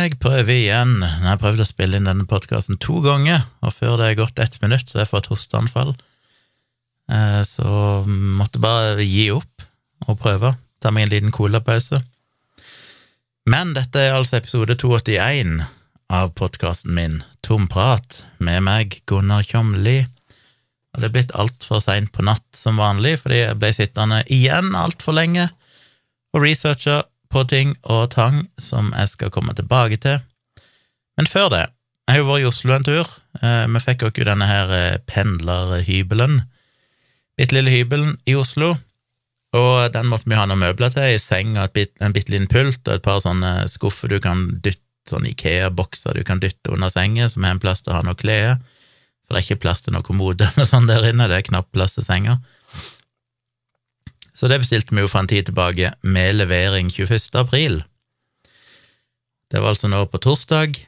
Jeg prøver igjen. Jeg har prøvd å spille inn denne podkasten to ganger, og før det er gått ett minutt, så jeg får et hosteanfall. Eh, så måtte bare gi opp og prøve. Ta meg en liten colapause. Men dette er altså episode 281 av podkasten min Tom prat med meg, Gunnar Kjomli. Og det er blitt altfor seint på natt som vanlig, fordi jeg ble sittende igjen altfor lenge og researcha på ting og tang som jeg skal komme tilbake til. Men før det, jeg har jo vært i Oslo en tur. Eh, vi fikk jo ikke denne her eh, pendlerhybelen, bitte lille hybelen i Oslo, og den måtte vi ha noen møbler til, ei seng og en bitte liten pult og et par sånne skuffer du kan dytte, sånne Ikea-bokser du kan dytte under senga, som har en plass til å ha noe klær, for det er ikke plass til noe kommode eller sånn der inne, det er knapt plass til senga. Så det bestilte vi jo for en tid tilbake, med levering 21. april. Det var altså nå på torsdag.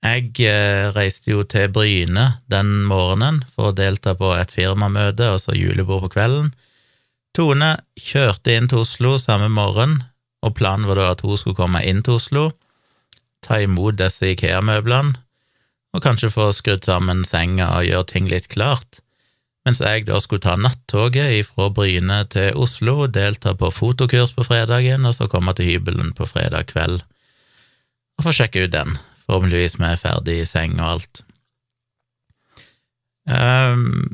Jeg eh, reiste jo til Bryne den morgenen for å delta på et firmamøte og så julebord på kvelden. Tone kjørte inn til Oslo samme morgen, og planen var da at hun skulle komme inn til Oslo, ta imot disse Ikea-møblene, og kanskje få skrudd sammen senga og gjøre ting litt klart mens jeg da skulle ta nattoget fra Bryne til Oslo, delta på fotokurs på fredagen, og så komme til hybelen på fredag kveld og få sjekke ut den, forhåpentligvis med ferdig seng og alt. Um,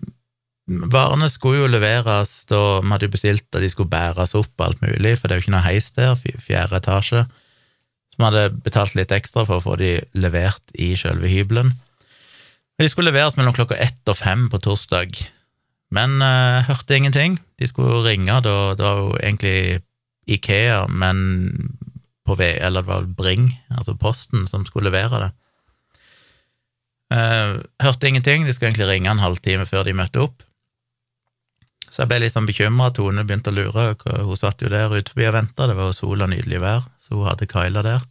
varene skulle jo leveres da vi hadde bestilt at de skulle bæres opp alt mulig, for det er jo ikke noe heis der, fjerde etasje, så vi hadde betalt litt ekstra for å få de levert i selve hybelen. De skulle leveres mellom klokka ett og fem på torsdag, men uh, hørte ingenting. De skulle ringe, da det var jo egentlig Ikea, men på v, eller det var Bring, altså Posten, som skulle levere det. Uh, hørte ingenting, de skulle egentlig ringe en halvtime før de møtte opp. Så jeg ble litt sånn bekymra, Tone begynte å lure, hun satt jo der ute forbi og venta, det var jo sol og nydelig vær, så hun hadde Kyla der.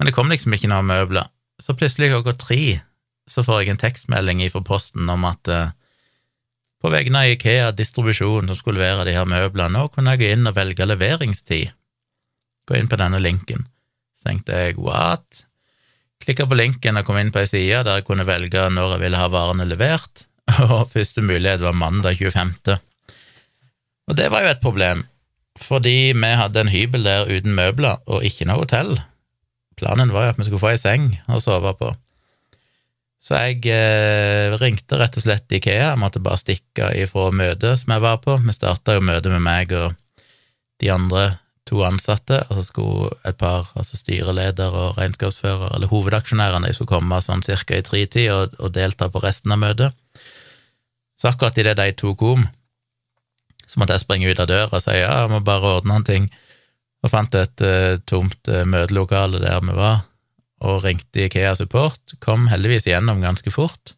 Men det kom liksom ikke noen møbler. Så plutselig klokka tre så får jeg en tekstmelding fra Posten om at uh, på vegne av Ikea Distribusjon som skulle levere de her møblene. Nå kunne jeg gå inn og velge leveringstid. Gå inn på denne linken. Så tenkte jeg what? Klikka på linken og kom inn på ei side der jeg kunne velge når jeg ville ha varene levert, og første mulighet var mandag 25. Og det var jo et problem, fordi vi hadde en hybel der uten møbler og ikke noe hotell. Planen var jo at vi skulle få ei seng å sove på. Så jeg eh, ringte rett og slett Ikea, jeg måtte bare stikke ifra møtet som jeg var på. Vi starta jo møtet med meg og de andre to ansatte, og så skulle et par, altså styreleder og regnskapsfører, eller hovedaksjonærene, de skulle komme sånn cirka i tretid og, og delta på resten av møtet. Så akkurat idet de to kom, så måtte jeg springe ut av døra og si ja, jeg må bare ordne noen ting, og fant et uh, tomt uh, møtelokale der vi var og ringte Ikea Support, kom heldigvis igjennom ganske fort.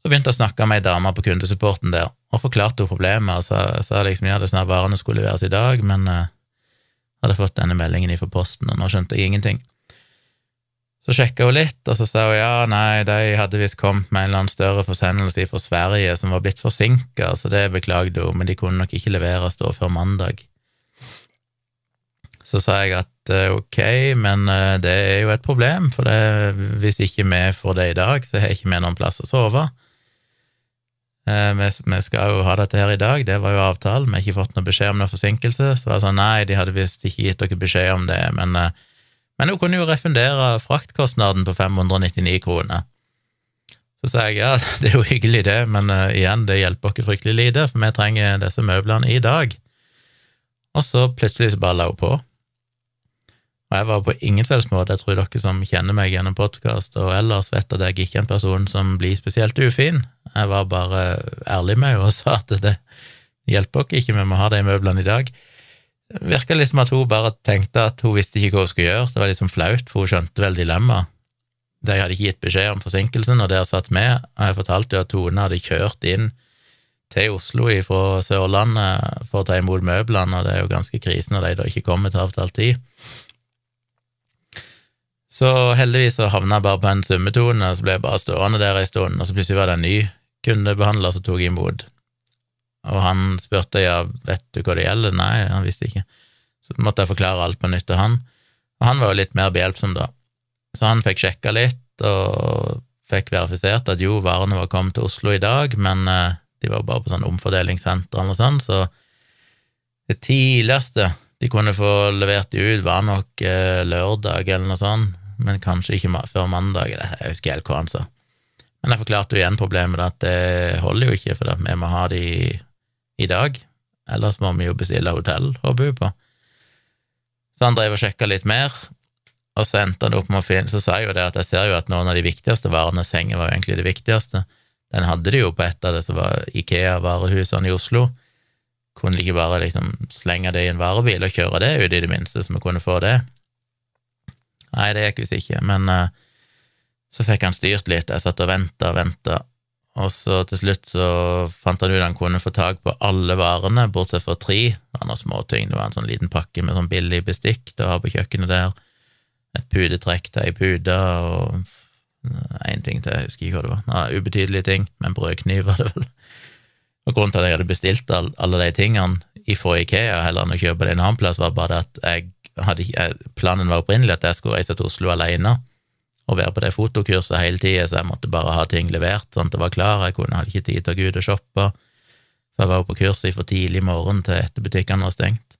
Så begynte å snakke med ei dame på kundesupporten der, og forklarte henne problemet, og sa, sa liksom ja, disse varene skulle leveres i dag, men uh, hadde fått denne meldingen ifra posten, og nå skjønte jeg ingenting. Så sjekka hun litt, og så sa hun ja, nei, de hadde visst kommet med en eller annen større forsendelse fra Sverige som var blitt forsinka, så det beklagde hun, men de kunne nok ikke leveres da før mandag. Så sa jeg at ok, men eh, det er jo et problem, for det, hvis ikke vi får det i dag, så har ikke vi noen plass å sove. Eh, vi, skal jo ha dette her i dag, det var jo avtalen, vi har ikke fått noe beskjed om noen forsinkelse. Så var det sånn, nei, de hadde visst ikke gitt dere beskjed om det, men, men hun kunne jo refundere fraktkostnaden på 599 kroner. Så sa jeg ja, det er jo hyggelig det, men uh, igjen, det hjelper ikke fryktelig lite, for vi trenger disse møblene i dag. Og så plutselig så bare la hun på. Og jeg var på ingen selvs måte, jeg tror dere som kjenner meg gjennom podkast og ellers vet at jeg ikke er en person som blir spesielt ufin. Jeg var bare ærlig med henne og sa at det hjelper dere ikke, vi må ha de møblene i dag. Det virka liksom at hun bare tenkte at hun visste ikke hva hun skulle gjøre, det var liksom flaut, for hun skjønte vel dilemmaet. De hadde ikke gitt beskjed om forsinkelsen, og det har satt med, og jeg fortalte jo at Tone hadde kjørt inn til Oslo fra Sørlandet for å ta imot møblene, og det er jo ganske krise når de da ikke kommer til avtalt tid. Så heldigvis så havna jeg bare på en summetone, og så ble jeg bare stående der en stund, og så plutselig var det en ny kundebehandler som tok imot. Og han spurte ja, vet du hva det gjelder, nei, han visste ikke. Så måtte jeg forklare alt på nytt til han. Og han var jo litt mer behjelpsom, da. Så han fikk sjekka litt, og fikk verifisert at jo, varene var kommet til Oslo i dag, men eh, de var bare på sånn omfordelingssenter eller sånt, så det tidligste de kunne få levert de ut, var nok eh, lørdag eller noe sånt, men kanskje ikke før mandag. Jeg husker helt hva han sa. Men jeg forklarte jo igjen problemet, at det holder jo ikke, for vi må ha de i dag. Ellers må vi jo bestille hotell og bo på. Så han drev og sjekka litt mer, og så endte han opp med å finne Så sa jeg jo det at jeg ser jo at noen av de viktigste varene, senga var jo egentlig det viktigste, den hadde de jo på et av det som var Ikea-varehusene i Oslo. Kunne de ikke bare liksom slenge det i en varebil og kjøre det ut, i det minste, så vi kunne få det? Nei, det gikk visst ikke, men uh, så fikk han styrt litt. Jeg satt og venta og venta, og så til slutt så fant han ut han kunne få tak på alle varene, bortsett fra tre. Det var noen småting. Det var en sånn liten pakke med sånn billig bestikk til å ha på kjøkkenet der. Et pudetrekk til ei pute og én ting til, jeg husker ikke hva det var. Nei, ubetydelige ting, men brødkniv var det vel. Og grunnen til at jeg hadde bestilt alle de tingene ifra Ikea heller enn å kjøpe det en annen plass, var bare at jeg planen var opprinnelig at jeg skulle reise til Oslo alene og være på det fotokurset hele tida, så jeg måtte bare ha ting levert sånn at det var klar. Jeg kunne, hadde ikke tid til å gå ut og shoppe, så jeg var jo på kurset fra tidlig morgen til etter butikkene var stengt.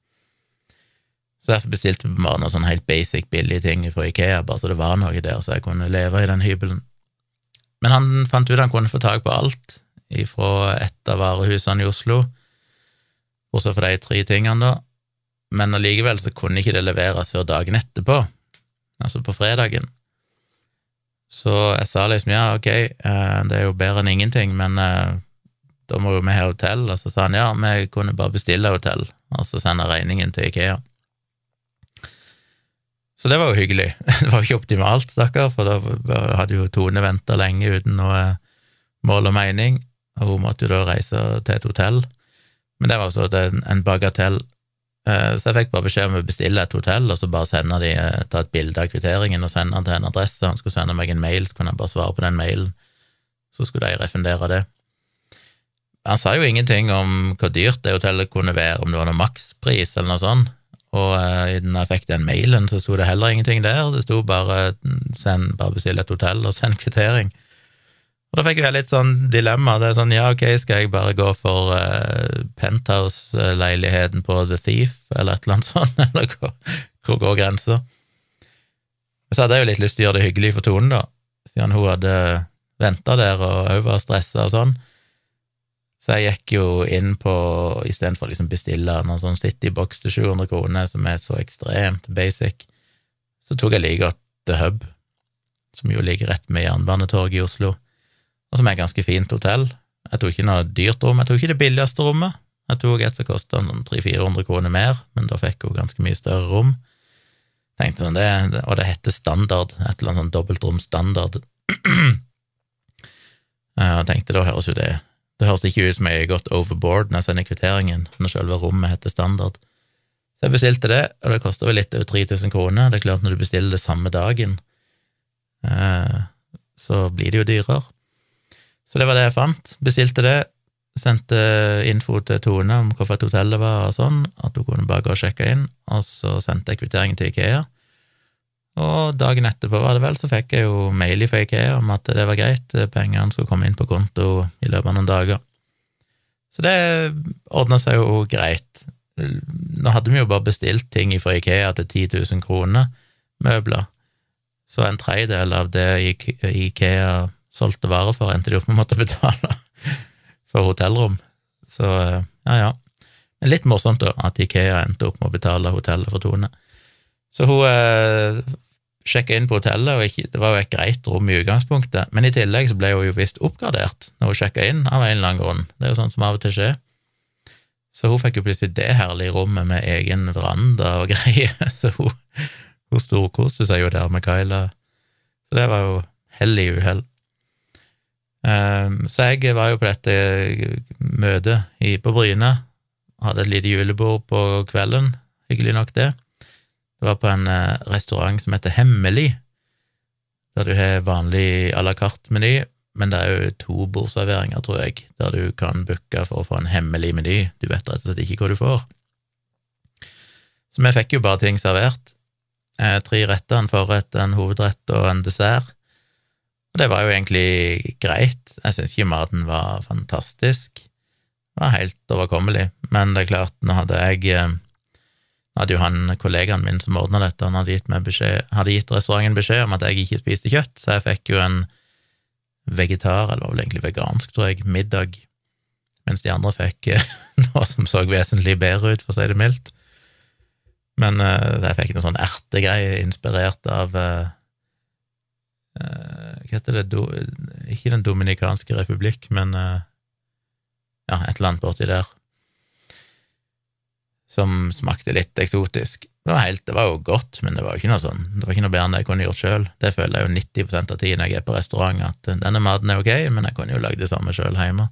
Så derfor bestilte vi bare noen sånn helt basic, billige ting fra Ikea, bare så det var noe der, så jeg kunne leve i den hybelen. Men han fant ut han kunne få tak på alt ifra et av varehusene i Oslo, bortsett fra de tre tingene, da. Men allikevel så kunne ikke det leveres før dagen etterpå, altså på fredagen. Så jeg sa liksom ja, ok, eh, det er jo bedre enn ingenting, men eh, da må jo vi ha hotell. Og så sa han ja, vi kunne bare bestille hotell, og så sende regningen til Ikea. Så det var jo hyggelig. Det var jo ikke optimalt, stakkar, for da hadde jo Tone venta lenge uten noe mål og mening, og hun måtte jo da reise til et hotell. Men det var også en bagatell så jeg fikk bare beskjed om å bestille et hotell, og så bare sende de, eh, ta et bilde av kvitteringen og sende den til en adresse. Han skulle sende meg en mail, så kunne jeg bare svare på den mailen. Så skulle de refundere det. Han sa jo ingenting om hvor dyrt det hotellet kunne være, om det var noe makspris eller noe sånt. Og uh, når jeg fikk den mailen, så sto det heller ingenting der. Det sto bare, send, bare bestill et hotell og send kvittering. Og da fikk jeg litt sånn dilemma. Det er sånn, ja, ok, skal jeg bare gå for uh, penthouse-leiligheten på The Thief, eller et eller annet sånt, eller hvor, hvor går grensa? Så hadde jeg jo litt lyst til å gjøre det hyggelig for Tone, da, siden hun hadde venta der og òg var stressa og sånn. Så jeg gikk jo inn på, istedenfor å liksom bestille noen sånn Citybox til 700 kroner, som er så ekstremt basic, så tok jeg like godt The Hub, som jo ligger rett med Jernbanetorget i Oslo og som er et ganske fint hotell. Jeg tok ikke noe dyrt rom, jeg tok ikke det billigste rommet. Jeg tok et som kosta 300-400 kroner mer, men da fikk hun ganske mye større rom. Tenkte sånn, det, Og det heter standard, et eller annet sånn dobbeltrom standard. Jeg tenkte da høres jo det Det høres ikke ut som jeg har gått overboard når jeg sender kvitteringen, når selve rommet heter standard. Så jeg bestilte det, og det koster vel litt over 3000 kroner. Det er klart, når du bestiller det samme dagen, eh, så blir det jo dyrere. Så det var det jeg fant. Bestilte det. Sendte info til Tone om hvilket hotell det var, og sånn, at hun kunne bare gå og sjekke inn. Og så sendte jeg kvitteringen til Ikea. Og dagen etterpå var det vel, så fikk jeg jo mail fra Ikea om at det var greit, pengene skulle komme inn på konto i løpet av noen dager. Så det ordna seg jo greit. Nå hadde vi jo bare bestilt ting fra Ikea til 10 000 kroner, møbler, så en tredjedel av det Ikea solgte varer for, endte de opp med å måtte betale for hotellrom. Så ja, ja. Men litt morsomt, da, at Ikea endte opp med å betale hotellet for Tone. Så hun eh, sjekka inn på hotellet, og ikke, det var jo et greit rom i utgangspunktet, men i tillegg så ble hun jo visst oppgradert når hun sjekka inn, av en eller annen grunn. Det er jo sånn som av og til skjer. Så hun fikk jo plutselig det herlige rommet med egen veranda og greier, så hun, hun storkoste seg jo der med Kyla. Så det var jo hell i uhell. Ehm, så jeg var jo på dette møtet på Bryne. Hadde et lite julebord på kvelden. Hyggelig nok, det. Det var på en eh, restaurant som heter Hemmelig, der du har vanlig à la carte-meny, men det er jo to bordserveringer, tror jeg, der du kan booke for å få en hemmelig meny. Du vet rett og slett ikke hva du får. Så vi fikk jo bare ting servert. Eh, tre retter, en forrett, en hovedrett og en dessert. Og det var jo egentlig greit. Jeg syns ikke maten var fantastisk. Det var helt overkommelig. Men det er klart, nå hadde jeg Nå hadde jo han kollegaen min som ordna dette, han hadde gitt, beskjed, hadde gitt, restauranten beskjed om at jeg ikke spiste kjøtt, så jeg fikk jo en vegetar, eller vel egentlig vegansk, tror jeg, middag, mens de andre fikk eh, noe som så vesentlig bedre ut, for å si det mildt. Men uh, jeg fikk noe sånn ertegreie inspirert av Hva heter det Do, Ikke Den dominikanske republikk, men ja, et annet borti der. Som smakte litt eksotisk. Det var, helt, det var jo godt, men det var jo ikke noe sånn, det var ikke noe bedre enn det jeg kunne gjort sjøl. Det føler jeg jo 90 av tiden jeg er på restaurant, at denne maten er ok, men jeg kunne jo lagd det samme sjøl hjemme.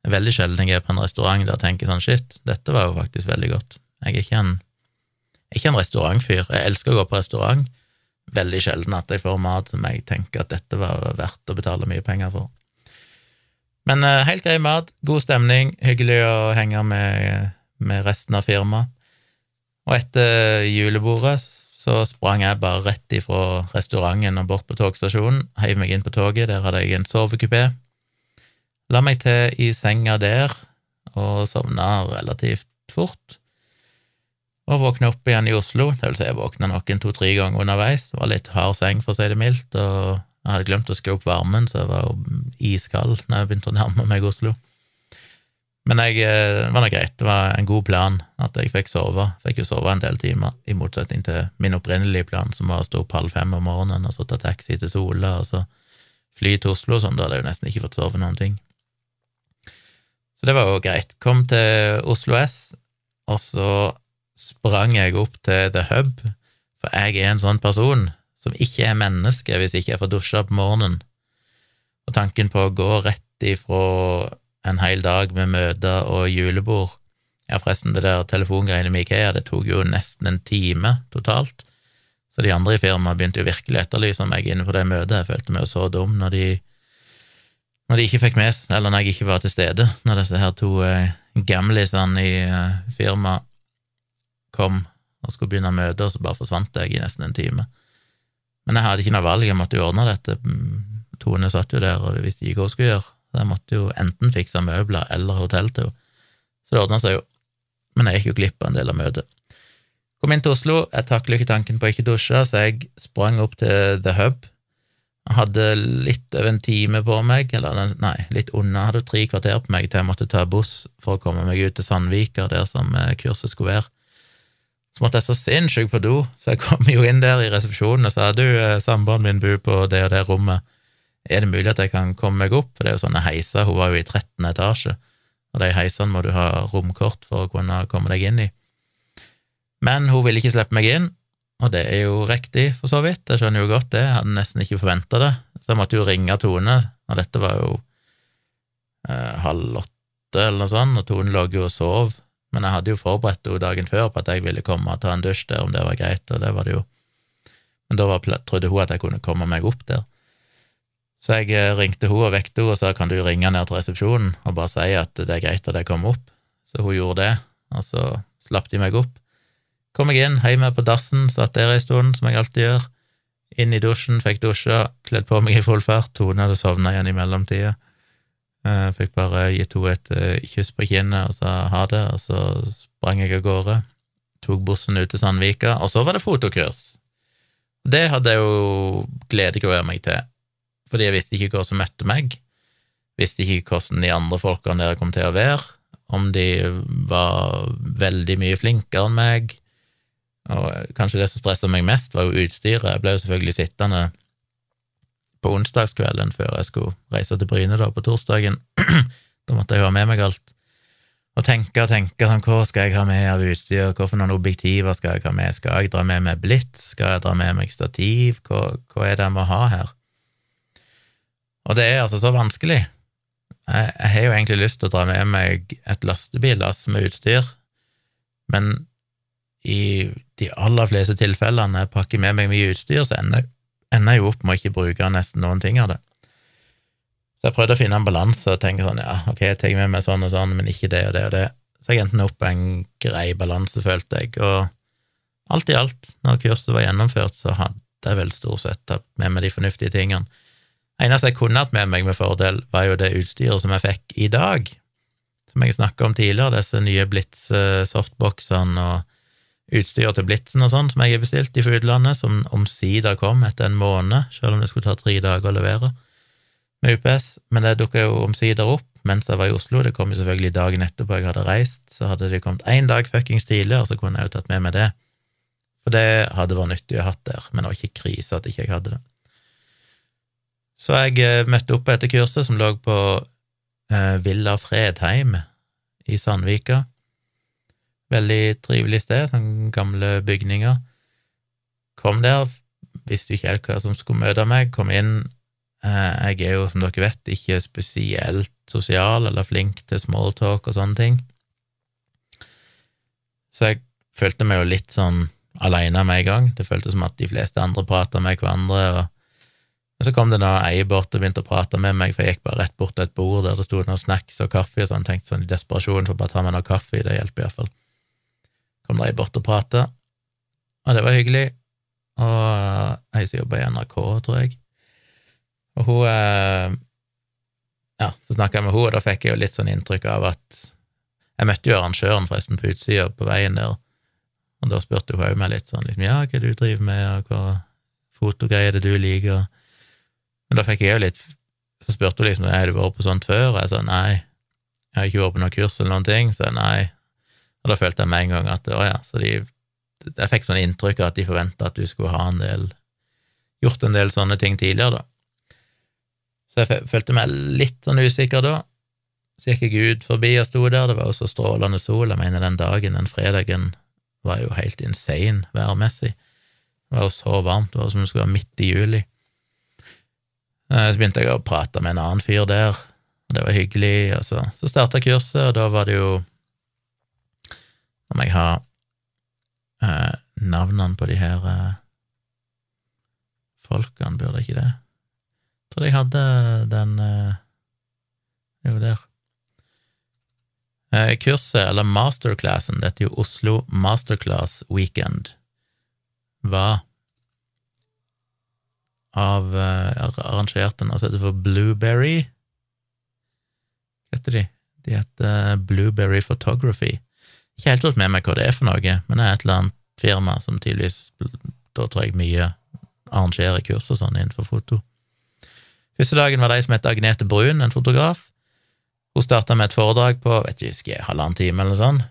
Det er veldig sjelden jeg er på en restaurant der jeg tenker sånn shit, dette var jo faktisk veldig godt. Jeg er ikke en ikke en restaurantfyr. Jeg elsker å gå på restaurant. Veldig sjelden at jeg får mat som jeg tenker at dette var verdt å betale mye penger for. Men uh, helt grei mat, god stemning, hyggelig å henge med, med resten av firmaet. Og etter julebordet så sprang jeg bare rett ifra restauranten og bort på togstasjonen, heiv meg inn på toget, der hadde jeg en sovekupé. La meg til i senga der og sovna relativt fort og våkne opp igjen i Oslo. Det vil si, jeg våkna noen to-tre ganger underveis. Det var litt hard seng, for å si det mildt, og jeg hadde glemt å skru opp varmen, så jeg var jo iskald når jeg begynte å nærme meg Oslo. Men jeg, eh, det var nå greit, det var en god plan at jeg fikk sove. Fikk jo sove en del timer, i motsetning til min opprinnelige plan, som var å stå opp halv fem om morgenen og så ta taxi til Sola og så fly til Oslo og sånn. Da hadde jeg jo nesten ikke fått sove noen ting. Så det var jo greit. Kom til Oslo S, og så sprang jeg opp til The Hub, for jeg er en sånn person som ikke er menneske hvis ikke jeg får dusja på morgenen. Og tanken på å gå rett ifra en hel dag med møter og julebord Ja, forresten, det der telefongreiene med Ikea, det tok jo nesten en time totalt. Så de andre i firmaet begynte jo virkelig å etterlyse meg inne på det møtet. Jeg følte meg jo så dum når de når de ikke fikk med eller når jeg ikke var til stede, når disse her to eh, gamlisene i eh, firmaet kom og skulle begynne møtet, og så bare forsvant jeg i nesten en time. Men jeg hadde ikke noe valg, jeg måtte jo ordne dette. Tone satt jo der og visste ikke hva hun skulle gjøre. Så jeg måtte jo enten fikse møbler eller hotell til henne. Så det ordna seg jo. Men jeg gikk jo glipp av en del av møtet. Kom inn til Oslo, jeg takler ikke tanken på ikke dusje, så jeg sprang opp til The Hub. Jeg hadde litt over en time på meg, eller nei, litt unna, jeg hadde tre kvarter på meg til jeg måtte ta buss for å komme meg ut til Sandvika, der som eh, kurset skulle være. Så måtte jeg så sinnssykt på do, så jeg kom jo inn der i resepsjonen og sa du, eh, samboeren min bor på det og det rommet, er det mulig at jeg kan komme meg opp? For det er jo sånne heiser, hun var jo i 13. etasje, og de heisene må du ha romkort for å kunne komme deg inn i. Men hun ville ikke slippe meg inn, og det er jo riktig, for så vidt, jeg skjønner jo godt det, jeg hadde nesten ikke forventa det, så jeg måtte jo ringe Tone, og dette var jo eh, halv åtte eller noe sånt, og Tone lå jo og sov men jeg hadde jo forberedt henne dagen før på at jeg ville komme og ta en dusj der, om det var greit, og det var det jo. Men da var, trodde hun at jeg kunne komme meg opp der. Så jeg eh, ringte hun og vekte henne og sa kan du ringe ned til resepsjonen og bare si at det er greit at jeg kommer opp. Så hun gjorde det, og så slapp de meg opp. Kom jeg inn, meg på dassen, satt der ei stund, som jeg alltid gjør. Inn i dusjen, fikk dusja, kledd på meg i full fart. Tone hadde sovna igjen i mellomtida. Jeg eh, fikk bare gitt henne et eh, kyss på kinnet og sa ha det, og så sprang jeg av gårde. Tok bussen ut til Sandvika, og så var det fotokurs. Det hadde jeg jo gledegruet meg til, fordi jeg visste ikke hva som møtte meg. Visste ikke hvordan de andre folkene der kom til å være, om de var veldig mye flinkere enn meg. Og kanskje det som stressa meg mest, var jo utstyret. Jeg ble jo selvfølgelig sittende på onsdagskvelden før jeg skulle reise til Bryne da på torsdagen. da måtte jeg ha med meg alt. Og tenke og tenke sånn, hva skal jeg ha med av utstyr, hva for noen objektiver skal jeg ha med, skal jeg dra med meg blits, skal jeg dra med meg stativ, hva, hva er det jeg må ha her? Og det er altså så vanskelig. Jeg, jeg har jo egentlig lyst til å dra med meg et lastebillass med utstyr, men i de aller fleste tilfellene jeg pakker med meg mye utstyr, så ender jeg ender jo opp med å ikke bruke nesten noen ting av det. Så jeg prøvde å finne en balanse og tenke sånn, ja, ok, jeg tar med meg sånn og sånn, men ikke det og det og det. Så jeg endte opp en grei balanse, følte jeg, og alt i alt, når kurset var gjennomført, så hadde jeg vel stort sett tatt med meg de fornuftige tingene. Eneste jeg kunne hatt med meg med fordel, var jo det utstyret som jeg fikk i dag, som jeg snakka om tidligere, disse nye Blitz-softboxene og utstyr til Blitzen og sånn som jeg har bestilt fra utlandet, som omsider kom etter en måned, selv om det skulle ta tre dager å levere med UPS. Men det dukka jo omsider opp mens jeg var i Oslo. Det kom jo selvfølgelig dagen etterpå jeg hadde reist. Så hadde det kommet én dag fuckings tidligere, så kunne jeg jo tatt med meg det. For det hadde vært nyttig å ha hatt der, men det var ikke krise at ikke jeg hadde det. Så jeg eh, møtte opp etter kurset, som lå på eh, Villa Fredheim i Sandvika. Veldig trivelig sted, sånne gamle bygninger. Kom der, visste ikke helt hva som skulle møte meg, kom inn. Eh, jeg er jo, som dere vet, ikke spesielt sosial eller flink til smalltalk og sånne ting. Så jeg følte meg jo litt sånn aleine med en gang. Det føltes som at de fleste andre prata med hverandre. og men så kom det da ei bort og begynte å prate med meg, for jeg gikk bare rett bort til et bord der det sto noen snacks og kaffe, og sånn, tenkte sånn i desperasjon for bare ta meg noe kaffe, det hjelper iallfall. Kom de bort og prata, og det var hyggelig, og ei som jobba i NRK, tror jeg, og hun eh, Ja, så snakka jeg med hun, og da fikk jeg jo litt sånn inntrykk av at Jeg møtte jo arrangøren forresten på utsida på veien der, og da spurte hun òg meg litt sånn liksom, ja, hva du driver med, og hva fotogreier det du liker, men da fikk jeg jo litt Så spurte hun liksom har du vært på sånt før, og jeg sa nei, jeg har ikke vært på noe kurs eller noen ting, så nei. Og da følte jeg med en gang at å ja, så de Jeg fikk sånn inntrykk av at de forventa at du skulle ha en del Gjort en del sånne ting tidligere, da. Så jeg følte meg litt sånn usikker da. Så gikk jeg ut forbi og sto der, det var jo så strålende sol, jeg mener den dagen, den fredagen, var jo helt insane værmessig. Det var jo så varmt, det var som om det skulle være midt i juli. Eh, så begynte jeg å prate med en annen fyr der, og det var hyggelig. Og så, så starta kurset, og da var det jo Nå må jeg ha eh, navnene på de her eh, folkene, burde jeg ikke det? Jeg tror jeg hadde den eh, Jo, der. Eh, kurset, eller masterclassen, dette er jo Oslo Masterclass Weekend, var av eh, arrangerte noe som heter for Blueberry. Hva heter de? De heter Blueberry Photography. Ikke helt fått med meg hva det er for noe, men det er et eller annet firma som tydeligvis Da tror jeg mye arrangerer kurs og sånn innenfor foto. Første dagen var de som het Agnete Brun, en fotograf. Hun starta med et foredrag på vet ikke, halvannen time eller sånt,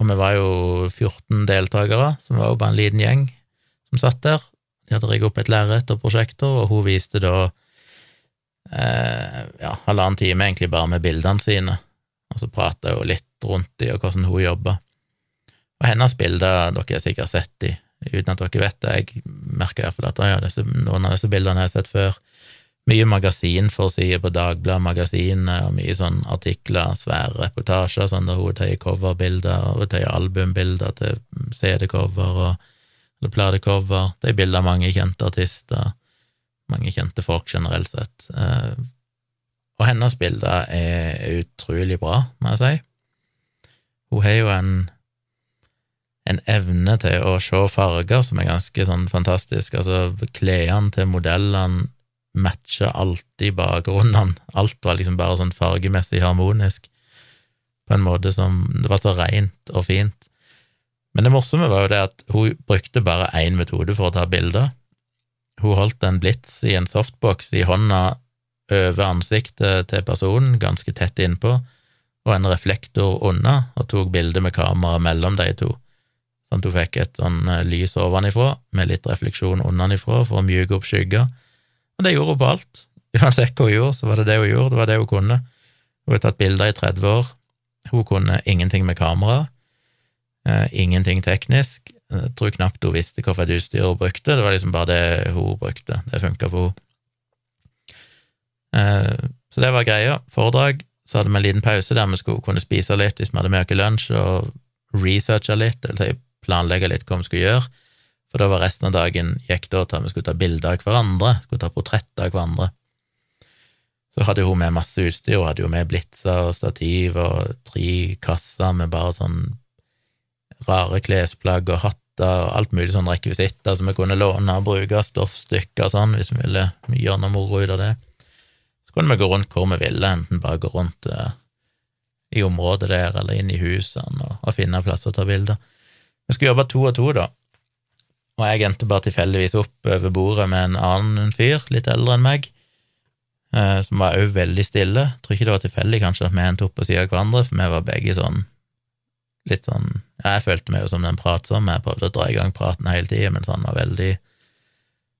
og vi var jo 14 deltakere, som var jo bare en liten gjeng som satt der. De hadde rigget opp et lerret og prosjektor, og hun viste da eh, ja, halvannen time egentlig bare med bildene sine, og så prata hun litt rundt de og hvordan hun jobber. Og hennes bilder dere har sikkert sett de, uten at dere vet det. Jeg merker iallfall at ja, disse, noen av disse bildene jeg har jeg sett før. Mye magasinforsider på Dagbladet Magasin, og mye sånn artikler, svære reportasjer, sånn der hun tar coverbilder, og hun tar albumbilder til CD-cover og eller platecover. Det er bilder av mange kjente artister, mange kjente folk generelt sett. Og hennes bilder er utrolig bra, må jeg si. Hun har jo en, en evne til å se farger som er ganske sånn fantastisk. Altså, klærne til modellene matcher alltid bakgrunnene. Alt var liksom bare sånn fargemessig harmonisk, på en måte som Det var så rent og fint. Men det morsomme var jo det at hun brukte bare én metode for å ta bilder. Hun holdt en blits i en softbox i hånda over ansiktet til personen, ganske tett innpå, og en reflektor unna, og tok bilde med kamera mellom de to, sånn at hun fikk et sånn eh, lys ovenifra med litt refleksjon unnanifra for å mjuke opp skygger. Og det gjorde hun på alt. Uansett hva hun gjorde, så var det det hun gjorde, det var det hun kunne. Hun har tatt bilder i 30 år. Hun kunne ingenting med kamera. Eh, ingenting teknisk. Jeg tror knapt hun visste hvilket utstyr hun brukte, det var liksom bare det hun brukte. Det funka for henne. Eh, så det var greia. Foredrag. Så hadde vi en liten pause der vi skulle kunne spise litt hvis vi hadde med oss lunsj, og researche litt, eller planlegge litt hva vi skulle gjøre. For da var resten av dagen gikk da til at vi skulle ta bilder av hverandre, skulle ta portretter av hverandre. Så hadde hun med masse utstyr, hun hadde jo med blitser og stativ og tre kasser med bare sånn rare klesplagg og hatter og alt mulig sånn rekvisitter som vi kunne låne og bruke, stoffstykker og sånn, hvis vi ville gjøre noe moro ut av det. Kunne vi gå rundt hvor vi ville, enten bare gå rundt uh, i området der eller inn i husene og, og finne plasser å ta bilder. Vi skulle jobbe to og to, da, og jeg endte bare tilfeldigvis opp over bordet med en annen fyr, litt eldre enn meg, uh, som var òg veldig stille. Jeg tror ikke det var tilfeldig, kanskje, at vi endte opp på sida av hverandre, for vi var begge sånn litt sånn Jeg følte meg jo som den pratsomme, jeg prøvde å dra i gang praten hele tida, mens han var veldig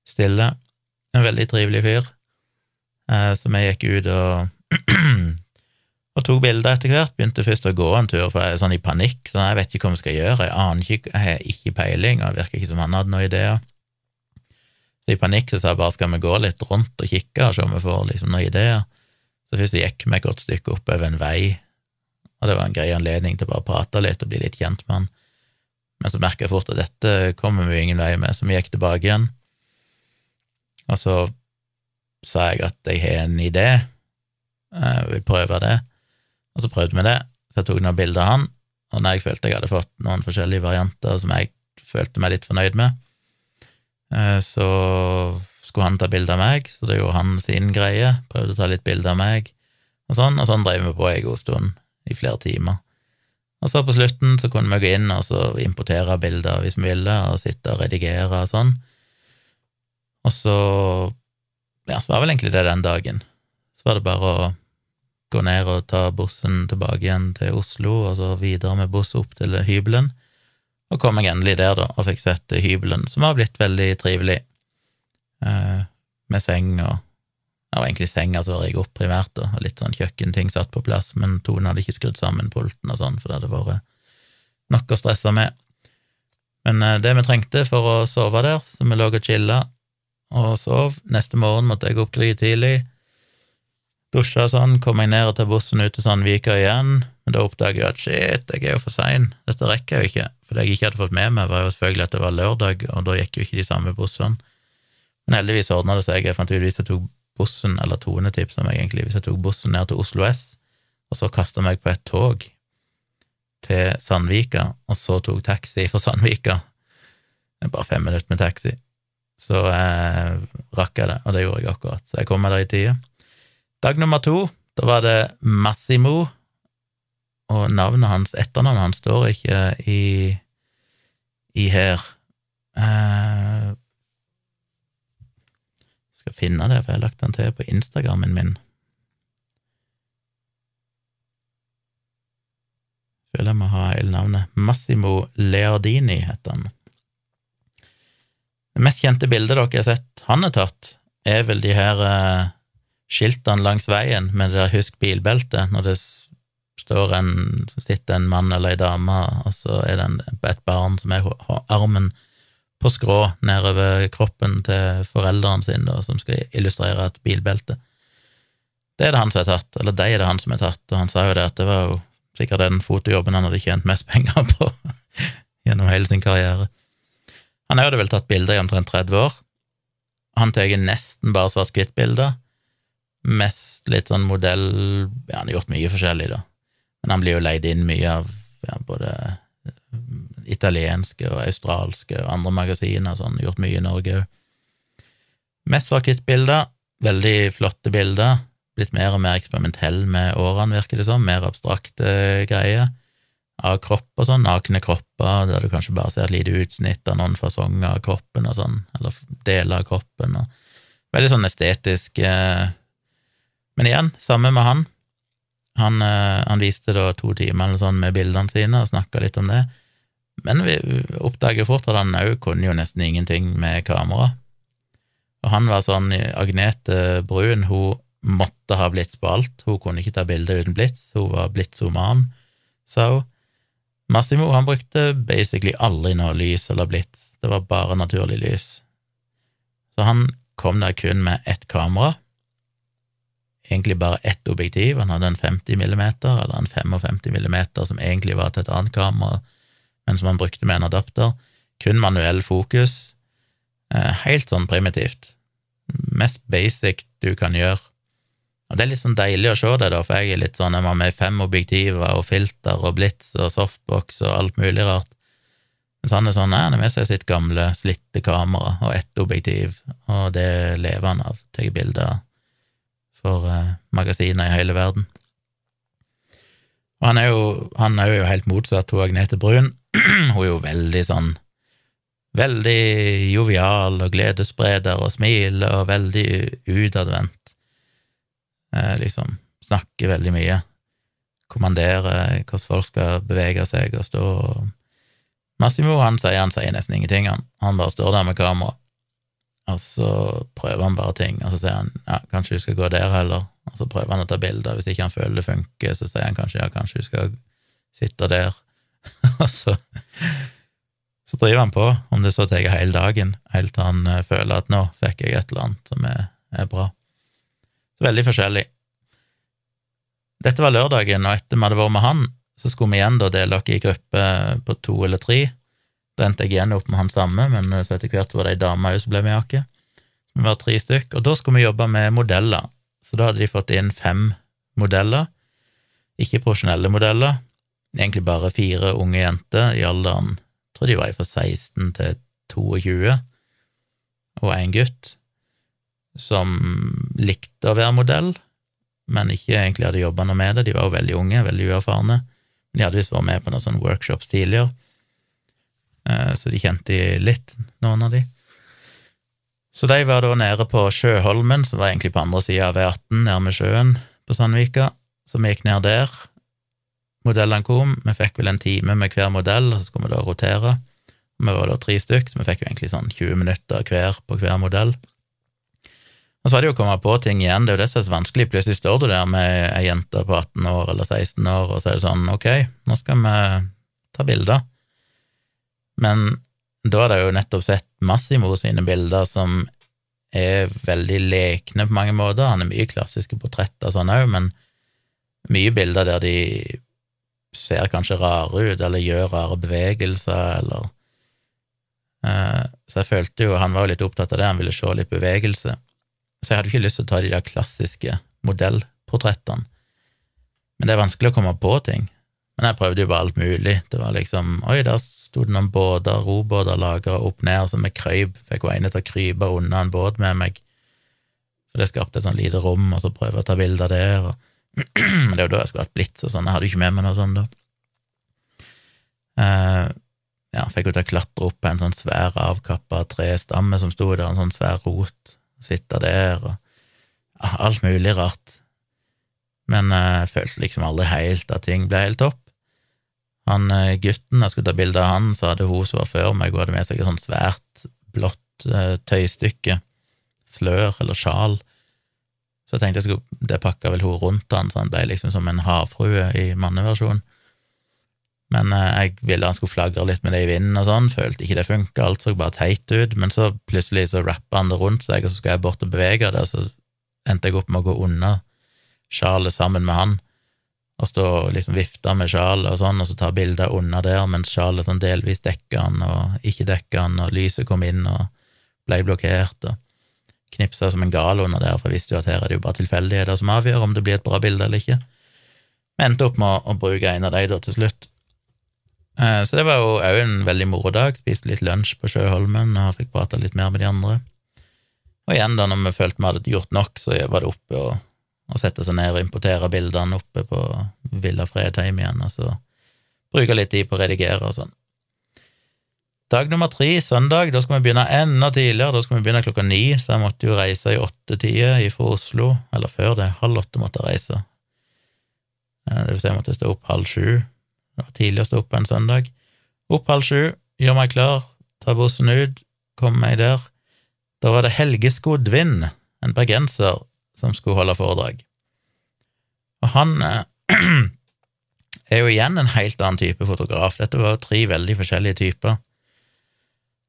stille. En veldig trivelig fyr. Eh, så vi gikk ut og, og tok bilder etter hvert. Begynte først å gå en tur, for jeg er sånn i panikk, så jeg vet ikke hva vi skal gjøre. Jeg aner ikke, jeg har ikke peiling, og virker ikke som han hadde noen ideer. Så i panikk så sa jeg bare skal vi gå litt rundt og kikke og se om vi får liksom noen ideer. Så først gikk vi et godt stykke oppover en vei og det var en grei anledning til å bare prate litt og bli litt kjent med han. Men så merka jeg fort at dette kommer vi ingen vei med, så vi gikk tilbake igjen. Og så sa jeg at jeg har en idé, jeg vil prøve det. Og så prøvde vi det, så jeg tok noen bilder av han, og når jeg følte jeg hadde fått noen forskjellige varianter som jeg følte meg litt fornøyd med, eh, så skulle han ta bilde av meg, så det gjorde han sin greie, prøvde å ta litt bilde av meg, og sånn, og sånn drev vi på en god stund i flere timer. Og så på slutten så kunne vi gå inn og så importere bilder hvis vi ville, og sitte og redigere og sånn. Og så Ja, så var vel egentlig det den dagen. Så var det bare å gå ned og ta bussen tilbake igjen til Oslo, og så videre med buss opp til hybelen. Og kom jeg endelig der, da, og fikk sett hybelen, som har blitt veldig trivelig, eh, med seng og det var egentlig senga som røyk opp primært, da, og litt sånn kjøkkenting satt på plass, men Tone hadde ikke skrudd sammen pulten og sånn, for det hadde vært nok å stresse med. Men eh, det vi trengte for å sove der, så vi lå og chilla og sov Neste morgen måtte jeg opp tidlig, dusja sånn, kom jeg ned tar bussen ut til Sandvika igjen, men da oppdager jeg at shit, jeg er jo for sein, dette rekker jeg jo ikke. For det jeg ikke hadde fått med meg, var jo selvfølgelig at det var lørdag, og da gikk jo ikke de samme bussene. Men heldigvis ordna det seg, jeg fant ut hvis jeg tok bussen, eller Tone tipsa meg egentlig, hvis jeg tok bussen ned til Oslo S, og så kasta meg på et tog til Sandvika, og så tok taxi fra Sandvika bare fem minutter med taxi. Så eh, rakk jeg det, og det gjorde jeg akkurat. Så jeg kom meg der i tide. Dag nummer to, da var det Massimo, og navnet hans, etternavnet hans, står ikke i, i her. Eh, skal finne det, for jeg har lagt den til på Instagrammen min. Føler jeg må ha hele navnet. Massimo Leardini heter han. Det mest kjente bildet dere har sett han har tatt, er vel de her uh, skiltene langs veien med det der 'husk bilbeltet', når det står en, sitter en mann eller ei dame, og så er det et barn som er armen på skrå nedover kroppen til foreldrene sine, da, som skal illustrere et bilbelte. Det er det han som har tatt, eller de er det han som har tatt, og han sa jo det at det var jo sikkert den fotojobben han hadde tjent mest penger på gjennom hele sin karriere. Han hadde vel tatt bilder i omtrent 30 år. Han tar nesten bare svart-hvitt-bilder. Mest litt sånn modell Ja, han har gjort mye forskjellig, da, men han blir jo leid inn mye av ja, både italienske og australske og andre magasiner, så han har gjort mye i Norge òg. Mest svart-hvitt-bilder, veldig flotte bilder, blitt mer og mer eksperimentell med årene, virker det som, mer abstrakte greier, av kropp og sånn, nakne kropper, der du kanskje bare ser et lite utsnitt av noen fasonger av kroppen og sånn, eller deler av kroppen, og veldig sånn estetisk eh, Men igjen, samme med han. Han, eh, han viste da to timer eller sånn med bildene sine og snakka litt om det. Men vi oppdager fort at han òg kunne jo nesten ingenting med kamera. Og han var sånn Agnete Brun, hun måtte ha blits på alt. Hun kunne ikke ta bilder uten blits. Hun var blitsoman, sa hun. Massimo han brukte basically aldri noe lys eller blits. Det var bare naturlig lys. Så han kom der kun med ett kamera. Egentlig bare ett objektiv. Han hadde en 50 millimeter, eller en 55 millimeter, som egentlig var til et annet kamera men som han brukte med en adapter. Kun manuell fokus. Eh, helt sånn primitivt. Mest basic du kan gjøre. Og det er litt sånn deilig å se det, da, for jeg er litt sånn, jeg må med fem objektiver og filter og blits og softbox og alt mulig rart. Mens han er sånn nei, han har med seg sitt gamle, slitte kamera og ett objektiv, og det lever han av. Tar bilder for eh, magasiner i hele verden. Og han er jo, han er jo helt motsatt til Agnete Brun. Hun er jo veldig sånn Veldig jovial og gledesspreder og smiler og veldig utadvendt. Eh, liksom snakker veldig mye. Kommanderer hvordan folk skal bevege seg og stå. Massimo han sier han sier nesten ingenting, han. Han bare står der med kamera. Og så prøver han bare ting, og så sier han ja, kanskje du skal gå der heller, og så prøver han å ta bilder. Hvis ikke han føler det funker, så sier han kanskje ja, kanskje du skal sitte der. og så, så driver han på, om det så tar hele dagen, helt til han uh, føler at nå fikk jeg et eller annet som er, er bra. Veldig forskjellig. Dette var lørdagen, og etter vi hadde vært med han, så skulle vi igjen da dele oss i grupper på to eller tre. Da endte jeg igjen opp med han samme, men så etter hvert var det ei dame òg som ble med oss. Vi var tre stykk, og da skulle vi jobbe med modeller. Så da hadde de fått inn fem modeller, ikke profesjonelle modeller, egentlig bare fire unge jenter i alderen jeg tror de var fra 16 til 22, og en gutt som likte å være modell, men ikke egentlig hadde jobba noe med det. De var jo veldig unge, veldig uerfarne. De hadde visst vært med på noen sånne workshops tidligere, eh, så de kjente litt, noen av de. Så de var da nede på Sjøholmen, som var egentlig på andre sida av E18, nærme sjøen på Sandvika, så vi gikk ned der. Modellene kom, vi fikk vel en time med hver modell, og så skulle vi da rotere. Vi var da tre stykk, så vi fikk jo egentlig sånn 20 minutter hver på hver modell. Og så er det jo å komme på ting igjen, det er jo det som er så vanskelig. Plutselig står du der med ei jente på 18 år eller 16 år, og så er det sånn, ok, nå skal vi ta bilder. Men da har det jo nettopp sett Massimo sine bilder som er veldig lekne på mange måter. Han er mye klassiske portretter sånn òg, men mye bilder der de ser kanskje rare ut, eller gjør rare bevegelser, eller eh, Så jeg følte jo Han var jo litt opptatt av det, han ville se litt bevegelse. Så jeg hadde ikke lyst til å ta de der klassiske modellportrettene. Men det er vanskelig å komme på ting. Men jeg prøvde jo bare alt mulig. Det var liksom Oi, der sto det noen båter, robåter lagra opp ned, så vi krøyp. Fikk hun ene til å krype unna en båt med meg. For det skapte et sånn lite rom, og så prøve å ta bilder der. Og det var da jeg skulle hatt blitz og sånn. Jeg hadde jo ikke med meg noe sånt da. Uh, ja, fikk jo til å klatre opp på en sånn svær avkappa trestamme som sto der, en sånn svær rot sitte der, og alt mulig rart. Men eh, jeg følte liksom aldri helt at ting ble helt topp. Han eh, gutten jeg skulle ta bilde av han, så hadde hun som var før meg, hun hadde med seg et sånt svært blått eh, tøystykke, slør eller sjal. Så jeg tenkte jeg skulle, det pakka vel hun rundt han, så han ble liksom som en havfrue i manneversjon. Men eh, jeg ville han skulle flagre litt med det i vinden og sånn, følte ikke det funka, alt så bare teit ut. Men så plutselig så rappa han det rundt seg, og så skulle jeg bort og bevege det, og så endte jeg opp med å gå unna sjalet sammen med han, og stå og liksom vifte med sjalet og sånn, og så ta bilder unna der mens sjalet sånn delvis dekker han og ikke dekker han, og lyset kom inn og ble blokkert, og knipsa som en gal under der, for jeg visste jo at her er det jo bare tilfeldigheter som avgjør om det blir et bra bilde eller ikke. Vi endte opp med å, å bruke en av de da til slutt. Eh, så det var jo òg en veldig morodag. Spiste litt lunsj på Sjøholmen og fikk prata litt mer med de andre. Og igjen, da når vi følte vi hadde gjort nok, så var det oppe og, og sette seg ned og importere bildene oppe på Villa Fredheim igjen, og så bruke litt tid på å redigere og sånn. Dag nummer tre, søndag, da skal vi begynne enda tidligere. Da skal vi begynne klokka ni, så jeg måtte jo reise i åttetida fra Oslo. Eller før det, halv åtte måtte jeg reise. Eh, det vil si jeg måtte stå opp halv sju det var tidlig å stå opp på en søndag. Opp halv sju, gjør meg klar, tar bussen ut, kommer meg der. Da var det Helge Skodvin, en bergenser, som skulle holde foredrag. Og han eh, er jo igjen en helt annen type fotograf. Dette var jo tre veldig forskjellige typer.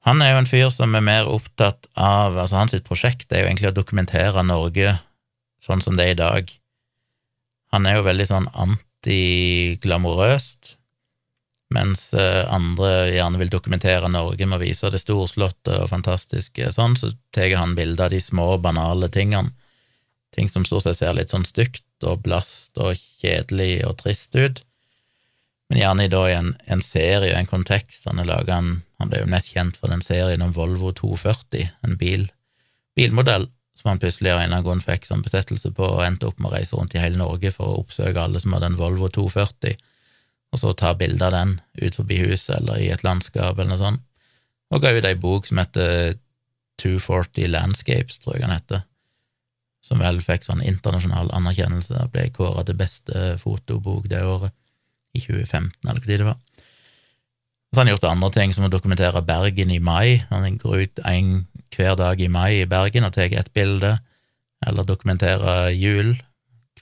Han er jo en fyr som er mer opptatt av Altså, hans prosjekt er jo egentlig å dokumentere Norge sånn som det er i dag. Han er jo veldig sånn anti antiglamorøst, mens eh, andre gjerne vil dokumentere Norge med å vise det storslåtte og fantastiske sånn, så tar han bilder av de små, banale tingene. Ting som stort sett ser litt sånn stygt og blast og kjedelig og trist ut. men gjerne da i en, en serie, en kontekst. Han, en, han ble jo mest kjent for den serien om Volvo 240, en bil, bilmodell som han plutselig av en eller annen grunn fikk som besettelse på, og endte opp med å reise rundt i hele Norge for å oppsøke alle som hadde en Volvo 240, og så ta bilde av den ut forbi huset eller i et landskap eller noe sånt, og ga ut ei bok som heter 240 Landscapes, tror jeg han heter, som vel fikk sånn internasjonal anerkjennelse og ble kåra til beste fotobok det året, i 2015, eller hva tid det var. Så har han gjort andre ting, som å dokumentere Bergen i mai. Han går ut en hver dag i mai i Bergen og tar et bilde, eller dokumentere jul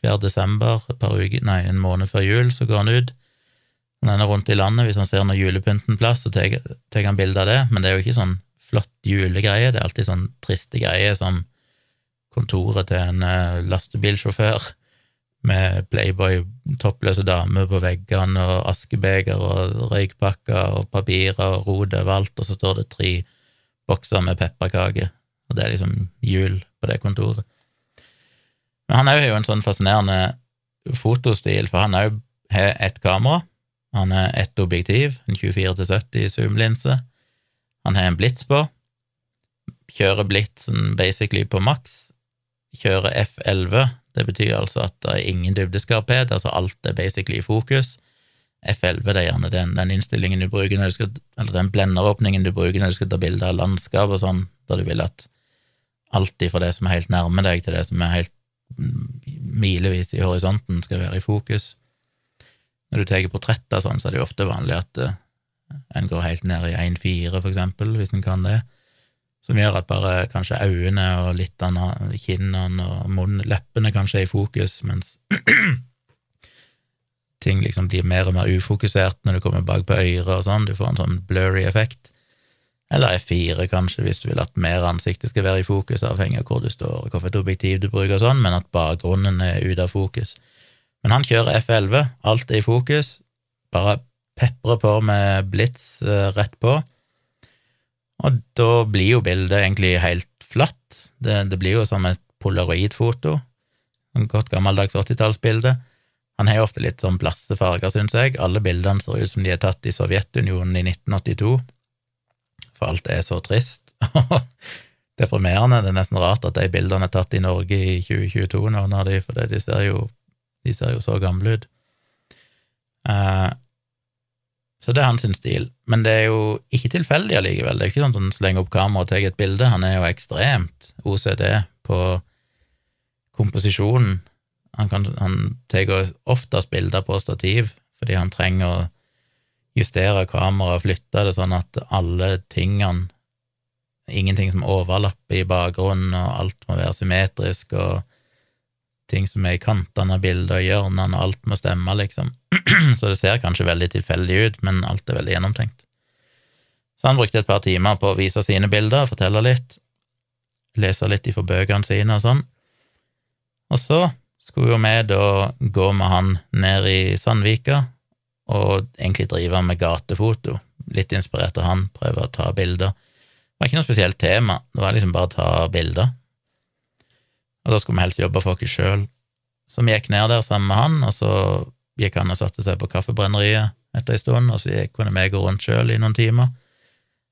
hver desember, et par uker, nei, en måned før jul, så går han ut. Han ender rundt i landet, hvis han ser noe julepynten plass, så tar han bilde av det, men det er jo ikke sånn flott julegreie, det er alltid sånn triste greier som kontoret til en eh, lastebilsjåfør med Playboy, toppløse damer på veggene og askebeger og røykpakker og papirer og rot overalt, og så står det tre bokser med pepperkaker, og det er liksom jul på det kontoret. Men han er jo en sånn fascinerende fotostil, for han har ett kamera, han har ett objektiv, en 24-70 zoom-linse, han har en blits på, kjører blitsen basically på maks, kjører F11, det betyr altså at det er ingen dybdeskarphet, altså alt er basically i fokus. F11 det er gjerne den, den, innstillingen du bruker når du skal, eller den blenderåpningen du bruker når du skal ta bilde av landskap og sånn, da du vil at alt fra det som er helt nærme deg, til det som er helt milevis i horisonten, skal være i fokus. Når du tar portretter sånn, så er det jo ofte vanlig at uh, en går helt ned i 1,4, for eksempel, hvis en kan det, som gjør at bare kanskje øynene og litt av kinnene og munnen, leppene kanskje er i fokus, mens ting liksom blir mer og mer ufokusert når du kommer bak på øret og sånn, du får en sånn blurry effekt. Eller F4, kanskje, hvis du vil at mer ansiktet skal være i fokus, avhengig av hvor du står hvilket objektiv du bruker og sånn, men at bakgrunnen er ute av fokus. Men han kjører F11, alt er i fokus, bare peprer på med blits eh, rett på, og da blir jo bildet egentlig helt flatt. Det, det blir jo som et polaroidfoto, en godt gammeldags 80-tallsbilde. Han har jo ofte litt sånn blasse farger, syns jeg. Alle bildene ser ut som de er tatt i Sovjetunionen i 1982, for alt er så trist. Deprimerende. Det er nesten rart at de bildene er tatt i Norge i 2022, nå, når de, for de ser jo, de ser jo så gamle ut. Uh, så det er hans stil. Men det er jo ikke tilfeldig allikevel. Det er ikke sånn at han slenger opp kamera og tar et bilde. Han er jo ekstremt OCD på komposisjonen han, kan, han tar oftest bilder på stativ fordi han trenger å justere kameraet flytte det sånn at alle tingene Ingenting som overlapper i bakgrunnen, og alt må være symmetrisk, og ting som er i kantene av bildet og hjørnene, og alt må stemme, liksom. Så det ser kanskje veldig tilfeldig ut, men alt er veldig gjennomtenkt. Så han brukte et par timer på å vise sine bilder, fortelle litt, lese litt ifra bøkene sine og sånn. Og så skulle jo vi da gå med han ned i Sandvika og egentlig drive med gatefoto, litt inspirert av han, prøve å ta bilder. Det var ikke noe spesielt tema, det var liksom bare å ta bilder. Og da skulle vi helst jobbe for oss sjøl. Så vi gikk ned der sammen med han, og så gikk han og satte seg på Kaffebrenneriet etter ei stund, og så gikk, kunne vi gå rundt sjøl i noen timer.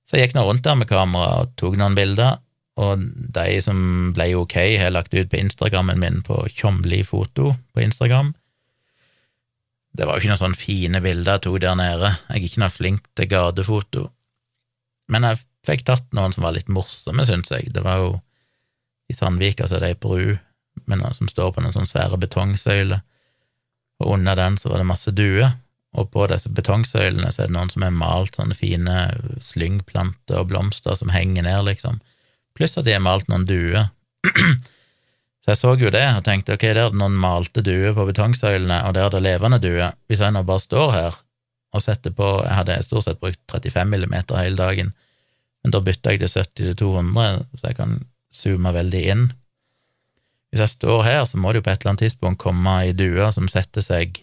Så jeg gikk nå rundt der med kamera og tok noen bilder, og de som ble ok, har lagt ut på Instagrammen min på Tjomli foto på Instagram. Det var jo ikke noen sånne fine bilder jeg tok der nede, jeg er ikke noe flink til gatefoto, men jeg fikk tatt noen som var litt morsomme, syns jeg. Det var jo i Sandvika så er det ei bru som står på noen sånne svære betongsøyler, og under den så var det masse duer, og på disse betongsøylene så er det noen som har malt sånne fine slyngplanter og blomster som henger ned, liksom pluss at de har malt noen duer. Så jeg så jo det og tenkte ok, der er det noen malte duer på betongsøylene, og der er det levende duer. Hvis jeg nå bare står her og setter på Jeg hadde stort sett brukt 35 millimeter hele dagen, men da bytta jeg til 70 til 200, så jeg kan zoome veldig inn. Hvis jeg står her, så må det jo på et eller annet tidspunkt komme ei due som setter seg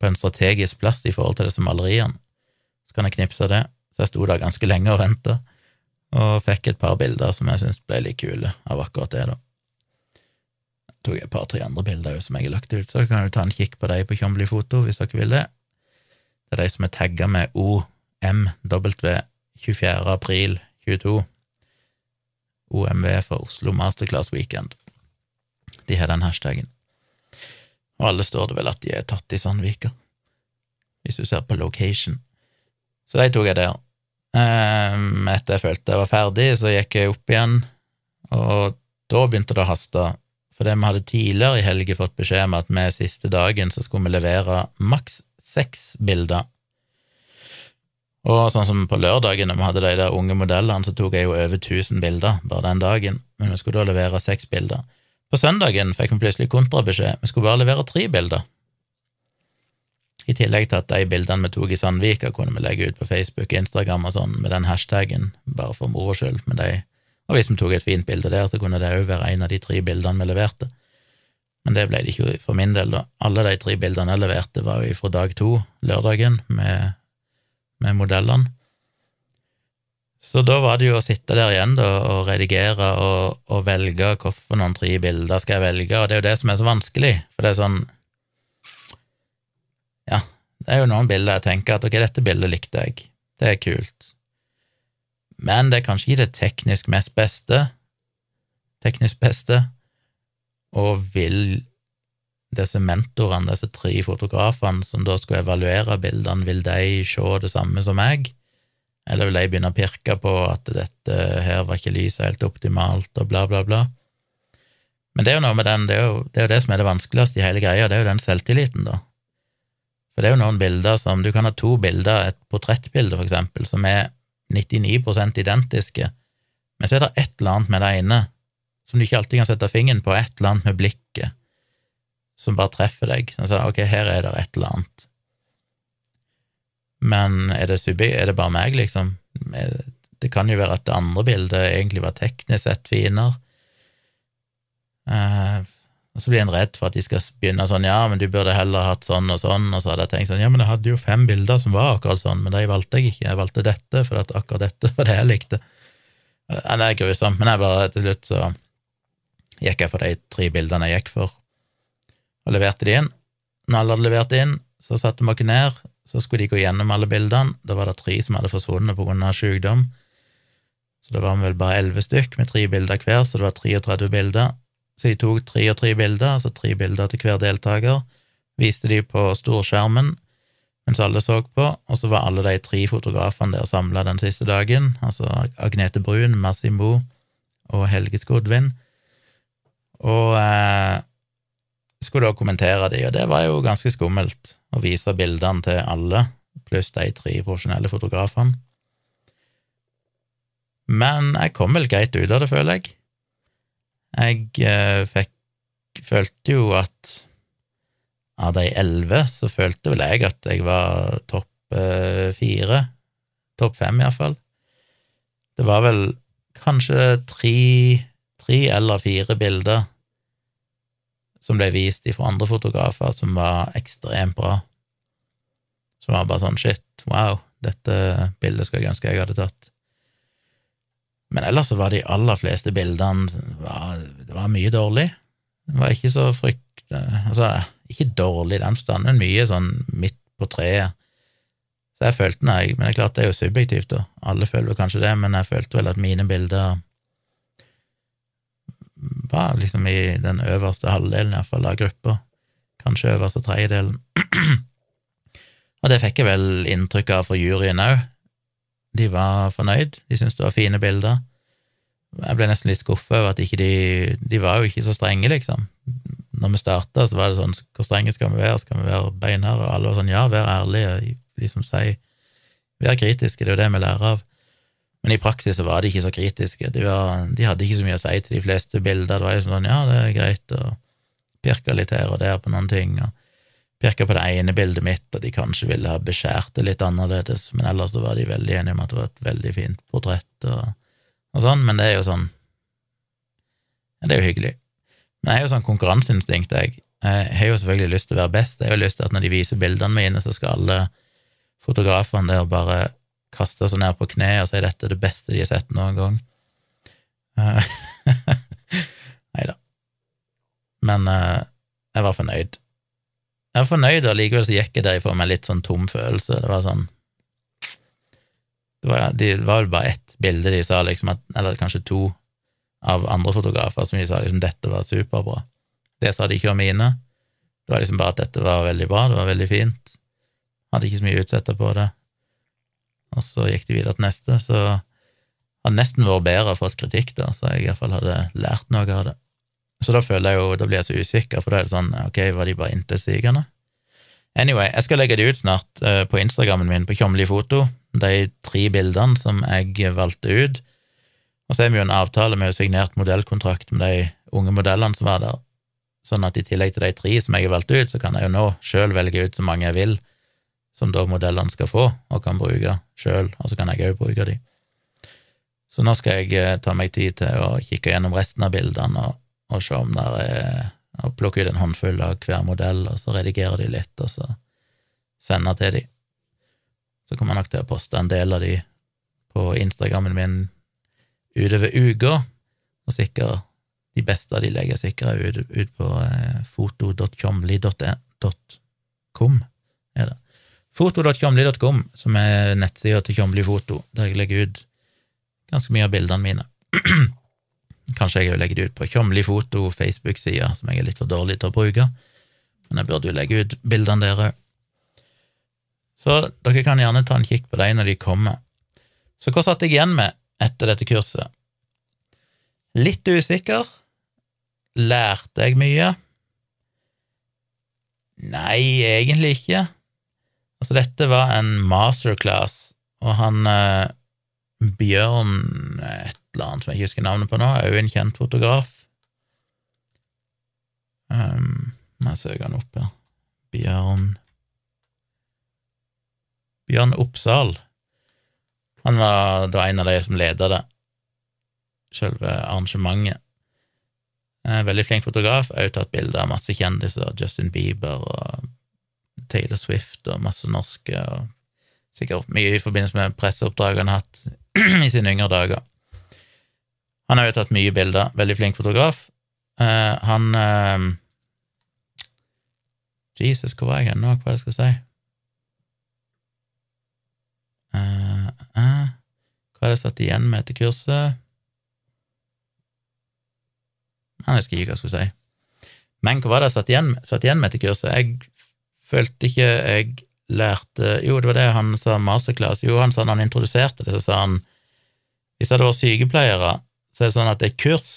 på en strategisk plass i forhold til disse maleriene. Så kan jeg knipse det. Så jeg sto der ganske lenge og venta og fikk et par bilder som jeg syntes ble litt kule av akkurat det, da. Jeg tok et par-tre andre bilder som jeg har lagt ut, så kan du ta en kikk på dem på Tjomli Foto hvis dere vil det. Det er de som er tagga med OMW 24. april 22. OMV for Oslo Masterclass Weekend. De har den hashtagen. Og alle står det vel at de er tatt i Sandvika, hvis du ser på location. Så de tok jeg der. Um, etter jeg følte jeg var ferdig, så gikk jeg opp igjen, og da begynte det å haste. For det vi hadde tidligere i helga fått beskjed om at med siste dagen så skulle vi levere maks seks bilder. Og sånn som på lørdagen, når vi hadde de der unge modellene, så tok jeg jo over 1000 bilder bare den dagen, men vi skulle da levere seks bilder. På søndagen fikk vi plutselig kontrabeskjed, vi skulle bare levere tre bilder. I tillegg til at de bildene vi tok i Sandvika, kunne vi legge ut på Facebook, Instagram og sånn med den hashtagen, bare for moro skyld med de. Og hvis vi tok et fint bilde der, så kunne det òg være en av de tre bildene vi leverte. Men det ble det ikke for min del, da. Alle de tre bildene jeg leverte, var jo fra dag to, lørdagen, med, med modellene. Så da var det jo å sitte der igjen da, og redigere og, og velge hvorfor noen tre bilder skal jeg velge, og det er jo det som er så vanskelig, for det er sånn Ja, det er jo noen bilder jeg tenker at ok, dette bildet likte jeg, det er kult, men det er kanskje ikke det teknisk mest beste, teknisk beste, og vil disse mentorene, disse tre fotografene som da skulle evaluere bildene, vil de se det samme som meg? Eller vil de begynne å pirke på at dette her var ikke lyset helt optimalt, og bla, bla, bla? Men det er jo noe med den, det er jo det, er jo det som er det vanskeligste i hele greia, det er jo den selvtilliten, da. For det er jo noen bilder som Du kan ha to bilder, et portrettbilde, for eksempel, som er 99% identiske, men så er det et eller annet med det ene som du ikke alltid kan sette fingeren på, et eller annet med blikket som bare treffer deg. Så, ok, her er det et eller annet. Men er det, subi, er det bare meg, liksom? Det kan jo være at det andre bildet egentlig var teknisk sett finere. Eh, og så blir en redd for at de skal begynne sånn, ja, men du burde heller hatt sånn og sånn, og så hadde jeg tenkt sånn, ja, men jeg hadde jo fem bilder som var akkurat sånn, men de valgte jeg ikke, jeg valgte dette, for at akkurat dette var det jeg likte. Ja, det er grusomt, men jeg bare, til slutt så gikk jeg for de tre bildene jeg gikk for, og leverte de inn. Når alle hadde levert inn, så satte vi oss ned, så skulle de gå gjennom alle bildene. Da var det tre som hadde forsvunnet av sykdom. Så da var vel bare elleve stykk med tre bilder hver, så det var 33 bilder. Så de tok tre og tre bilder, altså tre bilder til hver deltaker, viste de på storskjermen mens alle så på, og så var alle de tre fotografene der samla den siste dagen, altså Agnete Brun, Massimo og Helge Skodvin, og eh, skulle da kommentere de, og det var jo ganske skummelt å vise bildene til alle, pluss de tre profesjonelle fotografene. Men jeg kom vel greit ut av det, føler jeg. Jeg eh, fikk Følte jo at av de elleve, så følte vel jeg at jeg var topp eh, fire. Topp fem, iallfall. Det var vel kanskje tre, tre eller fire bilder som ble vist fra andre fotografer, som var ekstremt bra. Som var bare sånn shit, wow, dette bildet skulle jeg ønske jeg hadde tatt. Men ellers så var de aller fleste bildene Det var mye dårlig. Det var ikke så frykt... Altså, ikke dårlig i den forstand, men mye sånn midt på treet. Så jeg følte nei, Men det er klart det er jo subjektivt, da. Alle føler kanskje det, men jeg følte vel at mine bilder var liksom i den øverste halvdelen iallfall av gruppa, kanskje øverste tredjedelen. og det fikk jeg vel inntrykk av fra juryen òg. De var fornøyd, de syntes det var fine bilder. Jeg ble nesten litt skuffa over at ikke de De var jo ikke så strenge, liksom. Når vi starta, så var det sånn Hvor strenge skal vi være? Skal vi være beinharde? Og alle var sånn Ja, vær ærlige, liksom si Vær kritiske, det er jo det vi lærer av. Men i praksis så var de ikke så kritiske. De, var, de, hadde ikke så mye å si til de fleste bilder. Det var jo sånn, ja, det er greit, og pirka litt her og der på noen ting, og pirka på det ene bildet mitt, og de kanskje ville ha beskjært det litt annerledes, men ellers så var de veldig enige om at det var et veldig fint portrett og, og sånn, men det er jo sånn ja, Det er jo hyggelig. Men jeg har jo sånn konkurranseinstinkt, jeg. Jeg har jo selvfølgelig lyst til å være best. Jeg har jo lyst til at når de viser bildene mine, så skal alle fotografene der bare kaste seg ned på kne og si dette er det beste de har sett noen gang. Eh, Nei da. Men uh, jeg var fornøyd. jeg var fornøyd, og likevel så gikk jeg derifra med litt sånn tom følelse. Det var sånn Det var, de, var vel bare ett bilde de sa, liksom, at, eller kanskje to, av andre fotografer som de sa liksom dette var superbra. Det sa de ikke om mine. Det var liksom bare at dette var veldig bra, det var veldig fint. Hadde ikke så mye å utsette på det. Og så gikk de videre til neste, så hadde nesten vært bedre å fått kritikk, da, så jeg iallfall hadde lært noe av det. Så da føler jeg jo, da blir jeg så usikker, for da er det sånn, ok, var de bare intetsigende? Anyway, jeg skal legge det ut snart uh, på Instagrammen min på Kjomli foto, de tre bildene som jeg valgte ut. Og så har vi jo en avtale med å signert modellkontrakt med de unge modellene som var der, sånn at i tillegg til de tre som jeg har valgt ut, så kan jeg jo nå sjøl velge ut så mange jeg vil, som da modellene skal få og kan bruke sjøl, og så kan jeg òg bruke de. Så nå skal jeg uh, ta meg tid til å kikke gjennom resten av bildene og, og se om der er og plukke ut en håndfull av hver modell, og så redigere de litt, og så sende til de. Så kommer jeg nok til å poste en del av de på Instagrammen min utover uka, og sikkert de beste de legger sikkert ut, ut på eh, foto.tjomli.com, er det. Foto.tjomli.com, som er nettsida til Tjomli Foto, der jeg legger ut ganske mye av bildene mine. Kanskje jeg legger det ut på Tjomli Foto Facebook-sida, som jeg er litt for dårlig til å bruke, men jeg burde jo legge ut bildene der òg. Så dere kan gjerne ta en kikk på dem når de kommer. Så hva satt jeg igjen med etter dette kurset? Litt usikker. Lærte jeg mye? Nei, egentlig ikke. Altså, dette var en masterclass, og han eh, Bjørn et eller annet som jeg ikke husker navnet på nå, er òg en kjent fotograf. Um, må jeg søke han opp her. Bjørn Bjørn Oppsal. Han var da en av de som leda det, selve arrangementet. Veldig flink fotograf, òg tatt bilder av masse kjendiser, Justin Bieber og Taylor Swift og masse norske, og sikkert mye i forbindelse med presseoppdrag han har hatt i sine yngre dager. Han har jo tatt mye bilder, veldig flink fotograf. Uh, han uh, Jesus, hvor var jeg hen nå? Hva er det jeg skal si? Uh, hva er det jeg satt igjen med etter kurset? Han husker ikke hva jeg skulle si. Men hva var det jeg satt igjen, satt igjen med etter kurset? Jeg følte ikke jeg lærte Jo, det var det han sa masterclass. Jo, han sa når han introduserte det, så sa han hvis det hadde vært sykepleiere, så er det sånn at et kurs,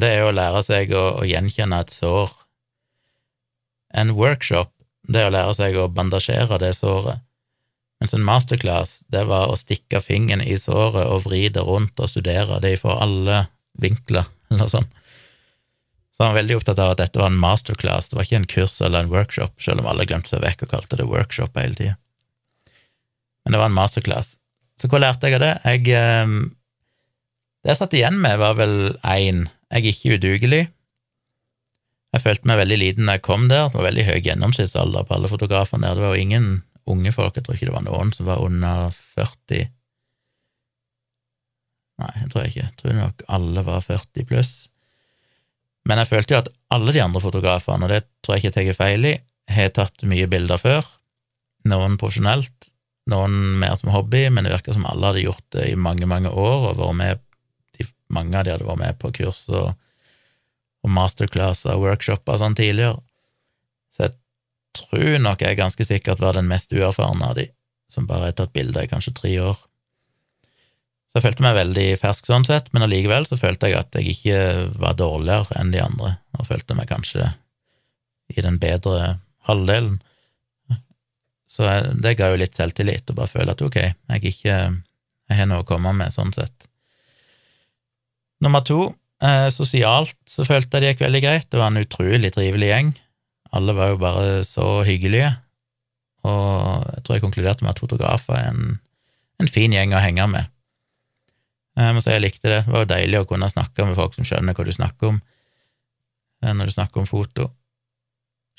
det er å lære seg å, å gjenkjenne et sår. En workshop, det er å lære seg å bandasjere det såret. Mens en masterclass, det var å stikke fingeren i såret og vri det rundt og studere det fra alle vinkler, eller sånn. Så han var veldig opptatt av at dette var en masterclass, det var ikke en kurs eller en workshop, selv om alle glemte seg vekk og kalte det workshop hele tida. Men det var en masterclass. Så hva lærte jeg av det? Jeg eh, det jeg satt igjen med, var vel én jeg er ikke udugelig. Jeg følte meg veldig liten da jeg kom der, det var veldig høy gjennomsnittsalder på alle fotografene der, det var jo ingen unge folk, jeg tror ikke det var noen som var under 40. Nei, jeg tror ikke, jeg tror nok alle var 40 pluss. Men jeg følte jo at alle de andre fotografene, og det tror jeg ikke jeg tar feil i, har tatt mye bilder før, noen profesjonelt, noen mer som hobby, men det virker som alle hadde gjort det i mange, mange år og vært med de, mange av de hadde vært med på kurs og, og masterclasser og workshoper og sånn tidligere. Så jeg tror nok jeg ganske sikkert var den mest uerfarne av de, som bare har tatt bilder i kanskje tre år. Så jeg følte meg veldig fersk sånn sett, men allikevel så følte jeg at jeg ikke var dårligere enn de andre, og følte meg kanskje i den bedre halvdelen. Så det ga jo litt selvtillit, å bare føle at ok, jeg ikke jeg har noe å komme med sånn sett. Nummer to, eh, sosialt så følte jeg det gikk veldig greit. Det var en utrolig trivelig gjeng. Alle var jo bare så hyggelige, og jeg tror jeg konkluderte med at fotografer er en, en fin gjeng å henge med. Jeg må si jeg likte det. Det var jo deilig å kunne snakke med folk som skjønner hva du snakker om eh, når du snakker om foto.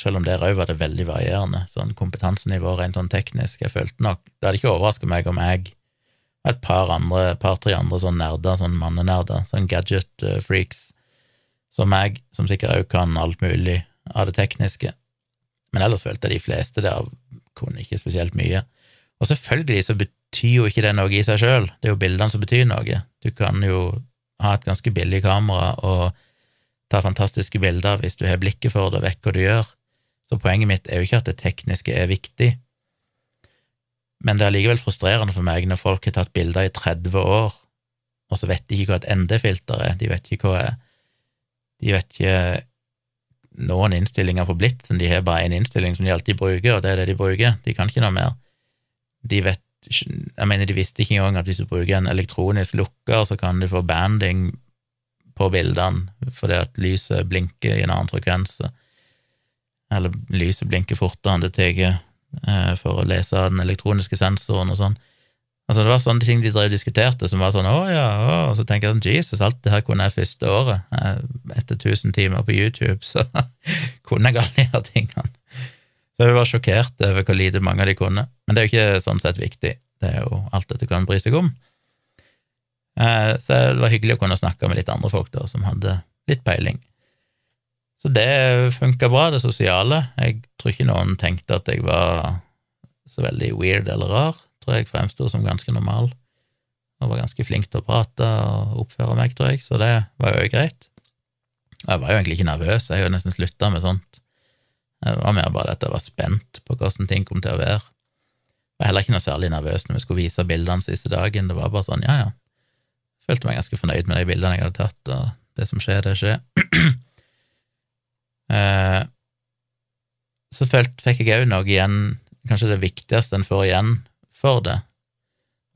Selv om der òg var det veldig varierende, sånn kompetansenivå rent sånn teknisk. Jeg følte nok Det hadde ikke overraska meg om jeg et par andre, par-tre andre sånn nerder, sånn mannenerder, sånn gadget-freaks, som meg, som sikkert òg kan alt mulig av det tekniske, Men ellers følte jeg de fleste der kunne ikke spesielt mye. Og selvfølgelig så betyr jo ikke det noe i seg sjøl, det er jo bildene som betyr noe. Du kan jo ha et ganske billig kamera og ta fantastiske bilder hvis du har blikket for det og vet hva du gjør. Så poenget mitt er jo ikke at det tekniske er viktig, men det er likevel frustrerende for meg når folk har tatt bilder i 30 år, og så vet de ikke hva et ND-filter er, de vet ikke hva er De vet ikke noen innstillinger på Blitzen, de har bare én innstilling som de alltid bruker, og det er det de bruker, de kan ikke noe mer. De vet Jeg mener, de visste ikke engang at hvis du bruker en elektronisk lukker, så kan du få banding på bildene fordi at lyset blinker i en annen frekvens, eller lyset blinker fortere enn det tar eh, for å lese den elektroniske sensoren og sånn. Altså, det var sånne ting de drev diskuterte, som var sånn å ja, å, og så tenker jeg sånn Jesus, alt det her kunne jeg første året. Eh, etter 1000 timer på YouTube, så kunne jeg alle de her tingene. Så hun var sjokkert over hvor lite mange av de kunne. Men det er jo ikke sånn sett viktig. Det er jo alt dette kan bry seg om. Eh, så det var hyggelig å kunne snakke med litt andre folk da, som hadde litt peiling. Så det funka bra, det sosiale. Jeg tror ikke noen tenkte at jeg var så veldig weird eller rar tror jeg fremsto som ganske normal, og var ganske flink til å prate og oppføre meg, tror jeg, så det var jo greit. Jeg var jo egentlig ikke nervøs, jeg har jo nesten slutta med sånt. Det var mer bare at jeg var spent på hvordan ting kom til å være. Jeg var heller ikke noe særlig nervøs når vi skulle vise bildene siste dagen, det var bare sånn, ja, ja. Følte meg ganske fornøyd med de bildene jeg hadde tatt, og det som skjer, det skjer. eh, så følte, fikk jeg òg noe igjen, kanskje det viktigste en får igjen for det,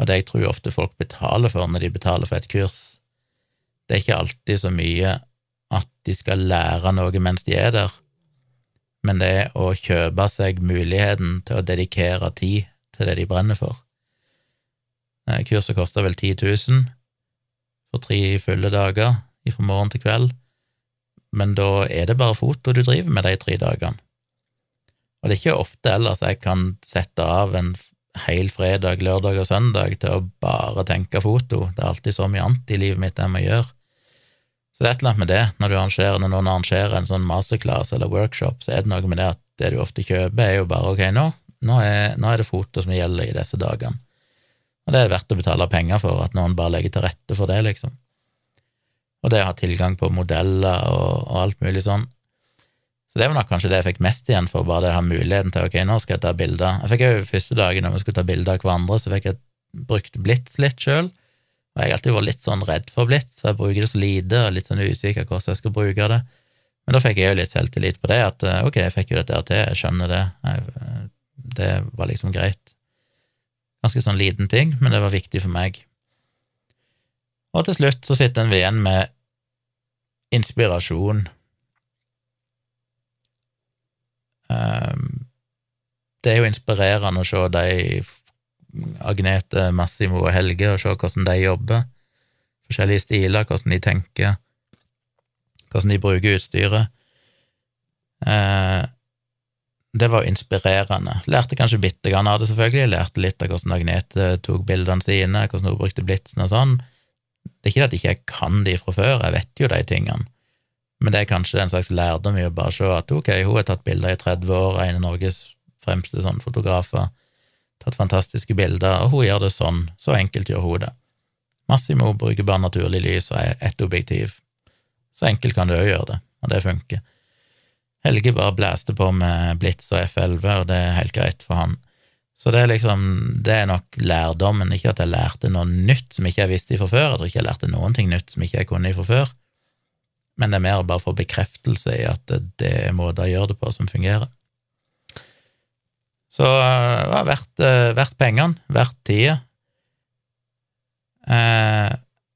og det jeg tror ofte folk betaler for når de betaler for et kurs. Det er ikke alltid så mye at de skal lære noe mens de er der, men det å kjøpe seg muligheten til å dedikere tid til det de brenner for. Eh, kurset koster vel 10 000 for tre fulle dager fra morgen til kveld, men da er det bare foto du driver med de tre dagene. Og det er ikke ofte ellers jeg kan sette av en hel fredag, lørdag og søndag til å bare tenke foto. Det er alltid så mye annet i livet mitt jeg må gjøre. Så det er et eller annet med det, når, du arrangerer, når noen arrangerer en sånn masterclass eller workshop, så er det noe med det at det du ofte kjøper, er jo bare ok, nå, nå, er, nå er det foto som gjelder i disse dagene. Og det er verdt å betale penger for, at noen bare legger til rette for det, liksom. Og det å ha tilgang på modeller og, og alt mulig sånn, så det var nok kanskje det jeg fikk mest igjen for, bare det å ha muligheten til ok, nå skal jeg ta bilder. Jeg fikk jo første dagen når vi skulle ta bilder av hverandre, så fikk jeg brukt blits litt sjøl. Og jeg har alltid vært litt sånn redd for blitt, så jeg bruker det så lite og litt sånn usikker hvordan jeg skal bruke det. Men da fikk jeg jo litt selvtillit på det, at eh, ok, jeg fikk jo dette til, jeg skjønner det. Jeg, eh, det var liksom greit. Ganske sånn liten ting, men det var viktig for meg. Og til slutt så sitter en igjen med inspirasjon Ehm, det er jo inspirerende å se de Agnete, Massimo og Helge, og se hvordan de jobber. Forskjellige stiler, hvordan de tenker, hvordan de bruker utstyret. Eh, det var inspirerende. Lærte kanskje bitte grann av det, selvfølgelig. Lærte litt av hvordan Agnete tok bildene sine, hvordan hun brukte blitsen og sånn. Det er ikke at jeg ikke kan de fra før, jeg vet jo de tingene. Men det er kanskje en slags lærdom i å bare se at ok, hun har tatt bilder i 30 år, en av Norges fremste sånn fotografer, tatt fantastiske bilder, og hun gjør det sånn. Så enkelt gjør hun det. Massimo bruker bare naturlig lys og er ett objektiv. Så enkelt kan du òg gjøre det, og det funker. Helge bare blæste på med Blitz og F11, og det er helt greit for han. Så det er liksom, det er nok lærdommen, ikke at jeg lærte noe nytt som ikke jeg visste fra før, jeg tror ikke jeg lærte noen ting nytt som ikke jeg kunne fra før, men det er mer bare for bekreftelse i at det er måter å gjøre det på som fungerer. Så det var verdt, eh, verdt pengene, verdt tida. Eh,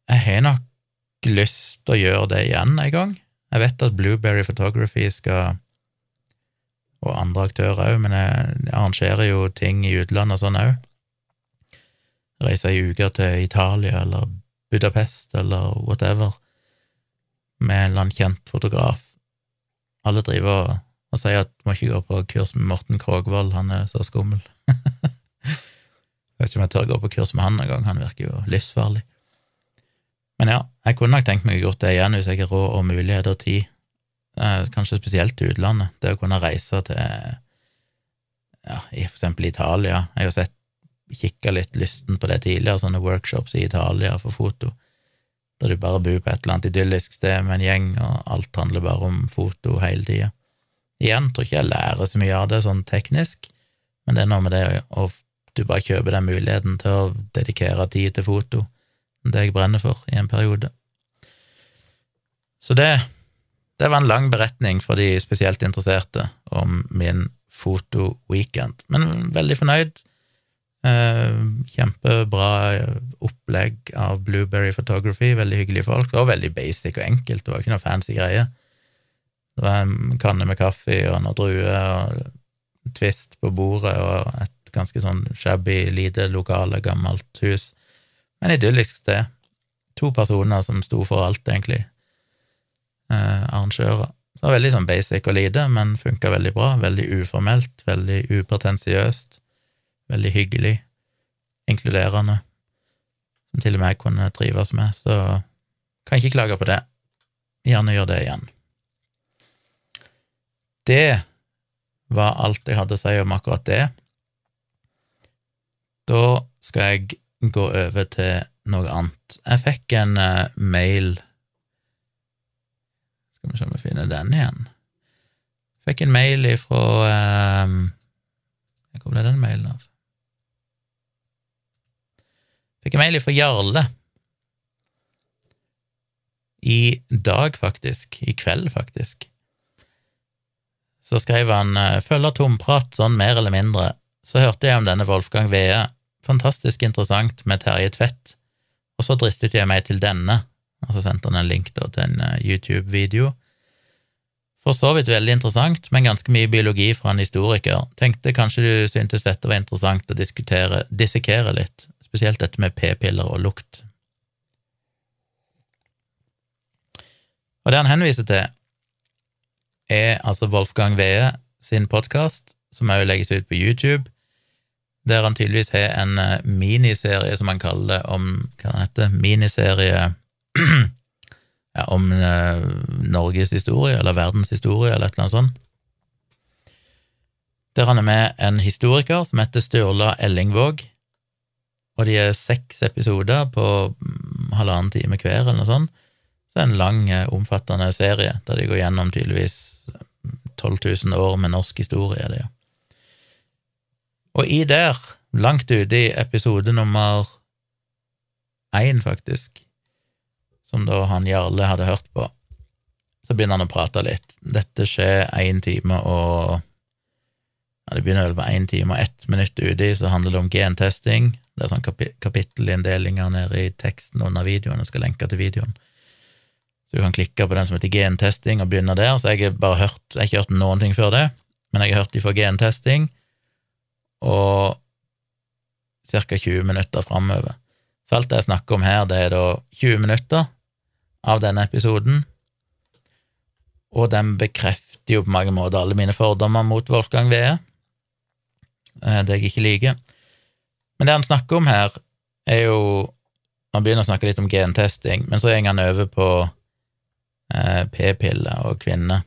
jeg har nok lyst til å gjøre det igjen en gang. Jeg vet at Blueberry Photography skal og andre aktører òg, men jeg arrangerer jo ting i utlandet og sånn òg. Reiser ei uke til Italia eller Budapest eller whatever med en eller annen kjent fotograf. Alle driver og, og sier at du må ikke gå på kurs med Morten Krogvold, han er så skummel. jeg vet ikke om jeg tør gå på kurs med han engang, han virker jo livsfarlig. Men ja, jeg kunne nok tenkt meg å gjort det igjen hvis jeg har råd og mulighet og tid, eh, kanskje spesielt til utlandet, det å kunne reise til ja, for eksempel Italia. Jeg har sett kikka litt lysten på det tidligere, sånne workshops i Italia for foto, der du bare bor på et eller annet idyllisk sted med en gjeng, og alt handler bare om foto hele tida. Igjen tror ikke jeg lærer så mye av det sånn teknisk, men det er noe med det å du bare kjøper den muligheten til å dedikere tid til foto, det jeg brenner for, i en periode. Så det, det var en lang beretning for de spesielt interesserte om min foto-weekend, men veldig fornøyd. Eh, kjempebra opplegg av Blueberry Photography, veldig hyggelige folk. Det var veldig basic og enkelt, det var ikke noe fancy greie. Det var en kanne med kaffe og noen druer og Twist på bordet og et ganske sånn shabby, lite lokale, gammelt hus. Men idyllisk sted. To personer som sto for alt, egentlig. Eh, arrangører. Det var veldig sånn basic og lite, men funka veldig bra. Veldig uformelt, veldig upretensiøst, veldig hyggelig, inkluderende, som til og med jeg kunne trives med, så kan ikke klage på det. Gjerne gjør det igjen. Det var alt jeg hadde å si om akkurat det. Da skal jeg gå over til noe annet. Jeg fikk en uh, mail skal vi se om vi finner den igjen. Fikk en mail ifra uh, Hvor ble den mailen av? Fikk en mail ifra Jarle. I dag, faktisk. I kveld, faktisk. Så skrev han eh, følger tomprat, sånn mer eller mindre. Så hørte jeg om denne Wolfgang Wee. Fantastisk interessant med Terje Tvedt. Og så dristet jeg meg til denne, og så sendte han en link da, til en eh, YouTube-video. For så vidt veldig interessant, men ganske mye biologi fra en historiker. Tenkte kanskje du syntes dette var interessant å diskutere, dissekere litt, spesielt dette med p-piller og lukt. Og det han henviser til, er altså Wolfgang Wee sin podkast, som òg legges ut på YouTube, der han tydeligvis har en eh, miniserie, som han kaller det, om hva han heter, miniserie ja, om eh, Norges historie, eller verdens historie, eller et eller annet sånt. Der han er med en historiker som heter Sturla Ellingvåg, og de er seks episoder på mm, halvannen time hver, eller noe sånt. Så det er en lang, eh, omfattende serie der de går gjennom tydeligvis 12 000 år med norsk historie. Det. Og i der, langt ute i episode nummer én, faktisk, som da han Jarle hadde hørt på, så begynner han å prate litt. Dette skjer én time og ja, Det begynner vel på én time og ett minutt uti, så handler det om gentesting. Det er sånn kapittelinndelinger nede i teksten under videoen. Jeg skal lenke til videoen. Så du kan klikke på den som heter gentesting, og begynne der. Så jeg har bare hørt, jeg har ikke hørt noen ting før det, men jeg har hørt de for gentesting, og ca. 20 minutter framover. Så alt det jeg snakker om her, det er da 20 minutter av denne episoden, og den bekrefter jo på mange måter alle mine fordommer mot Wolfgang Wee, eh, det jeg ikke liker. Men det han snakker om her, er jo Han begynner å snakke litt om gentesting, men så går han over på p-piller og kvinner.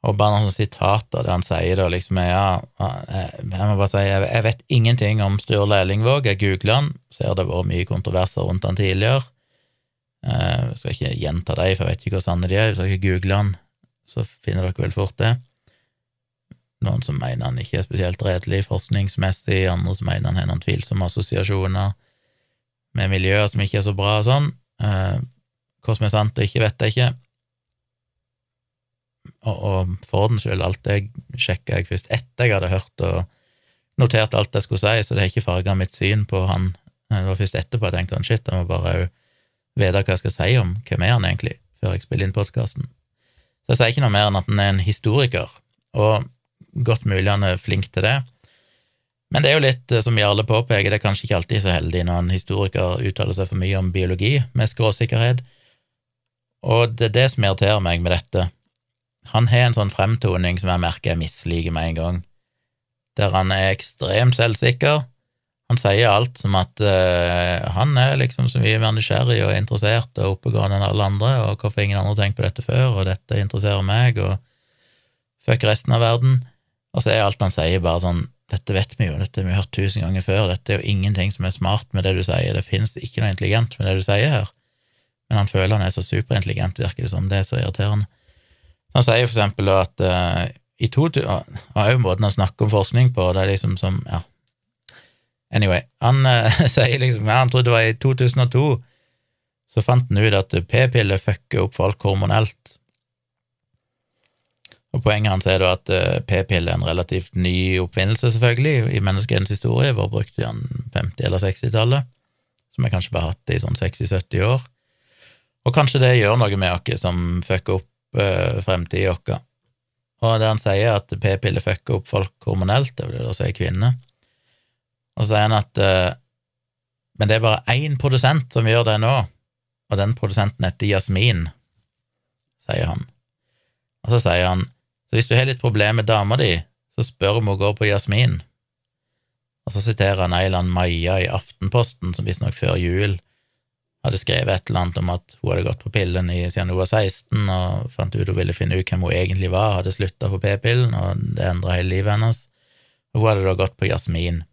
Og bare noen sitater der han sier da liksom Ja, jeg må bare si, jeg vet ingenting om Sturle Ellingvåg. Jeg googler han, ser det har vært mye kontroverser rundt han tidligere. Eh, jeg skal ikke gjenta dem, for jeg vet ikke hvor sanne de er. Hvis dere googler han, så finner dere vel fort det. Noen som mener han ikke er spesielt redelig forskningsmessig, andre som mener han har noen tvilsomme assosiasjoner med miljøer som ikke er så bra og sånn. Hva som er sant og ikke, vet jeg ikke. Og, og for den skyld, alt det sjekka jeg først etter jeg hadde hørt og notert alt jeg skulle si, så det har ikke farga mitt syn på han. Det var først etterpå jeg tenkte han, shit, jeg må bare vite hva jeg skal si om hvem er han egentlig, før jeg spiller inn podkasten. Så jeg sier ikke noe mer enn at han er en historiker, og godt mulig han er flink til det. Men det er jo litt, eh, som Jarle påpeker, det er kanskje ikke alltid så heldig når en historiker uttaler seg for mye om biologi med skråsikkerhet, og det er det som irriterer meg med dette. Han har en sånn fremtoning som jeg merker jeg misliker med en gang, der han er ekstremt selvsikker, han sier alt som at uh, han er liksom så mye mer nysgjerrig og interessert og oppegående enn alle andre, og hvorfor ingen andre har tenkt på dette før, og dette interesserer meg, og fuck resten av verden. Og så er alt han sier, bare sånn Dette vet vi jo, dette har vi hørt tusen ganger før, dette er jo ingenting som er smart med det du sier, det finnes ikke noe intelligent med det du sier her. Men han føler han er så superintelligent, virker det som, det er så irriterende. Han sier for eksempel at uh, i to, og òg måten han snakker om forskning på, det er liksom som Ja. Anyway, han uh, sier liksom ja, Han trodde det var i 2002, så fant han ut at p-piller fucker opp folk hormonelt. Og Poenget hans er da at uh, p-piller er en relativt ny oppfinnelse, selvfølgelig, i menneskehetens historie. Var brukt i 50- eller 60-tallet, som vi kanskje bare hatt i sånn 60-70 år. Og kanskje det gjør noe med oss som fucker opp eh, fremtida vår. Og det han sier, at p-piller fucker opp folk hormonelt, det vil si kvinner. Og så sier han at eh, Men det er bare én produsent som gjør det nå, og den produsenten heter Jasmin, sier han. Og så sier han så hvis du har litt problemer med dama di, så spør om hun går på Jasmin. Og så siterer han ei eller annen Maja i Aftenposten, som visstnok før jul hadde skrevet et eller annet om at hun hadde gått på pillen siden hun var 16, og fant ut hun ville finne ut hvem hun egentlig var, hadde slutta på p-pillen, og det endra hele livet hennes. Og hun hadde da gått på Jasmin.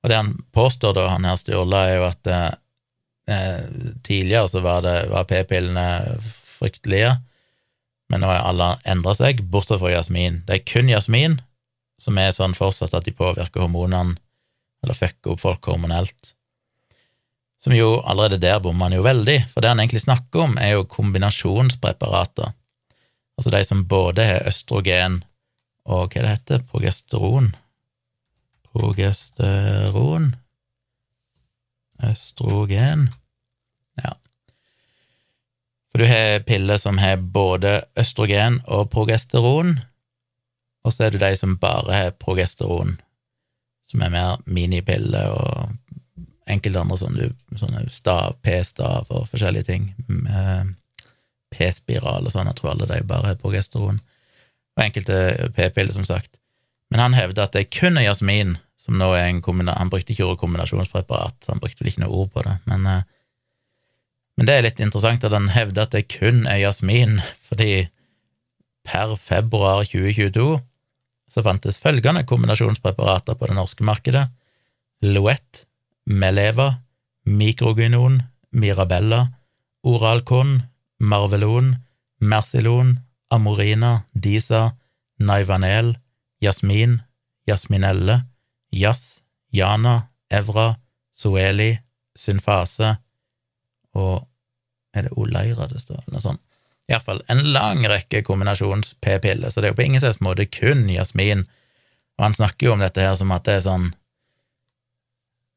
Og det han påstår, da, han her Sturla, er jo at eh, tidligere så var, var p-pillene fryktelige, men nå har alle endra seg, bortsett fra jasmin. Det er kun jasmin som er sånn fortsatt at de påvirker hormonene, eller fucker opp folk hormonelt. Som jo allerede der bommer han jo veldig, for det han egentlig snakker om, er jo kombinasjonspreparater. Altså de som både har østrogen og hva det heter, progesteron Progesteron Østrogen Ja. for du har piller som har både østrogen og progesteron, og så er det de som bare har progesteron, som er mer minipiller og enkelte andre sånne, sånne stav, p-stav og forskjellige ting. P-spiral og sånn, jeg tror alle de bare er progesteron. Og enkelte p-piller, som sagt. Men han hevder at det kun er jasmin som nå er en kombinasjon Han brukte ikke ordet kombinasjonspreparat, han brukte vel ikke noe ord på det, men uh, men det er litt interessant at han hevder at det kun er jasmin, fordi per februar 2022 så fantes følgende kombinasjonspreparater på det norske markedet Loett, Meleva, Mikrogynon, Mirabella, Oralkon, Marvelon, Mercilon, Amorina, Disa, Naivanel, Jasmin, Jasminelle, Jazz, Jana, Evra, Soeli, Synfase og er det Oleira det står? Noe sånt. Iallfall en lang rekke kombinasjons-p-piller, så det er jo på ingen slags måte kun jasmin. Og han snakker jo om dette her som at det er sånn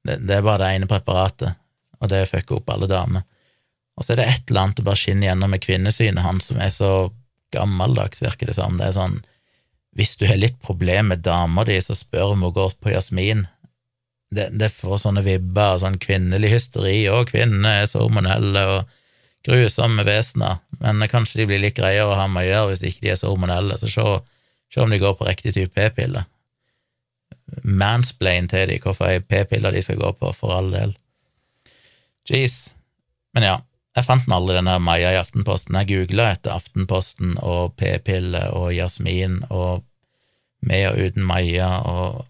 Det, det er bare det ene preparatet, og det fucker opp alle damer. Og så er det et eller annet som bare skinner gjennom med kvinnesynet hans som er så gammeldags, virker det som. Det er sånn Hvis du har litt problem med dama di, så spør om hun går på jasmin det, det får sånne vibber, sånn kvinnelig hysteri, og kvinner er så hormonelle og grusomme vesener, men kanskje de blir litt greiere å ha med å gjøre hvis ikke de er så hormonelle, så se, se om de går på riktig type p-pille. Mansplain til de hvorfor ei p-pille de skal gå på, for all del. Jeez. Men ja, jeg fant den aldri, denne Maja i Aftenposten. Jeg googla etter Aftenposten og p-pille og Jasmin og med og uten Maja, og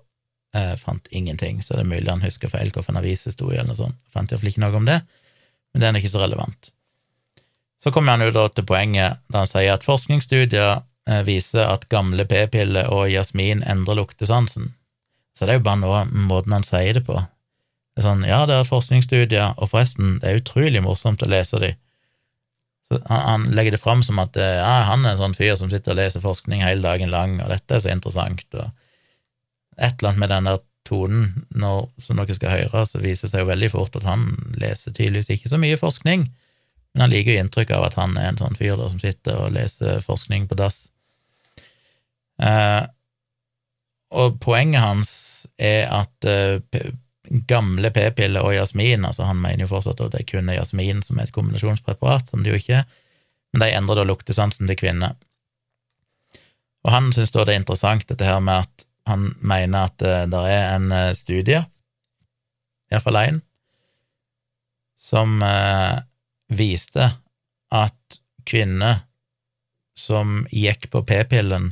jeg fant ingenting, så det er mulig han husker feil hvilken avis det sto i, eller noe sånt. Jeg fant iallfall ikke noe om det, men det er ikke så relevant. Så kommer han jo til poenget da han sier at forskningsstudier eh, viser at gamle p-piller og jasmin endrer luktesansen. Så det er jo bare noe, måten han sier det på. Det er sånn, ja, det er forskningsstudier, og forresten, det er utrolig morsomt å lese de. Så han, han legger det fram som at eh, ja, han er en sånn fyr som sitter og leser forskning hele dagen lang, og dette er så interessant, og et eller annet med den der tonen når, som dere skal høre, så viser det seg jo veldig fort at han leser tydeligvis ikke så mye forskning. Men han liker inntrykk av at han er en sånn fyr der som sitter og leser forskning på dass. Eh, og poenget hans er at uh, gamle p-piller og jasmin, altså han mener jo fortsatt at det kun er jasmin som er et kombinasjonspreparat, som det jo ikke er, men de endrer da luktesansen til kvinner. Og han syns da det er interessant dette her med at han mener at uh, det er en uh, studie, iallfall én, som uh, viste at kvinner som gikk på p-pillen,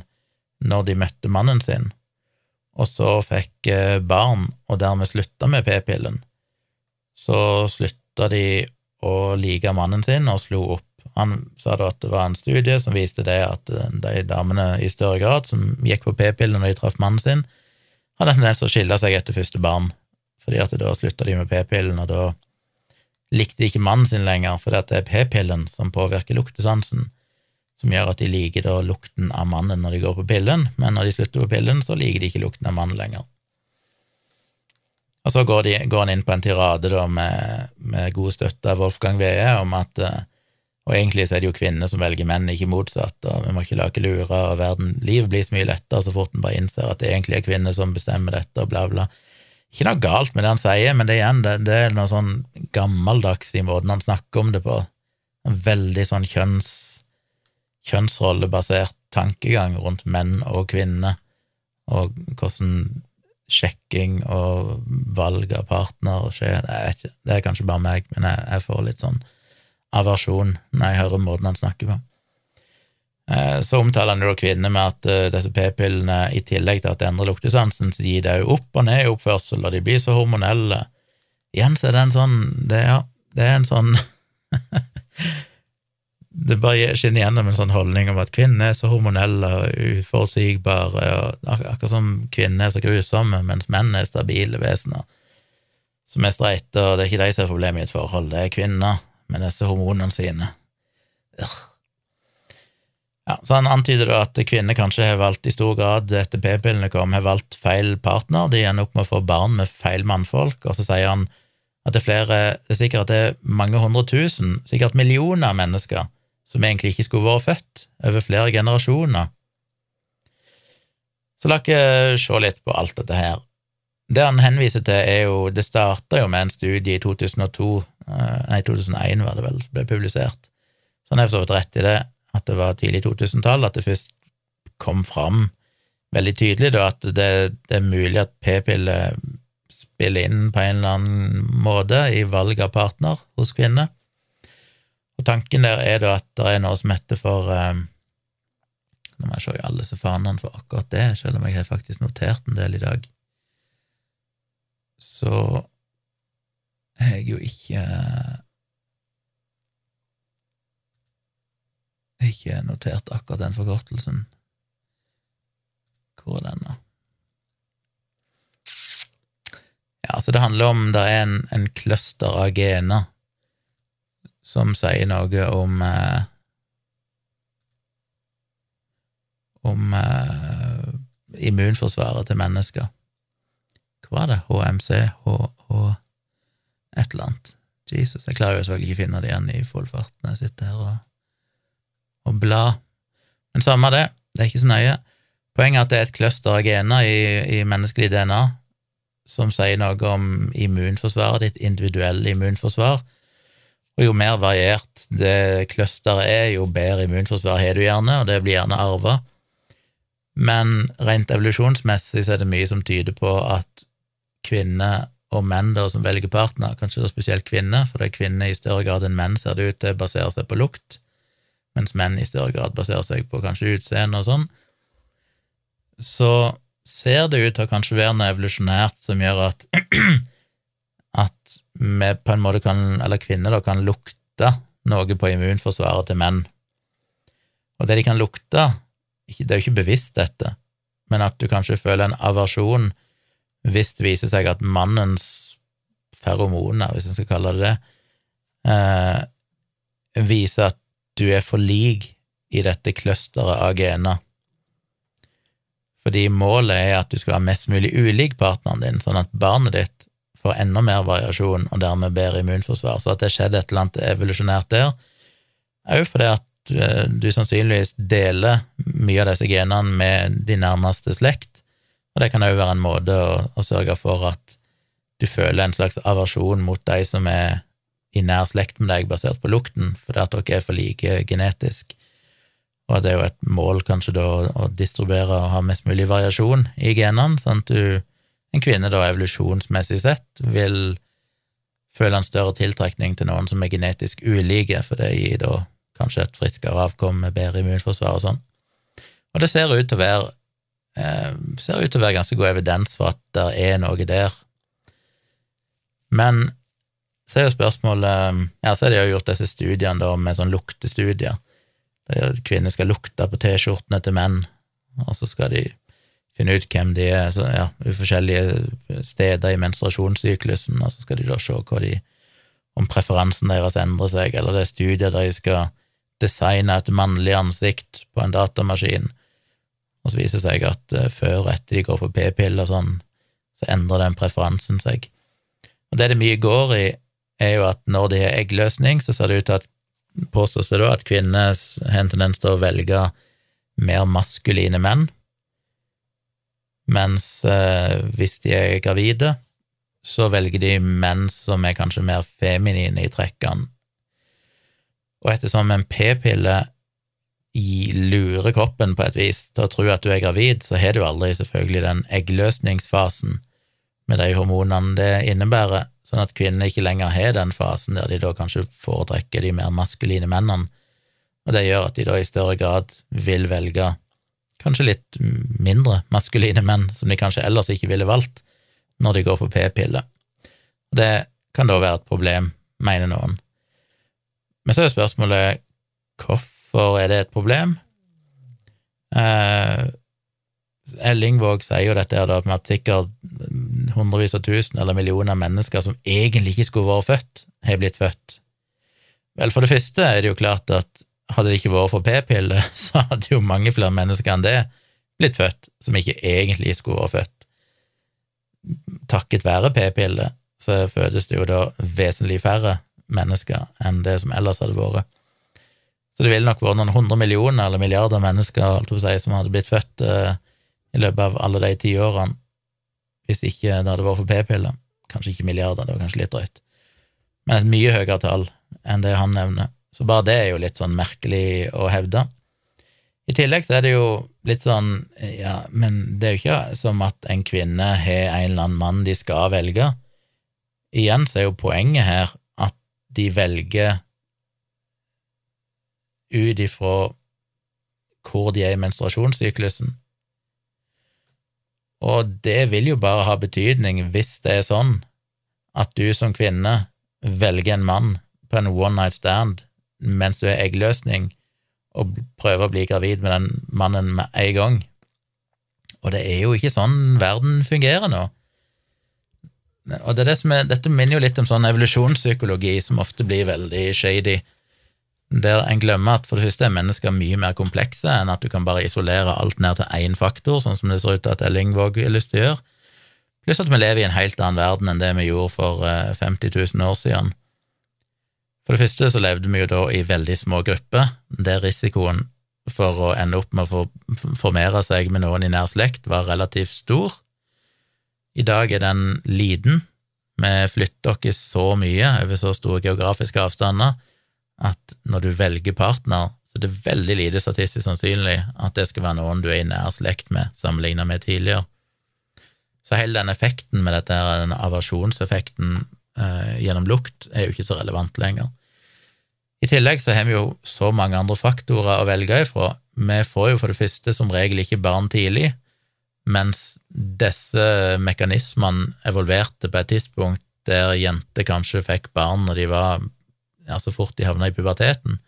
når de møtte mannen sin, og så fikk eh, barn, og dermed slutta med p-pillen, så slutta de å like mannen sin og slo opp. Han sa da at det var en studie som viste det at eh, de damene i større grad som gikk på p-pillen når de traff mannen sin, hadde en tendens til å seg etter første barn, fordi at da slutta de med p-pillen, og da likte de ikke mannen sin lenger, fordi at det er p-pillen som påvirker luktesansen som gjør at de liker da lukten av mannen når de går på pillen, men når de slutter på pillen, så liker de ikke lukten av mannen lenger. Og så går, de, går han inn på en tirade da med, med god støtte av Wolfgang Wee om at eh, og egentlig så er det jo kvinner som velger menn, ikke motsatt, og vi må ikke lage lurer, og verden, livet blir så mye lettere så fort en bare innser at det egentlig er kvinner som bestemmer dette, og bla, bla. Ikke noe galt med det han sier, men det, igjen, det, det er noe sånn gammeldags i måten han snakker om det på. En veldig sånn kjønns kjønnsrollebasert tankegang rundt menn og kvinner, og hvordan sjekking og valg av partner skjer. Vet ikke, det er kanskje bare meg, men jeg, jeg får litt sånn aversjon når jeg hører måten han snakker på. Eh, så omtaler han jo kvinner med at uh, disse p-pillene, i tillegg til at det endrer luktesansen, så gir det jo opp og ned i oppførsel, og de blir så hormonelle. Igjen så er det en sånn Det, er, det er en sånn det bare skinner gjennom en sånn holdning om at kvinner er så hormonelle og uforutsigbare, og ak akkurat som kvinner er så grusomme, mens menn er stabile vesener som er streite, og det er ikke de som er problemet i et forhold, det er kvinner med disse hormonene sine. Ja, så Han antyder da at kvinner kanskje har valgt i stor grad, etter p-pillene kom, har valgt feil partner, de ender opp med å få barn med feil mannfolk, og så sier han at det er flere, det er sikkert at det er mange hundre tusen, sikkert millioner mennesker som egentlig ikke skulle vært født, over flere generasjoner. Så la oss se litt på alt dette her. Det han henviser til, er jo Det starta jo med en studie i 2002, eh, nei, 2001 var det vel, ble publisert. Så han har for så vidt rett i det, at det var tidlig 2000-tall, at det først kom fram veldig tydelig da, at det, det er mulig at p-piller spiller inn på en eller annen måte i valg av partner hos kvinner. Og tanken der er da at det er noe som heter for um, Nå må jeg se i alle disse fanene for akkurat det, selv om jeg har faktisk notert en del i dag. Så har jeg jo ikke Jeg ikke notert akkurat den forkortelsen. Hvor er den, da? Ja, så det handler om det er en, en cluster av gener som sier noe om eh, om eh, immunforsvaret til mennesker. Hva var det? HMC? H, H et eller annet. Jesus, jeg klarer jo selvfølgelig ikke å finne det igjen i full fart når jeg sitter her og, og blar. Men samme det, det er ikke så nøye. Poenget er at det er et cluster av gener i, i menneskelig DNA som sier noe om immunforsvaret ditt, individuelle immunforsvar, og jo mer variert det clusteret er, jo bedre immunforsvar har du gjerne, og det blir gjerne arva. Men rent evolusjonsmessig så er det mye som tyder på at kvinner og menn da som velger partner, kanskje da spesielt kvinner, for det er kvinner i større grad enn menn ser det ut til baserer seg på lukt, mens menn i større grad baserer seg på kanskje utseende og sånn, så ser det ut til å kanskje være noe evolusjonært som gjør at vi på en måte kan, eller kvinner da, kan lukte noe på immunforsvaret til menn. Og det de kan lukte, det er jo ikke bevisst dette, men at du kanskje føler en aversjon hvis det viser seg at mannens feromoner, hvis en skal kalle det det, eh, viser at du er for lik i dette clusteret av gener. Fordi målet er at du skal være mest mulig ulik partneren din, sånn at barnet ditt får enda mer variasjon og dermed bedre immunforsvar. Så at det skjedde et eller annet evolusjonært der, er jo fordi at eh, du sannsynligvis deler mye av disse genene med de nærmeste slekt, og det kan òg være en måte å, å, sørge for at du føler en slags aversjon mot de som er i nær slekt med deg, basert på lukten, fordi at dere er for like genetisk. Og det er jo et mål kanskje da å distribuere og ha mest mulig variasjon i genene, sånn at du en kvinne da evolusjonsmessig sett vil føle en større tiltrekning til noen som er genetisk ulike, for det gir da kanskje et friskere avkom med bedre immunforsvar og sånn. Og det ser ut til å være eh, ser ut til å være ganske god evidens for at det er noe der. Men så er jo spørsmålet Ja, så har de jo gjort disse studiene da med sånn luktestudier. Der kvinner skal lukte på T-skjortene til menn, og så skal de finne ut hvem de er. Så, ja, forskjellige steder i menstruasjonssyklusen, og så skal de da se de, om preferansen deres endrer seg, eller det er studier der de skal designe et mannlig ansikt på en datamaskin, og så viser det seg at uh, før og etter de går på p-piller og sånn, så endrer den preferansen seg. Og det det mye går i, er jo at når de har eggløsning, så ser det ut til at påstås det da at kvinner har en tendens til å velge mer maskuline menn, mens eh, hvis de er gravide, så velger de menn som er kanskje mer feminine i trekkene. Og ettersom en p-pille lurer kroppen på et vis til å tro at du er gravid, så har du aldri selvfølgelig den eggløsningsfasen med de hormonene det innebærer, sånn at kvinner ikke lenger har den fasen der de da kanskje foretrekker de mer maskuline mennene, og det gjør at de da i større grad vil velge kanskje litt mindre maskuline menn, som de kanskje ellers ikke ville valgt når de går på p-pille. Det kan da være et problem, mener noen. Men så er spørsmålet hvorfor er det et problem? Eh, Ellingvåg sier jo dette da, med at sikkert hundrevis av tusen eller millioner mennesker som egentlig ikke skulle vært født, har blitt født. Vel, for det første er det jo klart at hadde det ikke vært for p-piller, så hadde jo mange flere mennesker enn det blitt født, som ikke egentlig skulle vært født. Takket være p-piller så fødes det jo da vesentlig færre mennesker enn det som ellers hadde vært. Så det ville nok vært noen hundre millioner eller milliarder mennesker si, som hadde blitt født uh, i løpet av alle de ti årene, hvis ikke det hadde vært for p-piller. Kanskje ikke milliarder, det var kanskje litt drøyt, men et mye høyere tall enn det han nevner. Så bare det er jo litt sånn merkelig å hevde. I tillegg så er det jo litt sånn, ja, men det er jo ikke som at en kvinne har en eller annen mann de skal velge. Igjen så er jo poenget her at de velger ut ifra hvor de er i menstruasjonssyklusen. Og det vil jo bare ha betydning hvis det er sånn at du som kvinne velger en mann på en one night stand mens du er eggløsning, og prøver å bli gravid med den mannen med en gang. Og det er jo ikke sånn verden fungerer nå. Og det det er, Dette minner jo litt om sånn evolusjonspsykologi som ofte blir veldig shady, der en glemmer at for det første er mennesker mye mer komplekse enn at du kan bare isolere alt ned til én faktor, sånn som det ser ut til at Ellingvåg har lyst til å gjøre. Pluss at vi lever i en helt annen verden enn det vi gjorde for 50 eh, 000 år siden. For det første så levde vi jo da i veldig små grupper, der risikoen for å ende opp med å formere seg med noen i nær slekt var relativt stor. I dag er den liten. Vi flytter oss så mye over så store geografiske avstander at når du velger partner, så er det veldig lite statistisk sannsynlig at det skal være noen du er i nær slekt med, sammenlignet med tidligere. Så hele den effekten med dette, den aversjonseffekten eh, gjennom lukt, er jo ikke så relevant lenger. I tillegg så har vi jo så mange andre faktorer å velge ifra. Vi får jo for det første som regel ikke barn tidlig, mens disse mekanismene evolverte på et tidspunkt der jenter kanskje fikk barn når de var ja, så fort de havna i puberteten.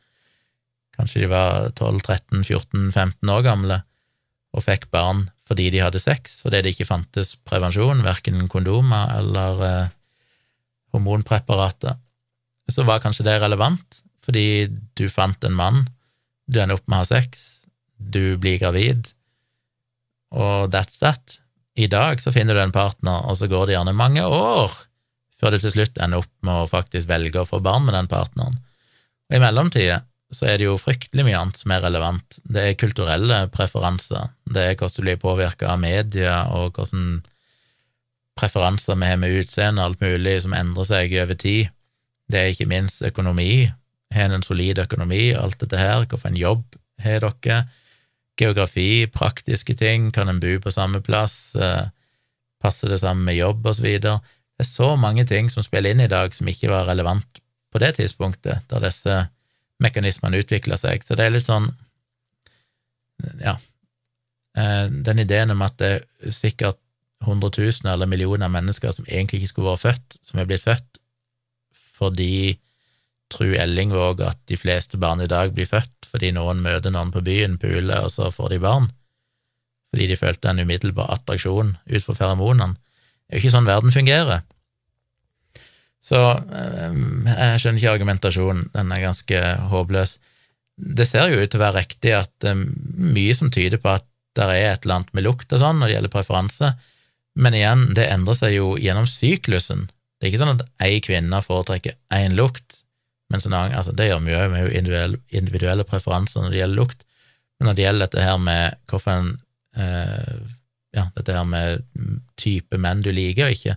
Kanskje de var 12-13-14-15 år gamle og fikk barn fordi de hadde sex, fordi det ikke fantes prevensjon, verken kondomer eller hormonpreparater. Så var kanskje det relevant, fordi du fant en mann, du ender opp med å ha sex, du blir gravid, og that's that. I dag så finner du en partner, og så går det gjerne mange år før du til slutt ender opp med å faktisk velge å få barn med den partneren. Og i mellomtida så er det jo fryktelig mye annet som er relevant. Det er kulturelle preferanser, det er hvordan du blir påvirka av media, og hvordan preferanser vi har med utseende alt mulig som endrer seg over tid. Det er ikke minst økonomi. Har en en solid økonomi, alt dette her, hvilken jobb har dere? Geografi, praktiske ting, kan en bo på samme plass, eh, passer det sammen med jobb, videre. Det er så mange ting som spiller inn i dag som ikke var relevant på det tidspunktet, da disse mekanismene utvikla seg. Så det er litt sånn Ja. eh, den ideen om at det er sikkert hundretusener eller millioner mennesker som egentlig ikke skulle vært født, som er blitt født fordi Tru Ellingvåg at de fleste barn i dag blir født fordi noen møter noen på byen, puler, og så får de barn, fordi de følte en umiddelbar attraksjon ut fra. Det er jo ikke sånn verden fungerer. Så eh, jeg skjønner ikke argumentasjonen, den er ganske håpløs. Det ser jo ut til å være riktig at er mye som tyder på at det er et eller annet med lukt og sånn når det gjelder preferanse, men igjen, det endrer seg jo gjennom syklusen. Det er ikke sånn at ei kvinne foretrekker én lukt, men annen altså det gjør vi jo med individuelle, individuelle preferanser når det gjelder lukt, men når det gjelder dette her med hvorfor eh, ja, dette her med type menn du liker og ikke,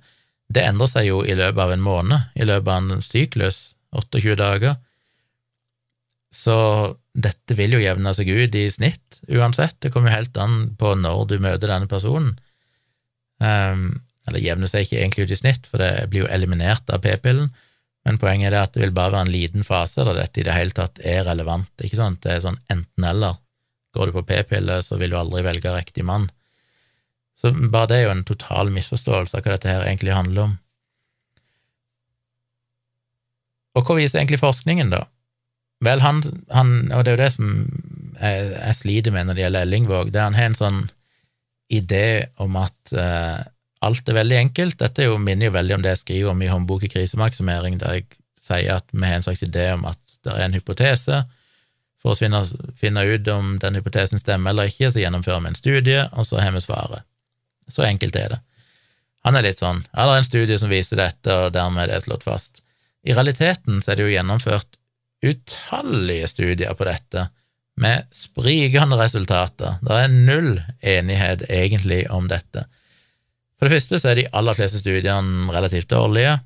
det endrer seg jo i løpet av en måned, i løpet av en syklus, 28 dager. Så dette vil jo jevne seg ut i snitt, uansett. Det kommer jo helt an på når du møter denne personen. Um, eller jevner seg ikke egentlig ut i snitt, for det blir jo eliminert av p-pillen, men poenget er at det vil bare være en liten fase der dette i det hele tatt er relevant. Ikke sant? Det er sånn enten-eller. Går du på p-pille, så vil du aldri velge riktig mann. Så bare det er jo en total misforståelse av hva dette her egentlig handler om. Og hva viser egentlig forskningen, da? Vel, han, han og det er jo det som jeg, jeg sliter med når det gjelder Ellingvåg, det er han har en sånn idé om at eh, alt er veldig enkelt. Dette jo, minner jo veldig om det jeg skriver om i Håndbok i krisemaksimering, der jeg sier at vi har en slags idé om at det er en hypotese. For å finne, finne ut om den hypotesen stemmer eller ikke, så gjennomfører vi en studie, og så har vi svaret. Så enkelt er det. Han er litt sånn ja, det er en studie som viser dette, og dermed er det slått fast. I realiteten så er det jo gjennomført utallige studier på dette, med sprikende resultater. Det er null enighet egentlig om dette. For det første så er de aller fleste studiene relativt dårlige,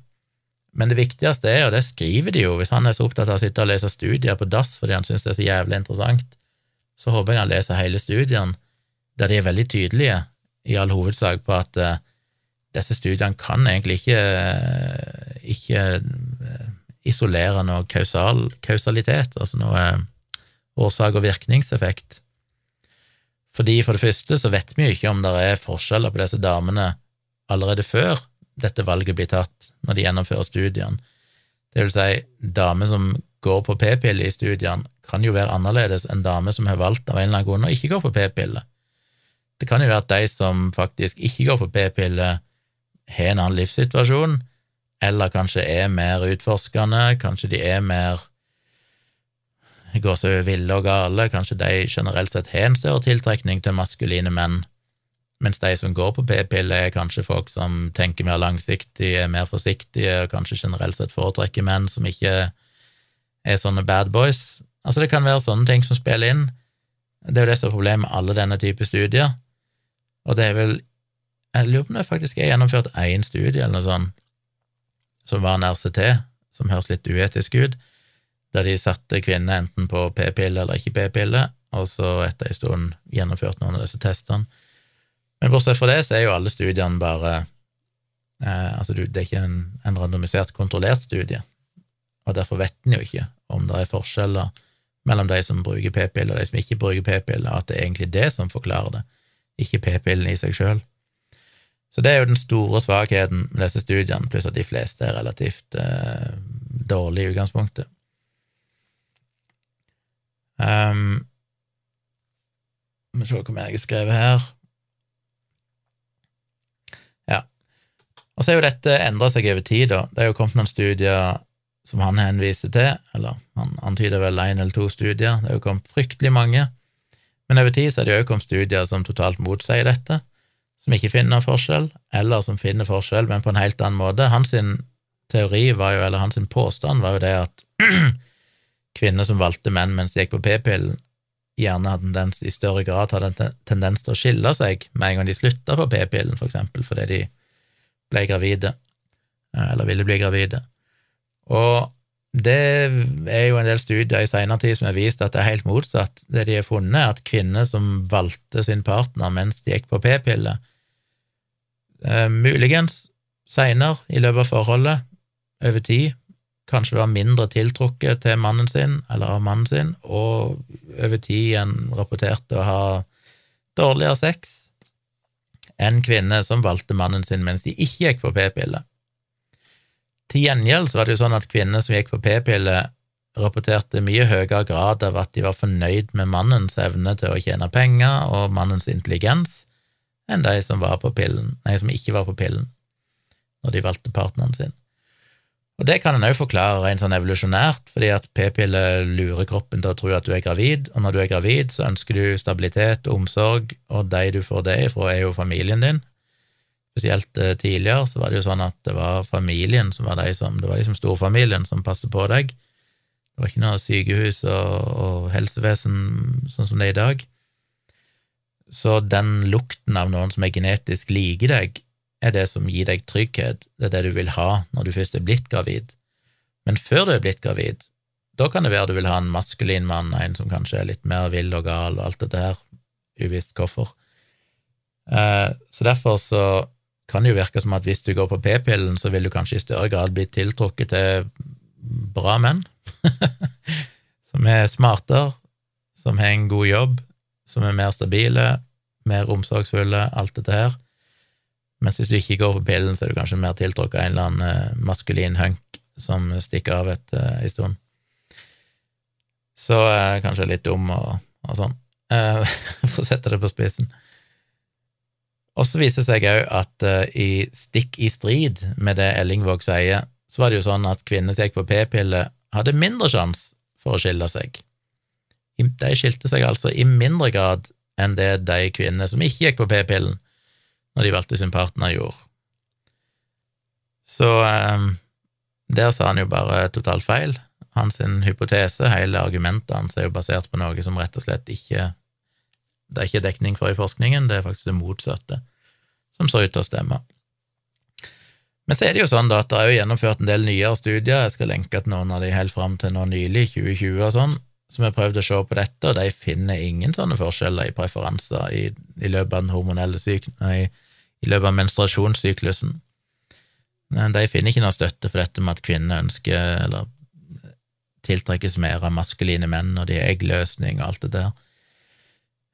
men det viktigste er, og det skriver de jo, hvis han er så opptatt av å sitte og lese studier på dass fordi han syns det er så jævlig interessant, så håper jeg han leser hele studien, der de er veldig tydelige i all hovedsak på at uh, disse studiene kan egentlig ikke, uh, ikke uh, isolere noe kausal, kausalitet, altså noe årsak- og virkningseffekt. Fordi for det første så vet vi jo ikke om det er forskjeller på disse damene allerede før dette valget blir tatt, når de gjennomfører studiene. Det vil si, damer som går på p-pille i studiene, kan jo være annerledes enn damer som har valgt av en eller annen grunn å ikke gå på p-pille. Det kan jo være at de som faktisk ikke går på p-pille, har en annen livssituasjon, eller kanskje er mer utforskende, kanskje de er mer går så ville og gale, kanskje de generelt sett har en større tiltrekning til maskuline menn, mens de som går på p-pille, er kanskje folk som tenker mer langsiktig, er mer forsiktige, og kanskje generelt sett foretrekker menn som ikke er sånne bad boys. Altså, det kan være sånne ting som spiller inn. Det er jo det som er problemet med alle denne type studier. Og det er vel Jeg lurer på om det faktisk er gjennomført én studie eller noe sånt, som var en RCT, som høres litt uetisk ut, der de satte kvinner enten på p-pille eller ikke p-pille, og så etter en stund gjennomførte noen av disse testene. Men bortsett fra det, så er jo alle studiene bare eh, Altså, det er ikke en, en randomisert, kontrollert studie, og derfor vet en jo ikke om det er forskjeller mellom de som bruker p-pille og de som ikke bruker p-pille, og at det er egentlig det som forklarer det ikke p-pillen i seg sjøl. Så det er jo den store svakheten med disse studiene, pluss at de fleste er relativt eh, dårlige i utgangspunktet. Um, vi se hva mer jeg har skrevet her. Ja. Og så er jo dette endra seg over tid, da. Det er jo kommet noen studier som han henviser til, eller han antyder vel én eller to studier. Det er jo kommet fryktelig mange. Men over tid så er det jo kommet studier som totalt motsier dette, som ikke finner noen forskjell, eller som finner forskjell, men på en helt annen måte. Hans teori var jo, eller hans påstand var jo det at kvinner som valgte menn mens de gikk på p-pillen, gjerne hadde tendens, i større grad hadde en tendens til å skille seg med en gang de slutta på p-pillen, for eksempel, fordi de ble gravide, eh, eller ville bli gravide. Og det er jo en del studier i seinere tid som har vist at det er helt motsatt. Det de har funnet, er at kvinner som valgte sin partner mens de gikk på p-pille, eh, muligens seinere i løpet av forholdet, over tid, kanskje var mindre tiltrukket til mannen sin eller av mannen sin, og over tid en rapporterte å ha dårligere sex enn kvinner som valgte mannen sin mens de ikke gikk på p-piller. Til gjengjeld så var det jo sånn at kvinner som gikk på p-piller, rapporterte mye høyere grad av at de var fornøyd med mannens evne til å tjene penger og mannens intelligens enn de som, var på pillen, nei, som ikke var på pillen, når de valgte partneren sin. Og Det kan en òg forklare rent sånn evolusjonært, fordi at p-piller lurer kroppen til å tro at du er gravid, og når du er gravid, så ønsker du stabilitet og omsorg, og de du får det ifra, er jo familien din. Spesielt eh, tidligere så var det jo sånn at det var familien som var de som Det var liksom storfamilien som passet på deg. Det var ikke noe sykehus og, og helsevesen sånn som det er i dag. Så den lukten av noen som er genetisk liker deg, er det som gir deg trygghet, det er det du vil ha når du først er blitt gravid. Men før du er blitt gravid, da kan det være du vil ha en maskulin mann, en som kanskje er litt mer vill og gal og alt det der, uvisst hvorfor. Eh, så derfor så kan det jo virke som at hvis du går på p-pillen, så vil du kanskje i større grad bli tiltrukket til bra menn, som er smartere, som har en god jobb, som er mer stabile, mer omsorgsfulle, alt dette her. Mens hvis du ikke går på pillen, så er du kanskje mer tiltrukket av en eller annen uh, maskulin hunk som stikker av et, ei stund. Så uh, kanskje litt dum og, og sånn, for å sette det på spissen. Og så viser det seg òg at i stikk i strid med det Ellingvåg sier, så var det jo sånn at kvinner som gikk på p-pille, hadde mindre sjanse for å skille seg. De skilte seg altså i mindre grad enn det de kvinnene som ikke gikk på p-pillen, når de valgte sin partner, gjorde. Så eh, der sa han jo bare totalt feil. Hans hypotese, hele argumentet hans, er jo basert på noe som rett og slett ikke det er ikke dekning for i forskningen, det er faktisk det motsatte som ser ut til å stemme. Men så er det jo sånn da at det er jo gjennomført en del nyere studier, jeg skal lenke til noen av de helt fram til nå nylig, 2020 og sånn, som har prøvd å se på dette, og de finner ingen sånne forskjeller i preferanser i, i løpet av den hormonelle syk... Nei, i løpet av menstruasjonssyklusen. De finner ikke noe støtte for dette med at kvinner ønsker eller tiltrekkes mer av maskuline menn, og de har eggløsning og alt det der.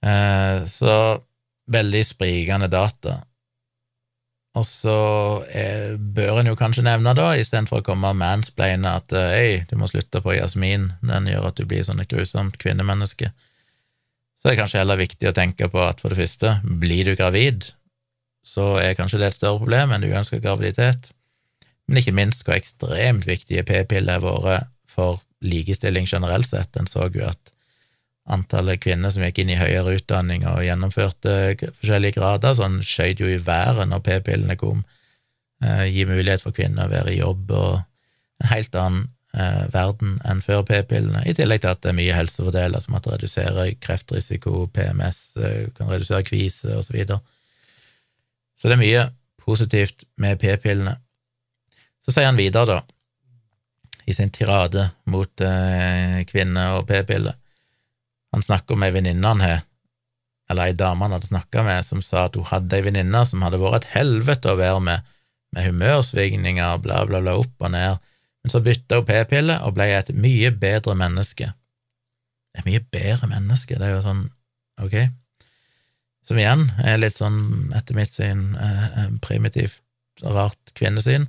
Eh, så veldig sprikende data. Og så bør en jo kanskje nevne, da, istedenfor å komme og mansplaine at ei, du må slutte på Jasmin, den gjør at du blir sånn et grusomt kvinnemenneske, så er det kanskje heller viktig å tenke på at for det første, blir du gravid, så er kanskje det et større problem enn uønsket graviditet, men ikke minst hvor ekstremt viktige p-piller har vært for likestilling generelt sett. En så jo at antallet kvinner som gikk inn i høyere utdanning og gjennomførte forskjellige grader, sånn skjøt jo i været når p-pillene kom. Eh, gi mulighet for kvinner å være i jobb og en helt annen eh, verden enn før p-pillene, i tillegg til at det er mye helsefordeler, som at det reduserer kreftrisiko, PMS, eh, kan redusere kvise, osv. Så, videre. Så det er mye positivt med p-pillene. Så sier han videre, da, i sin tirade mot eh, kvinner og p-piller, han snakker om ei venninne han har, eller ei dame han hadde snakka med, som sa at hun hadde ei venninne som hadde vært et helvete å være med, med humørsvingninger, bla, bla, bla, opp og ned, men så bytta hun p-pille og ble et mye bedre menneske. Et mye bedre menneske, det er jo sånn, ok, som igjen er litt sånn, etter mitt syn, eh, primitivt og rart kvinnesyn.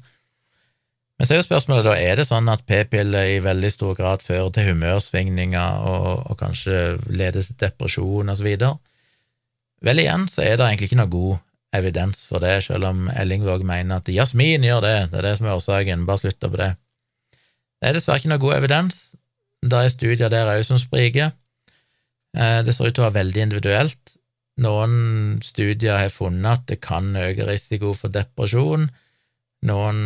Men så er jo spørsmålet da, er det sånn at p-piller i veldig stor grad fører til humørsvingninger og, og kanskje leder til depresjon osv.? Vel, igjen så er det egentlig ikke noe god evidens for det, selv om Ellingvåg mener at Jasmin gjør det, det er det som er årsaken, bare slutt på det. Det er dessverre ikke noe god evidens. Det er studier der òg som spriker. Eh, det ser ut til å være veldig individuelt. Noen studier har funnet at det kan øke risiko for depresjon. Noen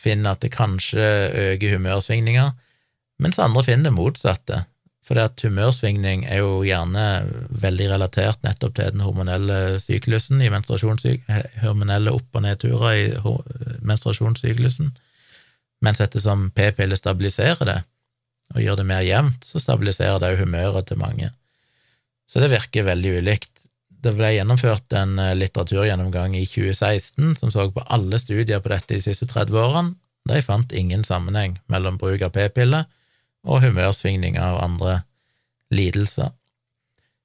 finner at det kanskje øker humørsvingninger, mens andre finner det motsatte. For det at humørsvingning er jo gjerne veldig relatert nettopp til den hormonelle syklusen i hormonelle opp- og nedturer i menstruasjonssyklusen, mens ettersom p-piller stabiliserer det og gjør det mer jevnt, så stabiliserer det jo humøret til mange. Så det virker veldig ulikt. Det ble gjennomført en eh, litteraturgjennomgang i 2016 som så på alle studier på dette de siste 30 årene. De fant ingen sammenheng mellom bruk av p-piller og humørsvingninger og andre lidelser.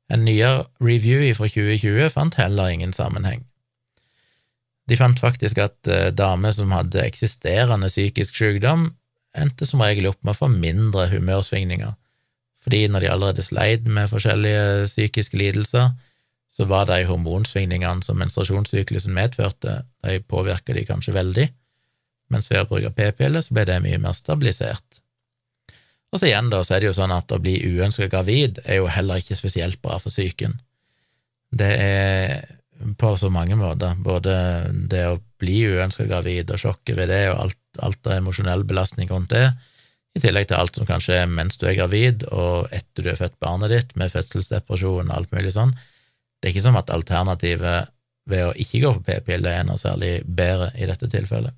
En nyere review fra 2020 fant heller ingen sammenheng. De fant faktisk at uh, damer som hadde eksisterende psykisk sykdom, endte som regel opp med å få mindre humørsvingninger, fordi når de allerede sleit med forskjellige psykiske lidelser, så var de hormonsvingningene som menstruasjonssyklusen medførte, de påvirka de kanskje veldig, mens ved å bruke p-piller så ble det mye mer stabilisert. Og så igjen, da, så er det jo sånn at å bli uønsket gravid er jo heller ikke spesielt bra for psyken. Det er på så mange måter, både det å bli uønsket gravid og sjokket ved det, og alt, alt av emosjonell belastning rundt det, i tillegg til alt som kan skje mens du er gravid, og etter du har født barnet ditt, med fødselsdepresjon og alt mulig sånn. Det er ikke som at alternativet ved å ikke gå på p-piller er noe særlig bedre i dette tilfellet.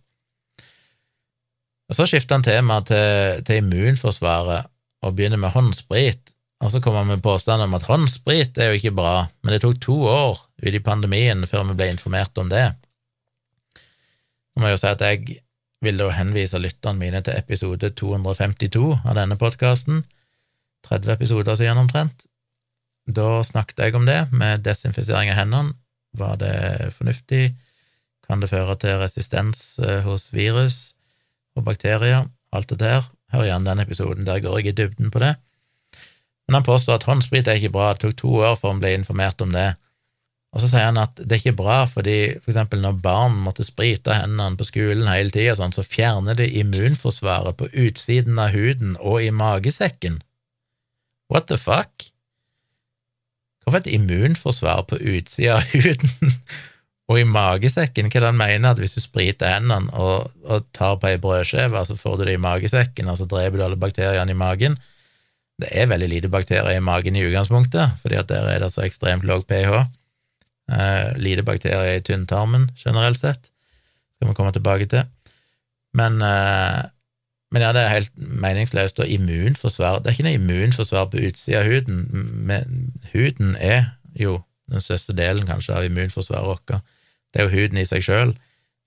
Og Så skifter han tema til, til immunforsvaret og begynner med håndsprit, og så kommer han med påstand om at håndsprit er jo ikke bra, men det tok to år ut i pandemien før vi ble informert om det. Nå må jo si at jeg vil da henvise lytterne mine til episode 252 av denne podkasten, 30 episoder siden omtrent. Da snakket jeg om det, med desinfisering av hendene. Var det fornuftig? Kan det føre til resistens eh, hos virus og bakterier? Alt det der. Hør igjen den episoden, der går jeg i dybden på det. Men han påstår at håndsprit er ikke bra, det tok to år før han ble informert om det. Og så sier han at det er ikke bra fordi for eksempel når barn måtte sprite hendene på skolen hele tida, sånn, så fjerner det immunforsvaret på utsiden av huden og i magesekken. What the fuck? Hvorfor et immunforsvar på utsida av huden og i magesekken? Hva er det han mener? At hvis du spriter hendene og, og tar på ei brødskive, så får du det i magesekken, og så dreper du alle bakteriene i magen? Det er veldig lite bakterier i magen i utgangspunktet, fordi at der er det så ekstremt lav pH. Eh, lite bakterier i tynntarmen generelt sett, skal vi komme tilbake til. Men, eh, men ja, det er helt meningsløst. Og immunforsvar Det er ikke noe immunforsvar på utsida av huden, men huden er jo den største delen kanskje av immunforsvaret vårt. Det er jo huden i seg sjøl,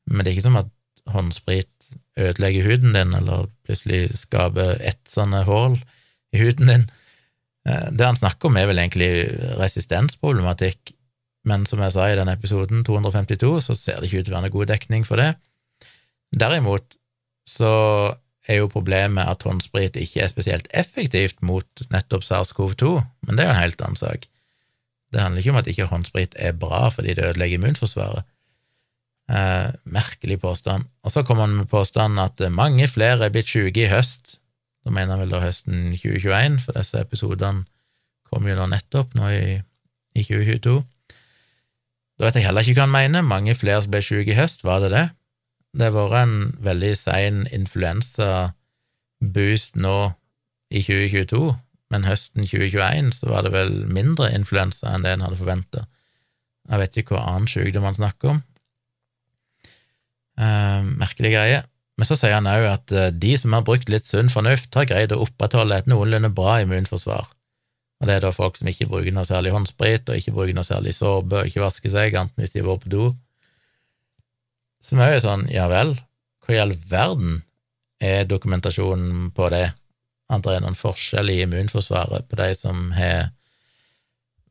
men det er ikke som at håndsprit ødelegger huden din, eller plutselig skaper etsende hull i huden din. Eh, det han snakker om, er vel egentlig resistensproblematikk, men som jeg sa i den episoden 252, så ser det ikke ut til å være noen god dekning for det. Derimot så er jo problemet at håndsprit ikke er spesielt effektivt mot nettopp SARS-CoV-2, men det er jo en helt annen sak. Det handler ikke om at ikke håndsprit er bra fordi det ødelegger immunforsvaret. Eh, merkelig påstand. Og så kommer han med påstanden at mange flere er blitt syke i høst da mener han vel da høsten 2021, for disse episodene kom jo da nettopp, nå i, i 2022. Da vet jeg heller ikke hva han mener. Mange flere som ble syke i høst, var det det? Det har vært en veldig sein influensaboost nå i 2022, men høsten 2021 så var det vel mindre influensa enn det en hadde forventa. Jeg vet ikke hva annen sykdom han snakker om. Eh, merkelig greie. Men så sier han òg at eh, de som har brukt litt sunn fornuft, har greid å opprettholde et noenlunde bra immunforsvar. Og det er da folk som ikke bruker noe særlig håndsprit, og ikke bruker noe særlig såpe, og ikke vasker seg, enten hvis de har vært på do. Som òg er sånn, ja vel, hva i all verden er dokumentasjonen på det? At det er noen forskjell i immunforsvaret på de som har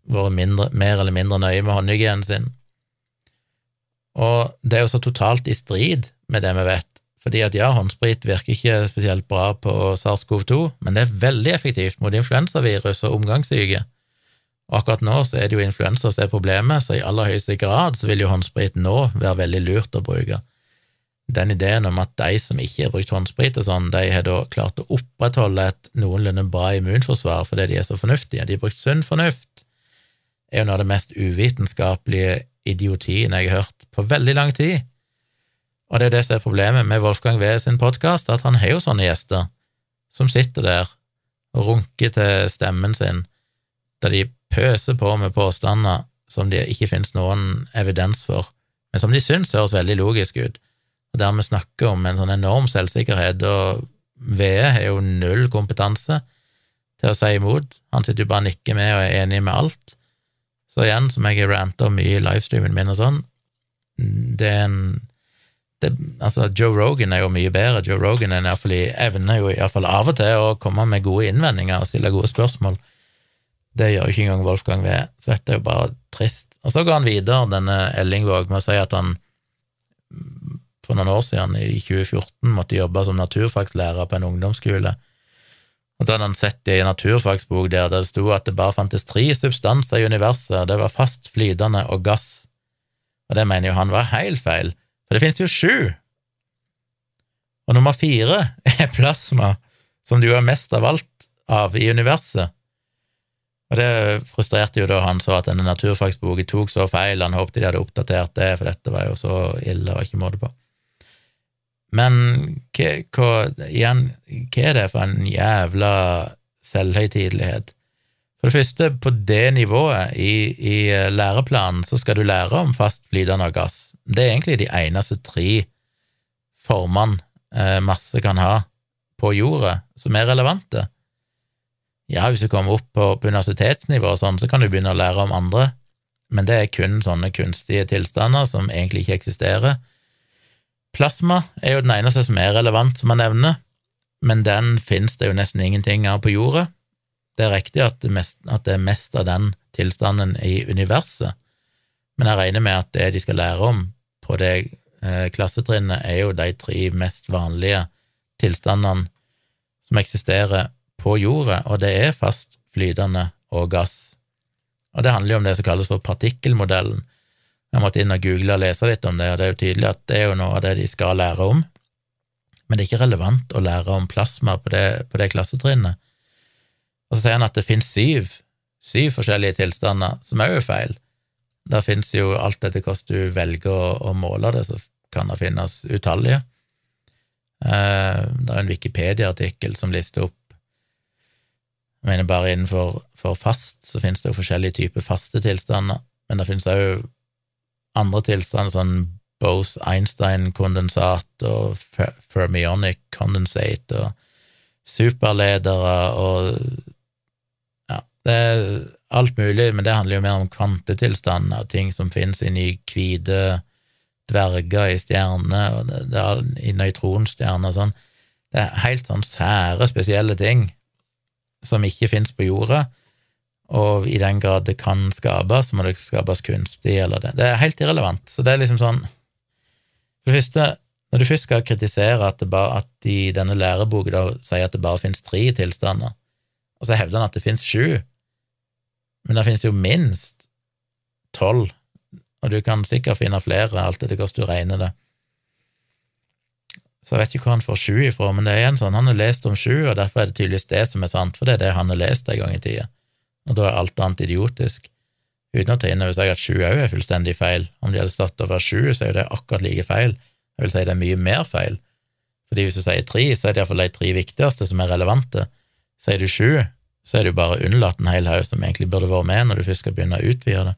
vært mindre, mer eller mindre nøye med håndhygienen sin. Og det er jo så totalt i strid med det vi vet, fordi at ja, håndsprit virker ikke spesielt bra på SARS-CoV-2, men det er veldig effektivt mot influensavirus og omgangssyke. Og akkurat nå så er det jo influensa som er problemet, så i aller høyeste grad så vil jo håndsprit nå være veldig lurt å bruke. Den ideen om at de som ikke har brukt håndsprit og sånn, de har da klart å opprettholde et noenlunde bra immunforsvar fordi de er så fornuftige, de har brukt sunn fornuft, er jo noe av det mest uvitenskapelige idiotien jeg har hørt på veldig lang tid. Og det er det som er problemet med Wolfgang V sin podkast, at han har jo sånne gjester som sitter der og runker til stemmen sin, der de pøser på med påstander som det ikke finnes noen evidens for, men som de syns høres veldig logisk ut. Og Der vi snakker om en sånn enorm selvsikkerhet, og VE har jo null kompetanse til å si imot. Han sitter jo bare og nikker med og er enig med alt. Så igjen, som jeg har ranta mye i livestreamen min og sånn, det er en det, altså, Joe Rogan er jo mye bedre. Joe Rogan er i evner jo iallfall av og til å komme med gode innvendinger og stille gode spørsmål. Det gjør jo ikke engang Wolfgang V, så dette er jo bare trist. Og så går han videre, denne Ellingvåg, med å si at han for noen år siden, i 2014, måtte jobbe som naturfagslærer på en ungdomsskole. Og da hadde han sett det i en naturfagsbok der det sto at det bare fantes tre substanser i universet, det var fast flytende og gass. Og det mener jo han var helt feil, for det finnes jo sju! Og nummer fire er plasma, som du er mest av alt av i universet. Og det frustrerte jo da han så at denne naturfagsboken tok så feil, han håpte de hadde oppdatert det, for dette var jo så ille og ikke måte på. Men hva, igjen, hva er det for en jævla selvhøytidelighet? For det første, på det nivået i, i læreplanen så skal du lære om fast flytende gass. Det er egentlig de eneste tre formene eh, masse kan ha på jorda som er relevante. Ja, hvis du kommer opp på, universitetsnivå og sånn, så kan du begynne å lære om andre, men det er kun sånne kunstige tilstander som egentlig ikke eksisterer. Plasma er jo den eneste som er relevant, som man nevner, men den finnes det jo nesten ingenting av på jorda. Det er riktig at det, mest, at det er mest av den tilstanden i universet, men jeg regner med at det de skal lære om på det eh, klassetrinnet, er jo de tre mest vanlige tilstandene som eksisterer på jorda, og det er fast flytende og gass. Og det handler jo om det som kalles for partikkelmodellen. Jeg måtte inn og google og lese litt om det, og det er jo tydelig at det er jo noe av det de skal lære om, men det er ikke relevant å lære om plasma på det, på det klassetrinnet. Og så sier han at det finnes syv, syv forskjellige tilstander, som er feil. Der finnes jo alt etter hvordan du velger å, å måle det, så kan det finnes utallige. Eh, det er en Wikipedia-artikkel som lister opp jeg mener bare innenfor fast så finnes det jo forskjellige typer faste tilstander, men det finnes òg andre tilstander, sånn Bose-Einstein-kondensat og fermionic condensate og superledere og det er alt mulig, men det handler jo mer om kvantetilstander, ting som finnes inni hvite dverger i stjerner, og i nøytronstjerner og sånn. Det er helt sånn sære, spesielle ting som ikke finnes på jorda, og i den grad det kan skapes, så må det skapes kunstig, eller det. Det er helt irrelevant. Så det er liksom sånn For det første, når du først skal kritisere at, bare, at i denne læreboka sier at det bare finnes tre tilstander, og så hevder han at det finnes sju, men det finnes jo minst tolv, og du kan sikkert finne flere, alt etter hvordan du regner det. Så jeg vet ikke hvor han får sju ifra, men det er en sånn, han har lest om sju, og derfor er det tydeligvis det som er sant, for det er det han har lest en gang i tida, og da er alt annet idiotisk. Uten å ta inn over seg at sju òg er fullstendig feil. Om de hadde stått over sju, så er jo det akkurat like feil. Jeg vil si det er mye mer feil, fordi hvis du sier tre, så er det iallfall de tre viktigste som er relevante. Sier du sju, så er det jo bare unnlatt en hel haug som egentlig burde vært med når du først skal begynne å utvide det.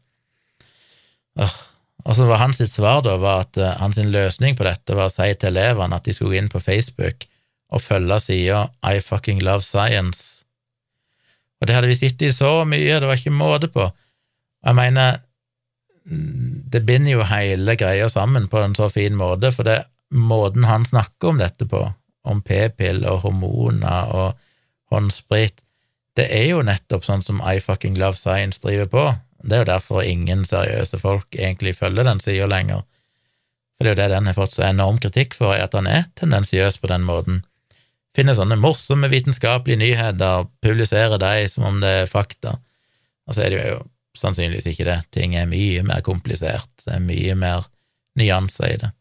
Og så var hans svar da var at uh, hans løsning på dette var å si til elevene at de skulle gå inn på Facebook og følge sida I fucking love science. Og det hadde vi sittet i så mye, det var ikke måte på. Jeg mener, det binder jo hele greia sammen på en så fin måte, for det måten han snakker om dette på, om p-pill og hormoner og håndsprit, det er jo nettopp sånn som I fucking love science driver på. Det er jo derfor ingen seriøse folk egentlig følger den sida lenger. For det er jo det den har fått så enorm kritikk for, at han er tendensiøs på den måten. Finner sånne morsomme vitenskapelige nyheter, publiserer dem som om det er fakta. Og så er det jo sannsynligvis ikke det. Ting er mye mer komplisert, det er mye mer nyanser i det.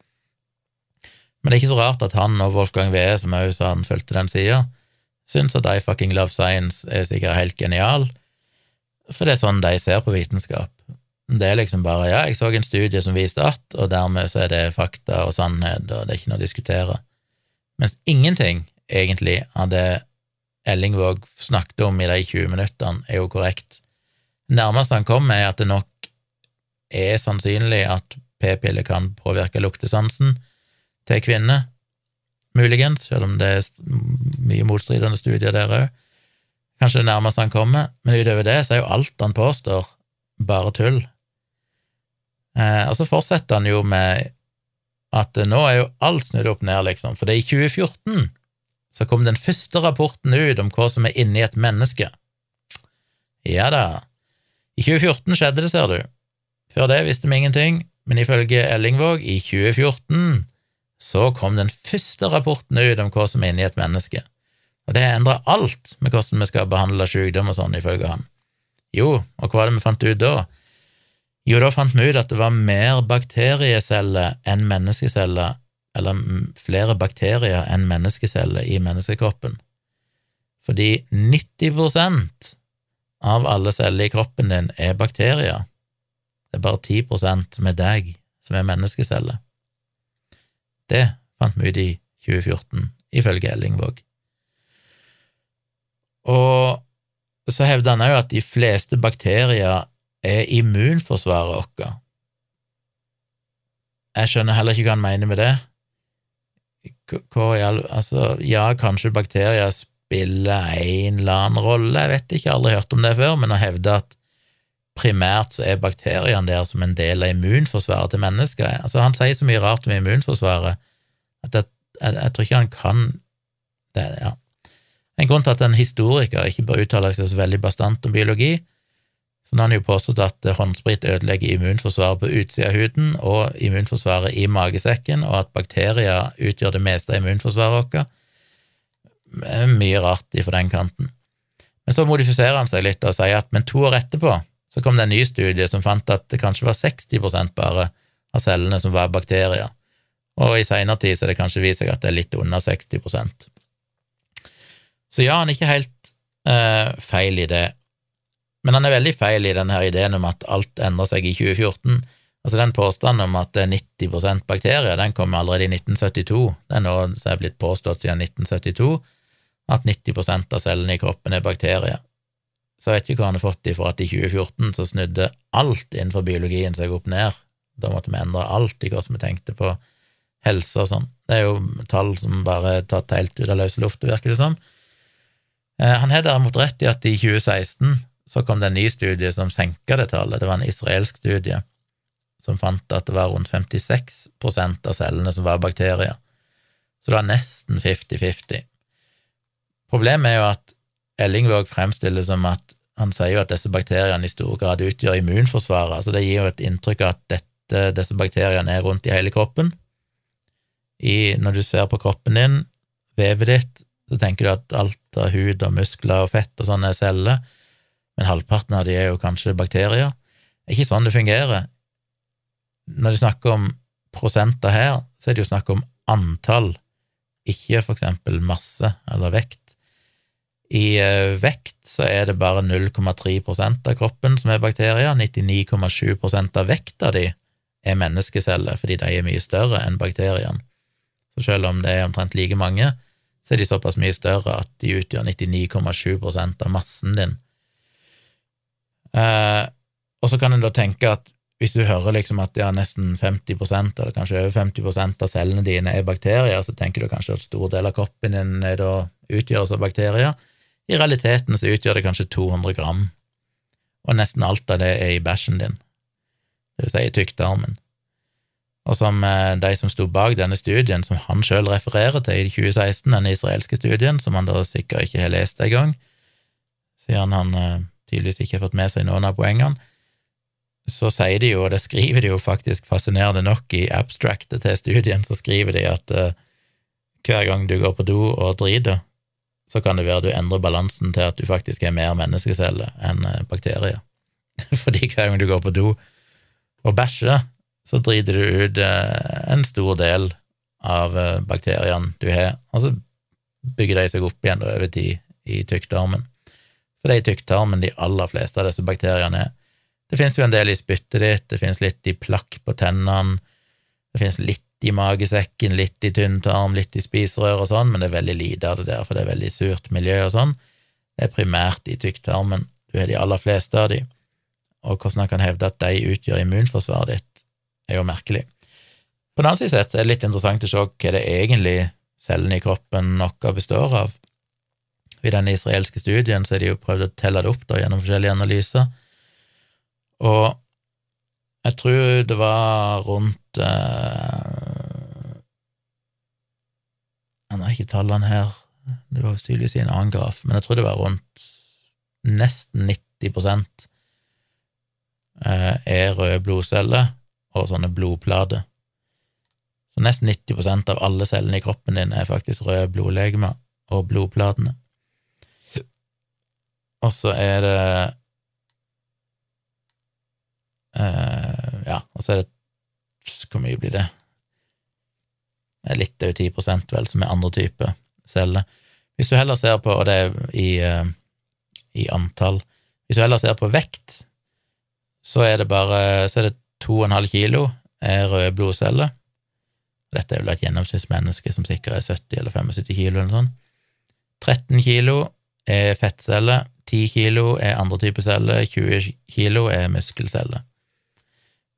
Men det er ikke så rart at han og Wolfgang Wee, som også sa han fulgte den sida, syns at I fucking love science er sikkert helt genial, for det er sånn de ser på vitenskap. Det er liksom bare ja, jeg så en studie som viste at, og dermed så er det fakta og sannhet, og det er ikke noe å diskutere. Mens ingenting, egentlig, av det Ellingvåg snakket om i de 20 minuttene, er jo korrekt. Nærmest han kom, er at det nok er sannsynlig at p-piller kan påvirke luktesansen til kvinner, muligens, selv om det er mye motstridende studier der òg. Kanskje det nærmeste han kommer, men utover det så er jo alt han påstår, bare tull. Eh, og så fortsetter han jo med at nå er jo alt snudd opp ned, liksom, for det er i 2014 så kom den første rapporten ut om hva som er inni et menneske. Ja da. I 2014 skjedde det, ser du. Før det visste vi ingenting, men ifølge Ellingvåg, i 2014 så kom den første rapporten ut om hva som er inni et menneske. Og det endra alt med hvordan vi skal behandle sykdom og sånn, ifølge han. Jo, og hva var det vi fant ut da? Jo, da fant vi ut at det var mer bakterieceller enn menneskeceller, eller flere bakterier enn menneskeceller i menneskekroppen. Fordi 90% av alle celler i kroppen din er bakterier. Det er bare 10% med deg som er menneskeceller. Det fant vi ut i 2014, ifølge Ellingvåg. Og så hevder han òg at de fleste bakterier er immunforsvaret vårt. Jeg skjønner heller ikke hva han mener med det. Hva, altså, ja, kanskje bakterier spiller en eller annen rolle, jeg vet ikke, jeg har aldri hørt om det før, men å hevde at primært så er bakteriene der som en del av immunforsvaret til mennesker. Altså, han sier så mye rart om immunforsvaret at jeg, jeg, jeg tror ikke han kan det, ja. En grunn til at en historiker ikke bør uttale seg så veldig bastant om biologi, for nå har han jo påstått at håndsprit ødelegger immunforsvaret på utsida av huden og immunforsvaret i magesekken, og at bakterier utgjør det meste av immunforsvaret vårt. Mye rart ifra den kanten. Men så modifiserer han seg litt og sier at men to år etterpå så kom det en ny studie som fant at det kanskje var 60% bare av cellene som var bakterier, og i seinere tid så er det kanskje vist seg at det er litt under 60% Så ja, han er ikke helt eh, feil i det, men han er veldig feil i denne ideen om at alt endrer seg i 2014. Altså Den påstanden om at det er 90% bakterier, den kom allerede i 1972. Det er noe som er blitt påstått siden 1972, at 90% av cellene i kroppen er bakterier så vet ikke hva han har fått ifra at i 2014 så snudde alt innenfor biologien seg opp ned. Da måtte vi endre alt i hvordan vi tenkte på helse og sånn. Det er jo tall som bare er tatt helt ut av løse lufta, virker det som. Eh, han har derimot rett i at i 2016 så kom det en ny studie som senka det tallet. Det var en israelsk studie som fant at det var rundt 56% av cellene som var bakterier. Så det var nesten 50-50. Problemet er jo at Ellingvåg fremstiller som at han sier jo at disse bakteriene i stor grad utgjør immunforsvaret. altså Det gir jo et inntrykk av at dette, disse bakteriene er rundt i hele kroppen. I, når du ser på kroppen din, vevet ditt, så tenker du at alt av hud og muskler og fett og sånn er celler, men halvparten av de er jo kanskje bakterier. Det er ikke sånn det fungerer. Når du snakker om prosenter her, så er det jo snakk om antall, ikke for eksempel masse eller vekt. I eh, vekt så er det bare 0,3% av kroppen som er bakterier. 99,7% av vekta di er menneskeceller, fordi de er mye større enn bakteriene. Så selv om det er omtrent like mange, så er de såpass mye større at de utgjør 99,7% av massen din. Eh, og så kan en da tenke at hvis du hører liksom at ja, nesten 50% eller kanskje over 50% av cellene dine er bakterier, så tenker du kanskje at stor del av kroppen din er da utgjøres av bakterier. I realiteten så utgjør det kanskje 200 gram, og nesten alt av det er i bæsjen din, det vil si i tykktarmen. Og som eh, de som sto bak denne studien, som han sjøl refererer til i 2016, den israelske studien, som han da sikkert ikke har lest engang, siden han eh, tydeligvis ikke har fått med seg noen av poengene, så sier de jo, og det skriver de jo faktisk fascinerende nok i abstractet til studien, så skriver de at uh, hver gang du går på do og driter, så kan det være du endrer balansen til at du faktisk er mer menneskeceller enn eh, bakterier. Fordi hver gang du går på do og bæsjer, så driter du ut eh, en stor del av eh, bakteriene du har, og så bygger de seg opp igjen over tid i tykktarmen. For det er i tykktarmen de aller fleste av disse bakteriene er. Det finnes jo en del i spyttet ditt, det finnes litt i plakk på tennene, det finnes litt i magesekken, litt i tynntarm, litt i spiserør og sånn, men det er veldig lite av det der, for det er veldig surt miljø og sånn. Det er primært i tykktarmen. Du har de aller fleste av de, og hvordan han kan hevde at de utgjør immunforsvaret ditt, er jo merkelig. På den annen side sett er det litt interessant å se hva det egentlig cellene i kroppen noe består av. I den israelske studien så har de jo prøvd å telle det opp da, gjennom forskjellige analyser, og jeg tror det var rundt eh, Han har ikke tallene her, det var tydeligvis i en annen graf, men jeg tror det var rundt nesten 90 eh, er røde blodceller og sånne blodplater. Så nesten 90% av alle cellene i kroppen din er faktisk røde blodlegemer og blodplatene. Og så er det uh, Ja, og så er det Hvor mye blir det? Det er litt over 10 vel, som er andre typer celler. Hvis du heller ser på, og det er i, uh, i antall Hvis du heller ser på vekt, så er det bare så er det 2,5 kilo er røde blodceller. Dette er vel et gjennomsnittsmenneske som sikkert er 70 eller 75 kilo eller noe sånt. 13 kilo er fettceller, 10 kilo er andre typer celler, 20 kilo er muskelceller.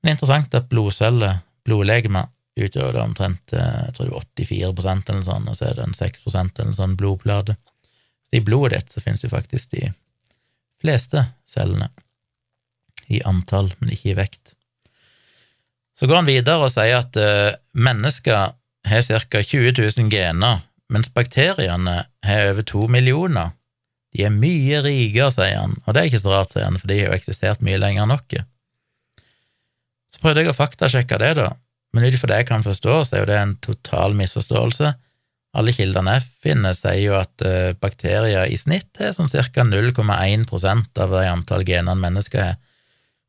Men er interessant at blodceller, blodlegemer, utgjør det omtrent eh, jeg tror det var 84 eller sånt, og så er det en 6% eller en sånn blodplate. Så i blodet ditt så finnes jo faktisk de fleste cellene, i antall, men ikke i vekt. Så går han videre og sier at uh, mennesker har ca. 20 000 gener, mens bakteriene har over to millioner. De er mye rikere, sier han, og det er ikke så rart, sier han, for de har jo eksistert mye lenger enn oss. Så prøvde jeg å faktasjekke det, da, men ut ifra det jeg kan forstå, så er jo det en total misforståelse. Alle kildene jeg finner, sier jo at uh, bakterier i snitt er sånn ca. 0,1% av det antall genene mennesker har.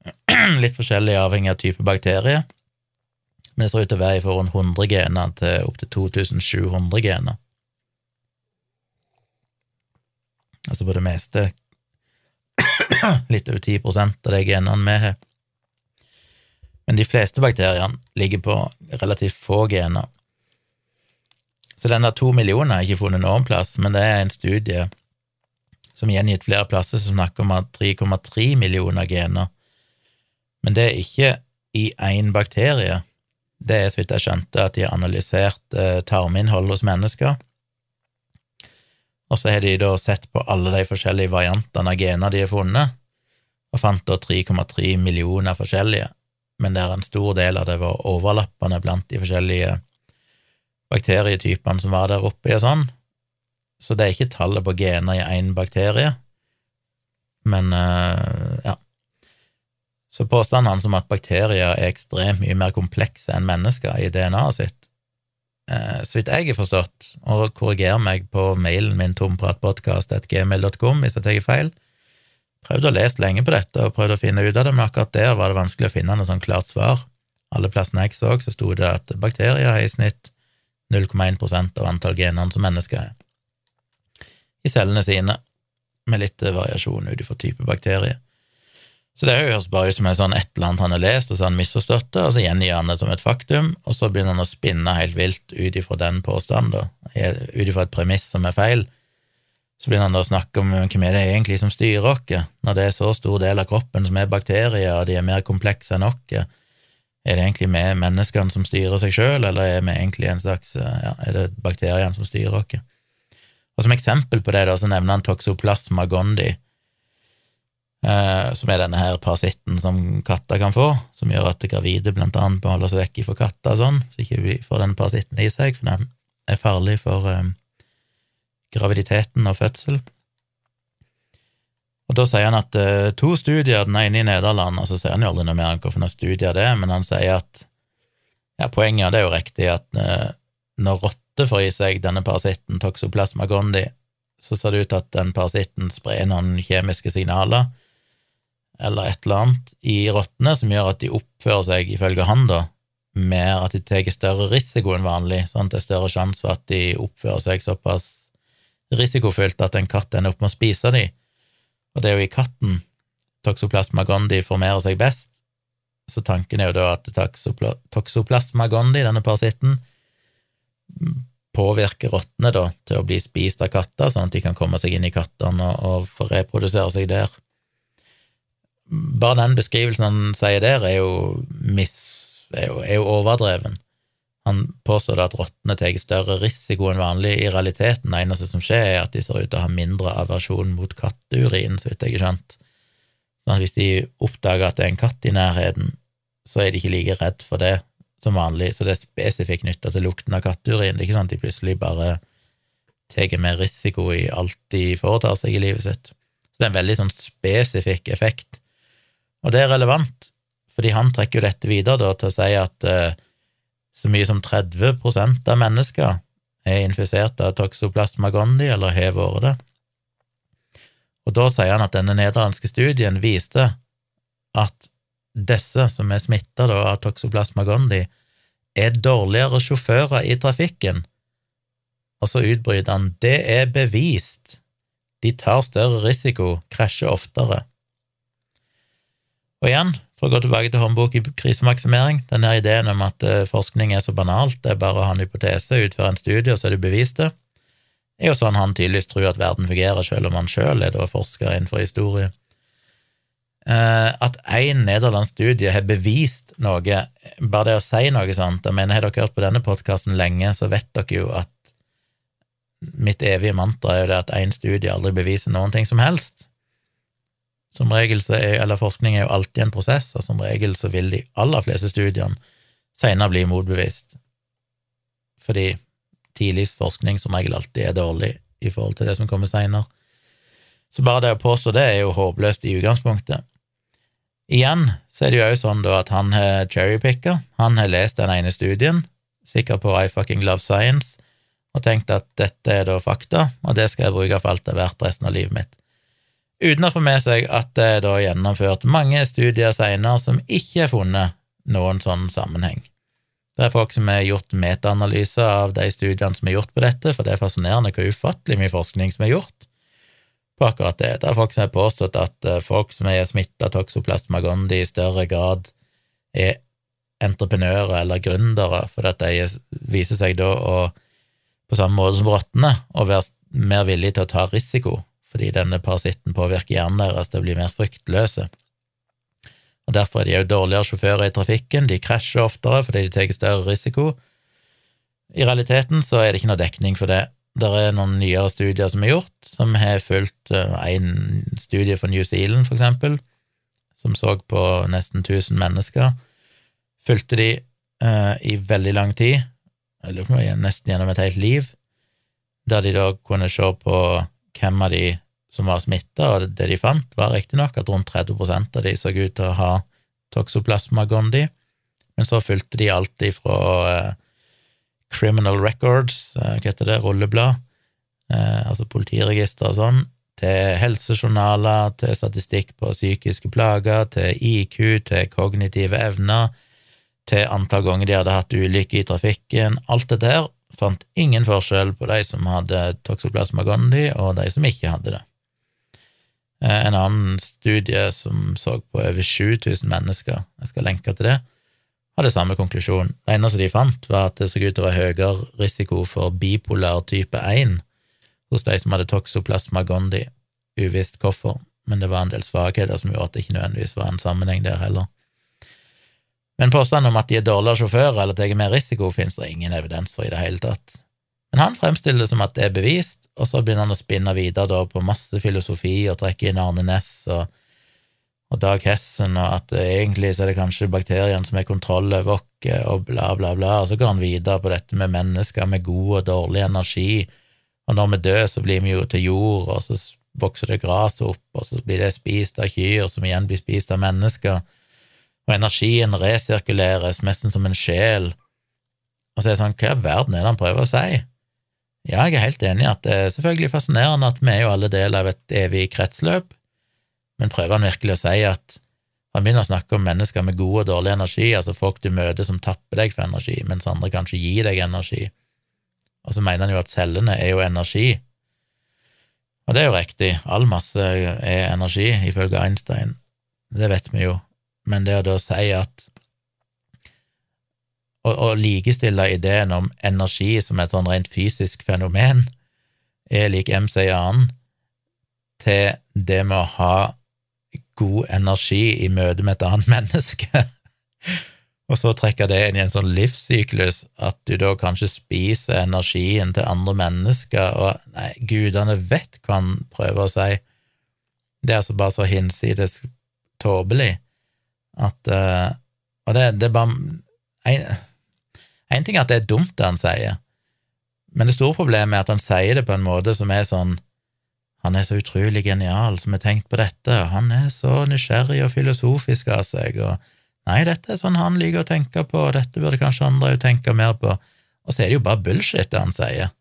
Litt forskjellig avhengig av type bakterie, men det ser ut til å være fra rundt 100 gener til opptil 2700 gener. Altså på det meste litt over 10% av de genene vi har. Men de fleste bakteriene ligger på relativt få gener. Så den der to millioner har ikke funnet noen plass, men det er en studie som gjengitt flere plasser som snakker om 3,3 millioner gener. Men det er ikke i én bakterie. Det er, så vidt jeg skjønte, at de har analysert eh, tarminnhold hos mennesker og så har de da sett på alle de forskjellige variantene av gener de har funnet, og fant da 3,3 millioner forskjellige, men der en stor del av det var overlappende blant de forskjellige bakterietypene som var der oppe og sånn. Så det er ikke tallet på gener i én bakterie, men uh, ja. Så påstanden hans om at bakterier er ekstremt mye mer komplekse enn mennesker i DNA-et sitt, Eh, så vidt jeg har forstått, og korriger meg på mailen min tompratpodkast.gmail.com hvis jeg tar feil. Prøvde å lese lenge på dette og prøvde å finne ut av det, men akkurat der var det vanskelig å finne noe sånn klart svar. Alle plassene jeg så, så sto det at bakterier har i snitt 0,1% av antall genene som mennesker har i cellene sine, med litt variasjon ut ifra type bakterie. Så det høres bare ut som sånn et eller annet han har lest, og så har han misforstått det, og så gjengir han det som et faktum, og så begynner han å spinne helt vilt ut ifra den påstanden, ut ifra et premiss som er feil. Så begynner han da å snakke om hvem er det egentlig som styrer oss, når det er så stor del av kroppen som er bakterier, og de er mer komplekse enn oss. Er det egentlig vi menneskene som styrer seg sjøl, eller er vi egentlig en slags, ja, er det bakteriene som styrer oss? Og som eksempel på det da, så nevner han toxoplasma gondi, eh, som er denne her parasitten som katter kan få, som gjør at gravide blant annet må holde seg vekk fra katter og sånn, så ikke vi får den parasitten i seg, for den er farlig for eh, graviditeten og fødsel. Og Da sier han at uh, to studier, den ene i Nederland, og så sier han jo aldri noe mer om hvilke studier det men han sier at ja, poenget, det er jo riktig, at uh, når rotter får i seg denne parasitten, toxoplasma gondi, så ser det ut til at den parasitten sprer noen kjemiske signaler eller et eller annet i rottene som gjør at de oppfører seg, ifølge han, da, mer at de tar større risiko enn vanlig, sånn at det er større sjanse for at de oppfører seg såpass risikofylt at en katt ender opp med å spise dem. Og det er jo i katten toxoplasma gondi formerer seg best, så tanken er jo da at toxoplasma gondi, denne parasitten, påvirker rottene da til å bli spist av katter, sånn at de kan komme seg inn i kattene og, og få reprodusere seg der bare den beskrivelsen han sier der, er jo, mis, er jo, er jo overdreven. Han påstår at rottene tar større risiko enn vanlig. I realiteten, det eneste som skjer, er at de ser ut til å ha mindre aversjon mot katteurin, så vidt jeg har skjønt. Sånn at hvis de oppdager at det er en katt i nærheten, så er de ikke like redd for det som vanlig. Så det er spesifikt knytta til lukten av katteurin. Det er ikke sånn at de plutselig bare tar mer risiko i alt de foretar seg i livet sitt. Så det er en veldig sånn spesifikk effekt. Og det er relevant, fordi han trekker jo dette videre da, til å si at uh, så mye som 30% av mennesker er infisert av toxoplasma gondi eller har vært det. Og da sier han at denne nederlandske studien viste at disse som er smitta av toxoplasma gondi, er dårligere sjåfører i trafikken. Og så utbryter han det er bevist. De tar større risiko, krasjer oftere. Og igjen, for å gå tilbake til håndbok i krisemaksimering, denne ideen om at eh, forskning er så banalt, det er bare å ha en hypotese, utføre en studie, og så er det bevist det, er jo sånn han tydeligvis tror at verden fungerer, selv om han sjøl er da forsker innenfor historie. Eh, at én nederlandsk studie har bevist noe, bare det å si noe sånt Jeg mener, har dere hørt på denne podkasten lenge, så vet dere jo at mitt evige mantra er jo det at én studie aldri beviser noen ting som helst. Som regel så er, eller forskning er jo alltid en prosess, og som regel så vil de aller fleste studiene senere bli motbevist. Fordi tidlig forskning som regel alltid er dårlig i forhold til det som kommer seinere. Så bare det å påstå det er jo håpløst i utgangspunktet. Igjen så er det jo òg sånn da at han har cherrypicka, han har lest den ene studien, sikkert på I fucking love science, og tenkt at dette er da fakta, og det skal jeg bruke for alt det er verdt resten av livet mitt. Uten å få med seg at det er da gjennomført mange studier seinere som ikke har funnet noen sånn sammenheng. Det er folk som har gjort metaanalyser av de studiene som er gjort på dette, for det er fascinerende hvor ufattelig mye forskning som er gjort på akkurat det. Det er folk som har påstått at eh, folk som er smitta av toksoplasma gondi, i større grad er entreprenører eller gründere, at de viser seg da å, på samme måte som rottene, å være mer villige til å ta risiko, fordi denne parasitten påvirker hjernen deres til å bli mer fryktløse. Og Derfor er de òg dårligere sjåfører i trafikken, de krasjer oftere fordi de tar større risiko. I realiteten så er det ikke noe dekning for det. Det er noen nyere studier som er gjort, som har fulgt eh, en studie fra New Zealand, for eksempel, som så på nesten 1000 mennesker. Fulgte de uh, i veldig lang tid, på nesten gjennom et helt liv, der de da kunne se på hvem av de som var smitta, og det de fant, var riktignok at rundt 30% av de så ut til å ha toxoplasma gondi, men så fulgte de alltid fra eh, Criminal Records, eh, hva heter det, rulleblad, eh, altså politiregister og sånn, til helsejournaler, til statistikk på psykiske plager, til IQ, til kognitive evner, til antall ganger de hadde hatt ulykker i trafikken. Alt det der fant ingen forskjell på de som hadde toxoplasma gondi, og de som ikke hadde det. Eh, en annen studie som så på over 7000 mennesker, jeg skal lenke til det, hadde samme konklusjon. Det eneste de fant, var at det så ut til å være høyere risiko for bipolar type 1 hos de som hadde toxoplasma gondi. Uvisst hvorfor, men det var en del svakheter som gjorde at det ikke nødvendigvis var en sammenheng der heller. Men påstanden om at de er dårligere sjåfører eller tar mer risiko, finnes det ingen evidens for i det hele tatt. Men han fremstiller det som at det er bevist, og så begynner han å spinne videre på masse filosofi og trekke inn Arne Næss og og Dag Hessen, og at egentlig så er det kanskje bakteriene som er kontroll over oss, og bla, bla, bla, og så går han videre på dette med mennesker med god og dårlig energi, og når vi dør, så blir vi jo til jord, og så vokser det gras opp, og så blir det spist av kyr, som igjen blir spist av mennesker, og energien resirkuleres nesten som en sjel, og så er det sånn, hva i verden er det han prøver å si? Ja, jeg er helt enig i at det er selvfølgelig fascinerende at vi er jo alle del av et evig kretsløp, men prøver han virkelig å si at han begynner å snakke om mennesker med god og dårlig energi, altså folk du møter som tapper deg for energi, mens andre kanskje gir deg energi. Og så mener han jo at cellene er jo energi. Og det er jo riktig, all masse er energi, ifølge Einstein. Det vet vi jo. Men det å da si at Å, å likestille ideen om energi som et sånn rent fysisk fenomen, er lik MC annen, til det med å ha god energi i møte med et annet menneske, og så trekker det inn i en sånn livssyklus at du da kanskje spiser energien til andre mennesker, og nei, gudene vet hva han prøver å si. Det er altså bare så hinsides tåpelig at uh, Og det, det er bare en, ting er at det er dumt, det han sier, men det store problemet er at han sier det på en måte som er sånn han er så utrolig genial som har tenkt på dette, og han er så nysgjerrig og filosofisk av seg, og nei, dette er sånn han liker å tenke på, og dette burde kanskje andre jo tenke mer på, og så er det jo bare bullshit, det han sier.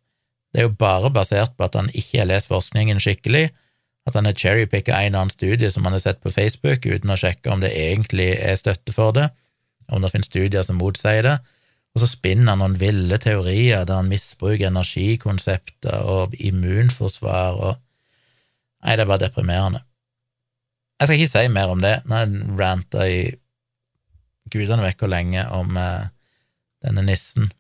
Det er jo bare basert på at han ikke har lest forskningen skikkelig, at han har cherrypicka en annen studie som han har sett på Facebook, uten å sjekke om det egentlig er støtte for det, om det finnes studier som motsier det, og så spinner han noen ville teorier der han misbruker energikonsepter og immunforsvar og Nei, det er bare deprimerende. Jeg skal ikke si mer om det. Nå har jeg ranta i gudene vet hvor lenge om eh, denne nissen.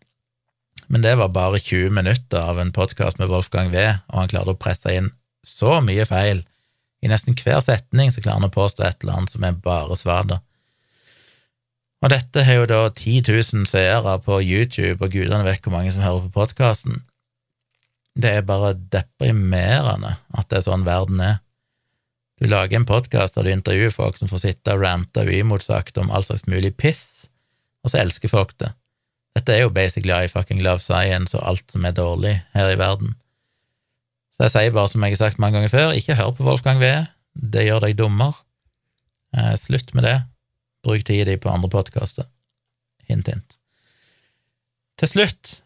Men det var bare 20 minutter av en podkast med Wolfgang V, og han klarte å presse inn så mye feil. I nesten hver setning så klarer han å påstå et eller annet som er bare svada. Og dette har jo da 10 000 seere på YouTube, og gudene vet hvor mange som hører på podkasten. Det er bare deprimerende at det er sånn verden er. Du lager en podkast der du intervjuer folk som får sitte og rante uimotsagt om all slags mulig piss, og så elsker folk det. Dette er jo basically I fucking love science og alt som er dårlig her i verden. Så jeg sier bare, som jeg har sagt mange ganger før, ikke hør på Wolfgang V. Det gjør deg dummer. Eh, slutt med det. Bruk tida di på andre podkaster. Hint, hint. Til slutt,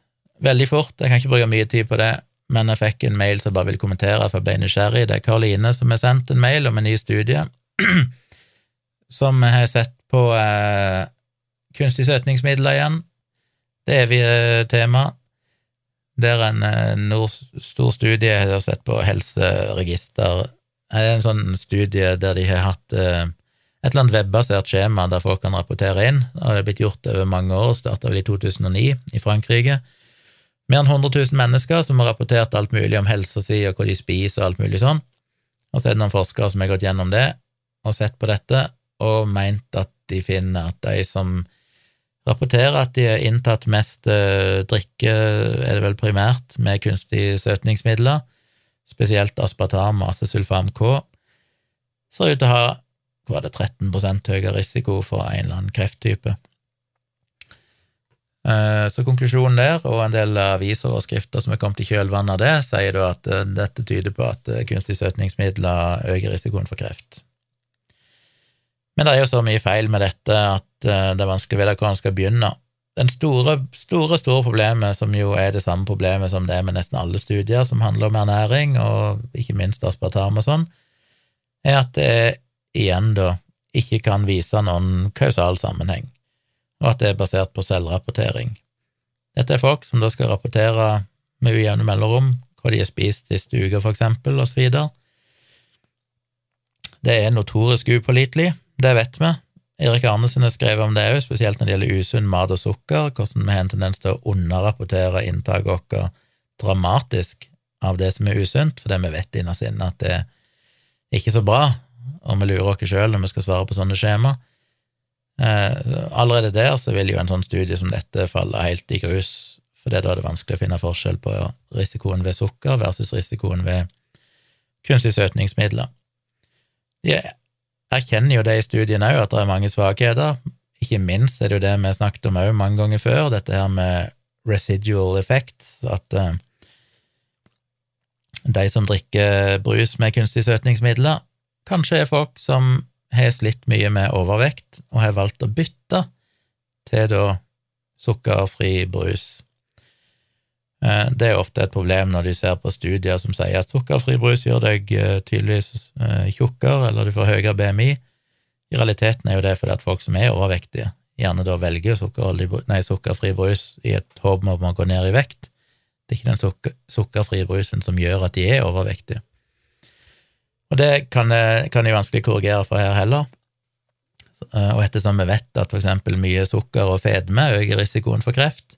veldig fort, jeg kan ikke bruke mye tid på det, men jeg fikk en mail som jeg bare vil kommentere, for jeg ble nysgjerrig. Det er Karoline som har sendt en mail om en ny studie som har sett på eh, kunstig søtningsmidler igjen. Det evige tema. Der en eh, stor studie har sett på helseregister. Det er en sånn studie der de har hatt eh, et eller annet webbasert skjema der folk kan rapportere inn. Det har blitt gjort over mange år, starta vel i 2009 i Frankrike. Mer enn 100 000 mennesker som har rapportert alt mulig om helsa si og hva de spiser og alt mulig sånn. Og så er det noen forskere som har gått gjennom det og sett på dette og meint at de finner at de som rapporterer at de har inntatt mest eh, drikke, er det vel primært, med kunstige søtningsmidler, spesielt aspartam og acesulfam K, ser ut til å ha var det 13 høyere risiko for en eller annen krefttype. Eh, så konklusjonen der, og en del aviser og skrifter som er kommet i kjølvannet av det, sier da at eh, dette tyder på at kunstig kunstige søtningsmidler øker risikoen for kreft. Men det er jo så mye feil med dette at det er vanskelig å vite hvor en skal begynne. Den store, store, store problemet, som jo er det samme problemet som det er med nesten alle studier som handler om ernæring, og ikke minst aspartam og sånn, er at det er igjen da ikke kan vise noen kausal sammenheng, og at det er basert på selvrapportering. Dette er folk som da skal rapportere med ujevne mellomrom hva de har spist siste uke, for eksempel, videre. Det er notorisk upålitelig, det vet vi. Erik Arnesen har skrevet om det òg, spesielt når det gjelder usunn mat og sukker, hvordan vi har en tendens til å underrapportere inntaket vårt dramatisk av det som er usunt, fordi vi vet innerst inne at det er ikke så bra, og vi lurer oss sjøl når vi skal svare på sånne skjema. Eh, allerede der så vil jo en sånn studie som dette falle helt i grus, for da er det vanskelig å finne forskjell på risikoen ved sukker versus risikoen ved kunstige søtningsmidler. De erkjenner jo det i studien òg, at det er mange svakheter. Ikke minst er det jo det vi snakket om òg mange ganger før, dette her med residual effects, at eh, de som drikker brus med kunstige søtningsmidler, kanskje er folk som har slitt mye med overvekt, og har valgt å bytte til da sukkerfri brus. Eh, det er ofte et problem når de ser på studier som sier at sukkerfri brus gjør deg eh, tydeligvis eh, tjukkere, eller du får høyere BMI. I realiteten er jo det fordi at folk som er overvektige, gjerne da velger nei, sukkerfri brus i et håp om å gå ned i vekt. Det er ikke den sukker, sukkerfrie brusen som gjør at de er overvektige. Og det kan, eh, kan jeg vanskelig korrigere for her heller. Eh, og ettersom vi vet at eksempel mye sukker og fedme øker risikoen for kreft,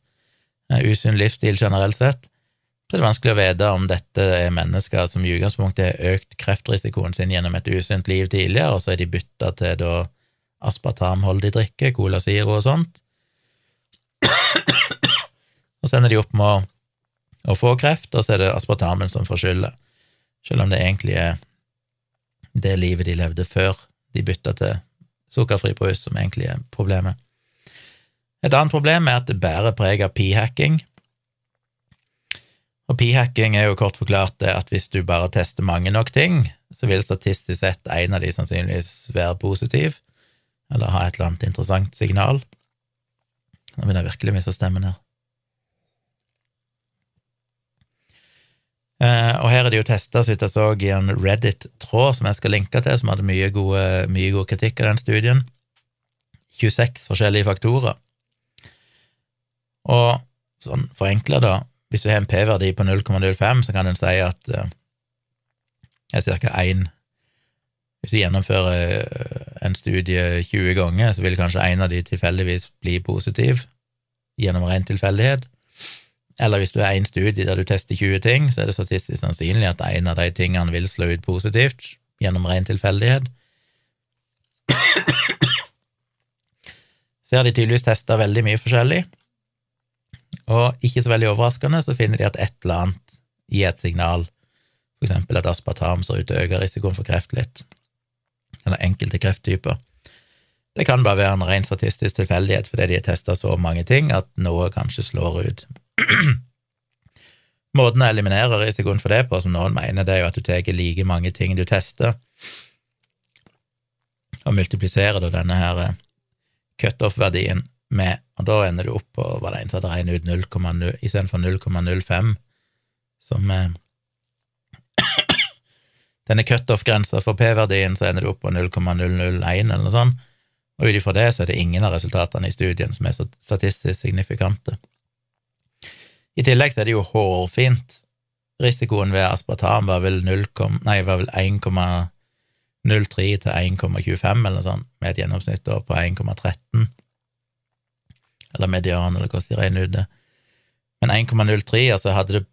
eh, usunn livsstil generelt sett, så er det vanskelig å vite om dette er mennesker som i utgangspunktet har økt kreftrisikoen sin gjennom et usunt liv tidligere, og så er de bytta til da aspartamholdig drikke, Cola siro og sånt. og så ender de opp med å få kreft, og så er det aspartamen som får skylda, selv om det egentlig er det livet de levde før de bytta til sukkerfri brus, som egentlig er problemet. Et annet problem er at det bærer preg av p-hacking. Og p-hacking er jo kort forklart det at hvis du bare tester mange nok ting, så vil statistisk sett en av de sannsynligvis være positiv, eller ha et eller annet interessant signal. Nå vil jeg virkelig miste stemmen her. Eh, og her er det jo testa, så vidt jeg så, i en Reddit-tråd som jeg skal linke til, som hadde mye god kritikk av den studien. 26 forskjellige faktorer. Og sånn forenkla, da, hvis du har en P-verdi på 0,05, så kan en si at uh, er ca. 1 Hvis du gjennomfører eh, en studie 20 ganger, så vil kanskje en av de tilfeldigvis bli positiv gjennom ren tilfeldighet. Eller hvis du er en studie der du tester 20 ting, så er det statistisk sannsynlig at en av de tingene vil slå ut positivt gjennom ren tilfeldighet. Så har de tydeligvis testa veldig mye forskjellig, og ikke så veldig overraskende så finner de at et eller annet gir et signal, for eksempel at aspartam ser ut til å øke risikoen for kreft litt, eller enkelte krefttyper. Det kan bare være en ren statistisk tilfeldighet fordi de har testa så mange ting at noe kanskje slår ut. Måten å eliminere risikoen for det på, som noen mener, det er jo at du tar like mange ting du tester, og multipliserer da denne her eh, cutoff-verdien med, og da ender du opp på var det en som hadde regnet ut 0,0 istedenfor 0,05, som eh, Denne cutoff-grensa for P-verdien, så ender du opp på 0,001 eller noe sånt, og ut ifra det så er det ingen av resultatene i studien som er statistisk signifikante. I tillegg så er det jo hårfint. Risikoen ved aspartam var vel 0, nei, var vel 1,03 til 1,25 eller noe sånt, med et gjennomsnitt på 1,13 eller median, eller hvordan de regner ut det. Men 1,03, altså hadde det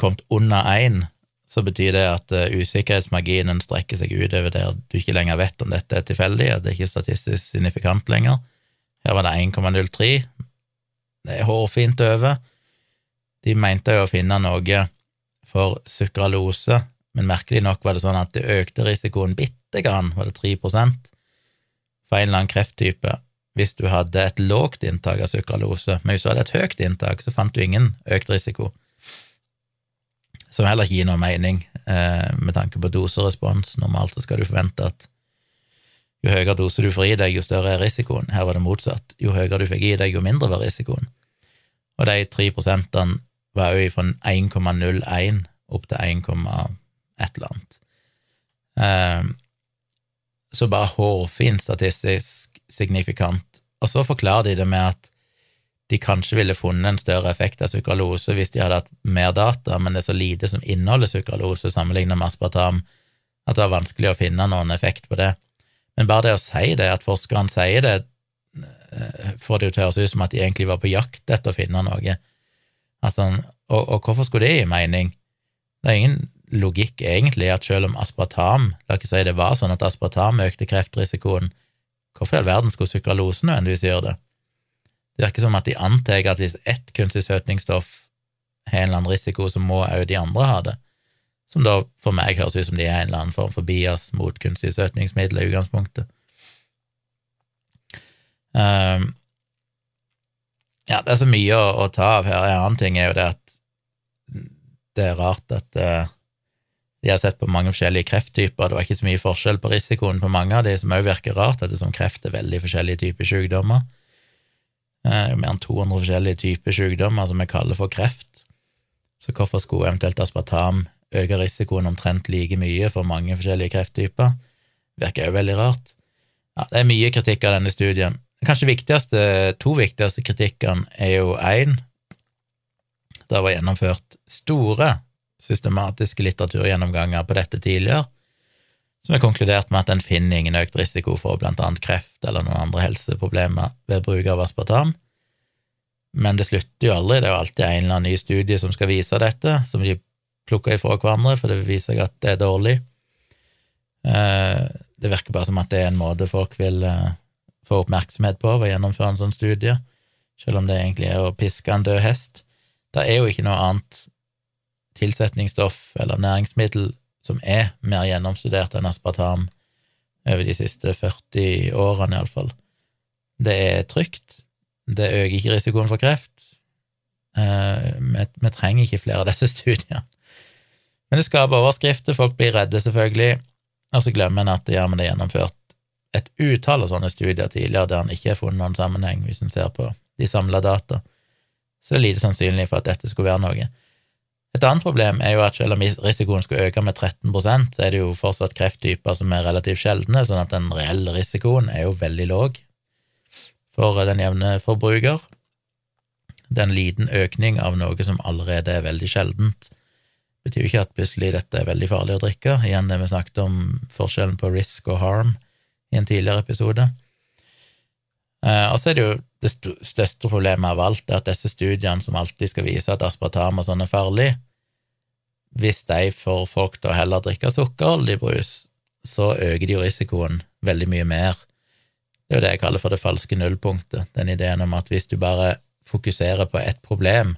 kommet under 1, så betyr det at uh, usikkerhetsmarginen strekker seg utover der du ikke lenger vet om dette er tilfeldig, at det er ikke statistisk signifikant lenger. Her var det 1,03. Det er hårfint over. De mente jo å finne noe for sukralose, men merkelig nok var det sånn at det økte risikoen bitte grann, var det 3% for en eller annen krefttype, hvis du hadde et lågt inntak av sukralose, men hvis du hadde et høyt inntak, så fant du ingen økt risiko. Som heller ikke gir noe mening eh, med tanke på doserespons. Normalt så skal du forvente at jo høyere dose du får i deg, jo større er risikoen. Her var det motsatt. Jo høyere du fikk i deg, jo mindre var risikoen. Og de 3 prosentene var jo fra 1,01 opp til 1, et eller annet. Eh, så bare hårfint statistisk signifikant og så forklarer de det med at de kanskje ville funnet en større effekt av sukralose hvis de hadde hatt mer data, men det er så lite som inneholder sukralose sammenlignet med aspartam, at det var vanskelig å finne noen effekt på det. Men bare det å si det, at forskerne sier det, eh, får det jo til å høres ut som at de egentlig var på jakt etter å finne noe. Altså, og, og, hvorfor skulle det gi mening? Det er ingen logikk egentlig at selv om aspartam, la ikke si det var sånn at aspartam økte kreftrisikoen, Hvorfor i all verden skulle sukralose nødvendigvis gjøre det? Det virker som at de antar at hvis ett kunstig søtningsstoff har en eller annen risiko, så må òg de andre ha det, som da for meg høres ut som de er en eller annen form for bias mot kunstig søtningsmiddel i utgangspunktet. Um, ja, det er så mye å, å, ta av her. En annen ting er jo det at det er rart at uh, de har sett på mange forskjellige krefttyper, det var ikke så mye forskjell på risikoen på mange av de, som òg virker rart, ettersom kreft er veldig forskjellige typer sykdommer. Eh, mer enn 200 forskjellige typer sykdommer som vi kaller for kreft. Så hvorfor skulle eventuelt aspartam øke risikoen omtrent like mye for mange forskjellige krefttyper? Virker jo veldig rart. Ja, det er mye kritikk av denne studien. Kanskje viktigste, to viktigste kritikkene er jo én. Det var gjennomført store systematiske litteraturgjennomganger på dette tidligere, som har konkludert med at en finner ingen økt risiko for blant annet kreft eller noen andre helseproblemer ved bruk av aspartam. Men det slutter jo aldri, det er jo alltid en eller annen ny studie som skal vise dette, som de plukker ifra hverandre, for det viser seg at det er dårlig. Eh, det virker bare som at det er en måte folk vil eh, få oppmerksomhet på ved å gjennomføre en sånn studie, selv om det egentlig er å piske en død hest. Det er jo ikke noe annet tilsetningsstoff eller næringsmiddel som er mer gjennomstudert enn aspartam over de siste 40 årene, iallfall. Det er trygt, det øker ikke risikoen for kreft, Eh, vi, trenger ikke flere av disse studiene. Men det skaper overskrifter, folk blir redde, selvfølgelig, og så glemmer en at ja, men det er gjennomført et utall av sånne studier tidligere der en ikke har funnet noen sammenheng, hvis en ser på de samla data. Så det er lite sannsynlig for at dette skulle være noe. Et annet problem er jo at selv om risikoen skulle øke med 13 så er det jo fortsatt krefttyper som er relativt sjeldne, sånn at den reelle risikoen er jo veldig låg for den jevne forbruker. Det er en liten økning av noe som allerede er veldig sjeldent betyr jo ikke at plutselig dette er veldig farlig å drikke. Igjen det vi snakket om forskjellen på risk og harm i en tidligere episode. Eh, og så er det jo det største problemet av alt, er at disse studiene som alltid skal vise at aspartam og sånn er farlig, hvis de får folk til å heller drikke sukkerholdig brus, så øker de jo risikoen veldig mye mer. Det er jo det jeg kaller for det falske nullpunktet, den ideen om at hvis du bare fokuserer på ett problem,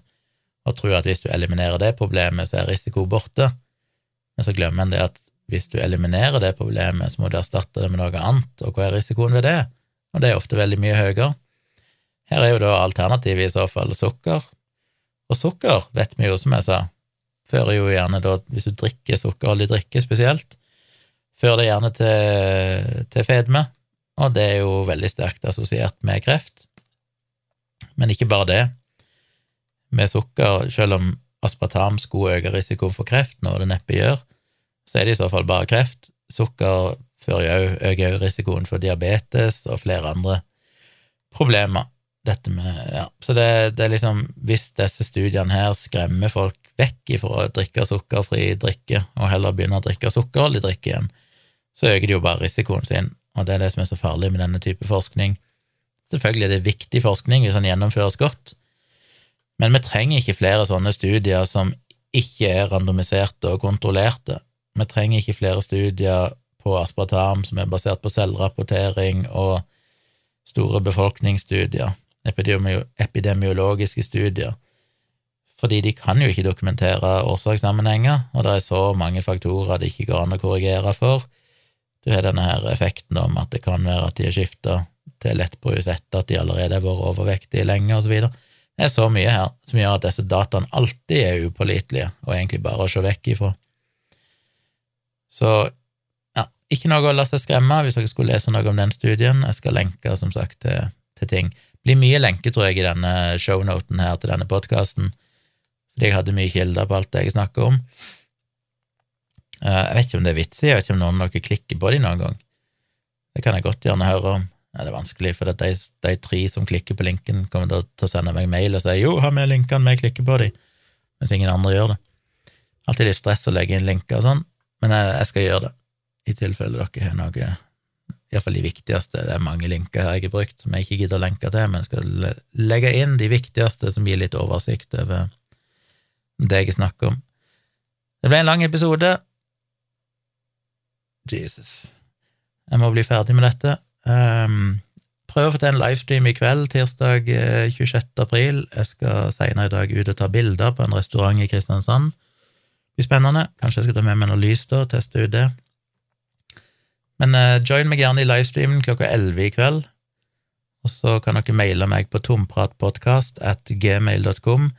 og tror at hvis du eliminerer det problemet, så er risiko borte. Men så glemmer en det at hvis du eliminerer det problemet, så må du erstatte det med noe annet, og hva er risikoen ved det? Og det er ofte veldig mye høyere. Her er jo da alternativet i så fall sukker, og sukker vet vi jo, som jeg sa, fører jo gjerne da, hvis du drikker sukkerholdig drikke spesielt, fører det gjerne til, til fedme, og det er jo veldig sterkt assosiert med kreft. Men ikke bare det med sukker, selv om aspartam skulle øke risikoen for kreft, noe det neppe gjør, så er det i så fall bare kreft. Sukker øker også risikoen for diabetes og flere andre problemer. Dette med, ja. Så det, det, er liksom Hvis disse studiene her skremmer folk vekk ifra å drikke sukkerfri drikke, og heller begynner å drikke sukkerholdig drikke igjen, så øker de jo bare risikoen sin, og det er det som er så farlig med denne type forskning. Selvfølgelig er det viktig forskning hvis den gjennomføres godt, men vi trenger ikke flere sånne studier som ikke er randomiserte og kontrollerte. Vi trenger ikke flere studier på aspartam som er basert på selvrapportering og store befolkningsstudier, epidemiologiske studier, fordi de kan jo ikke dokumentere årsakssammenhenger, og det er så mange faktorer det ikke går an å korrigere for. Du har denne her effekten om at det kan være at de har skifta til lettbrus etter at de allerede har vært overvektige lenge, videre. Det er så mye her som gjør at disse dataene alltid er upålitelige, og egentlig bare å se vekk ifra. Så ja, ikke noe å la seg skremme hvis dere skulle lese noe om den studien. Jeg skal lenke, som sagt, til, til ting. Det blir mye lenke, tror jeg, i denne shownoten her til denne podkasten, fordi jeg hadde mye kilder på alt det jeg snakker om. Eh, jeg vet ikke om det er vitsig, jeg vet ikke om noen av dere klikker på dem noen gang. Det kan jeg godt gjerne høre om. Ja, det er vanskelig, for de, de, tre som klikker på linken, kommer til å sende meg mail og si 'jo, ha med linkene, vi klikker på dem', mens ingen andre gjør det. Alltid litt stress å legge inn linker og sånn, men jeg, jeg, skal gjøre det, i tilfelle dere har noe Iallfall de viktigste. Det er mange linker jeg har brukt som jeg ikke gidder å lenke til, men jeg skal legge inn de viktigste som gir litt oversikt over det jeg snakker om. Det ble en lang episode. Jesus. Jeg må bli ferdig med dette. Um, prøv å få til en livestream i kveld, tirsdag 26. Eh, april. Jeg skal senere i dag ut og ta bilder på en restaurant i Kristiansand. Blir spennende. Kanskje jeg skal ta med meg noe lys da, og teste ut det. Men uh, join meg gjerne i livestreamen klokka 11 i kveld. Og så kan dere maile meg på tompratpodkast at gmail.com.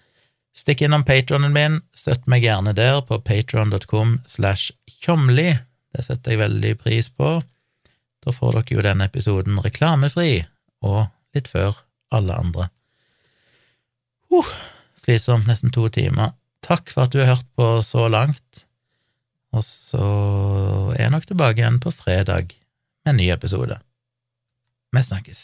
Stikk innom patronen min, støtt meg gjerne der på patron.com slash tjomli. Det setter jeg veldig pris på. Da får dere jo denne episoden reklamefri, og litt før alle andre. Uh, slitsomt, nesten to timer. Takk for at du har hørt på så langt, og så er jeg nok tilbake igjen på fredag med en ny episode. Vi snakkes.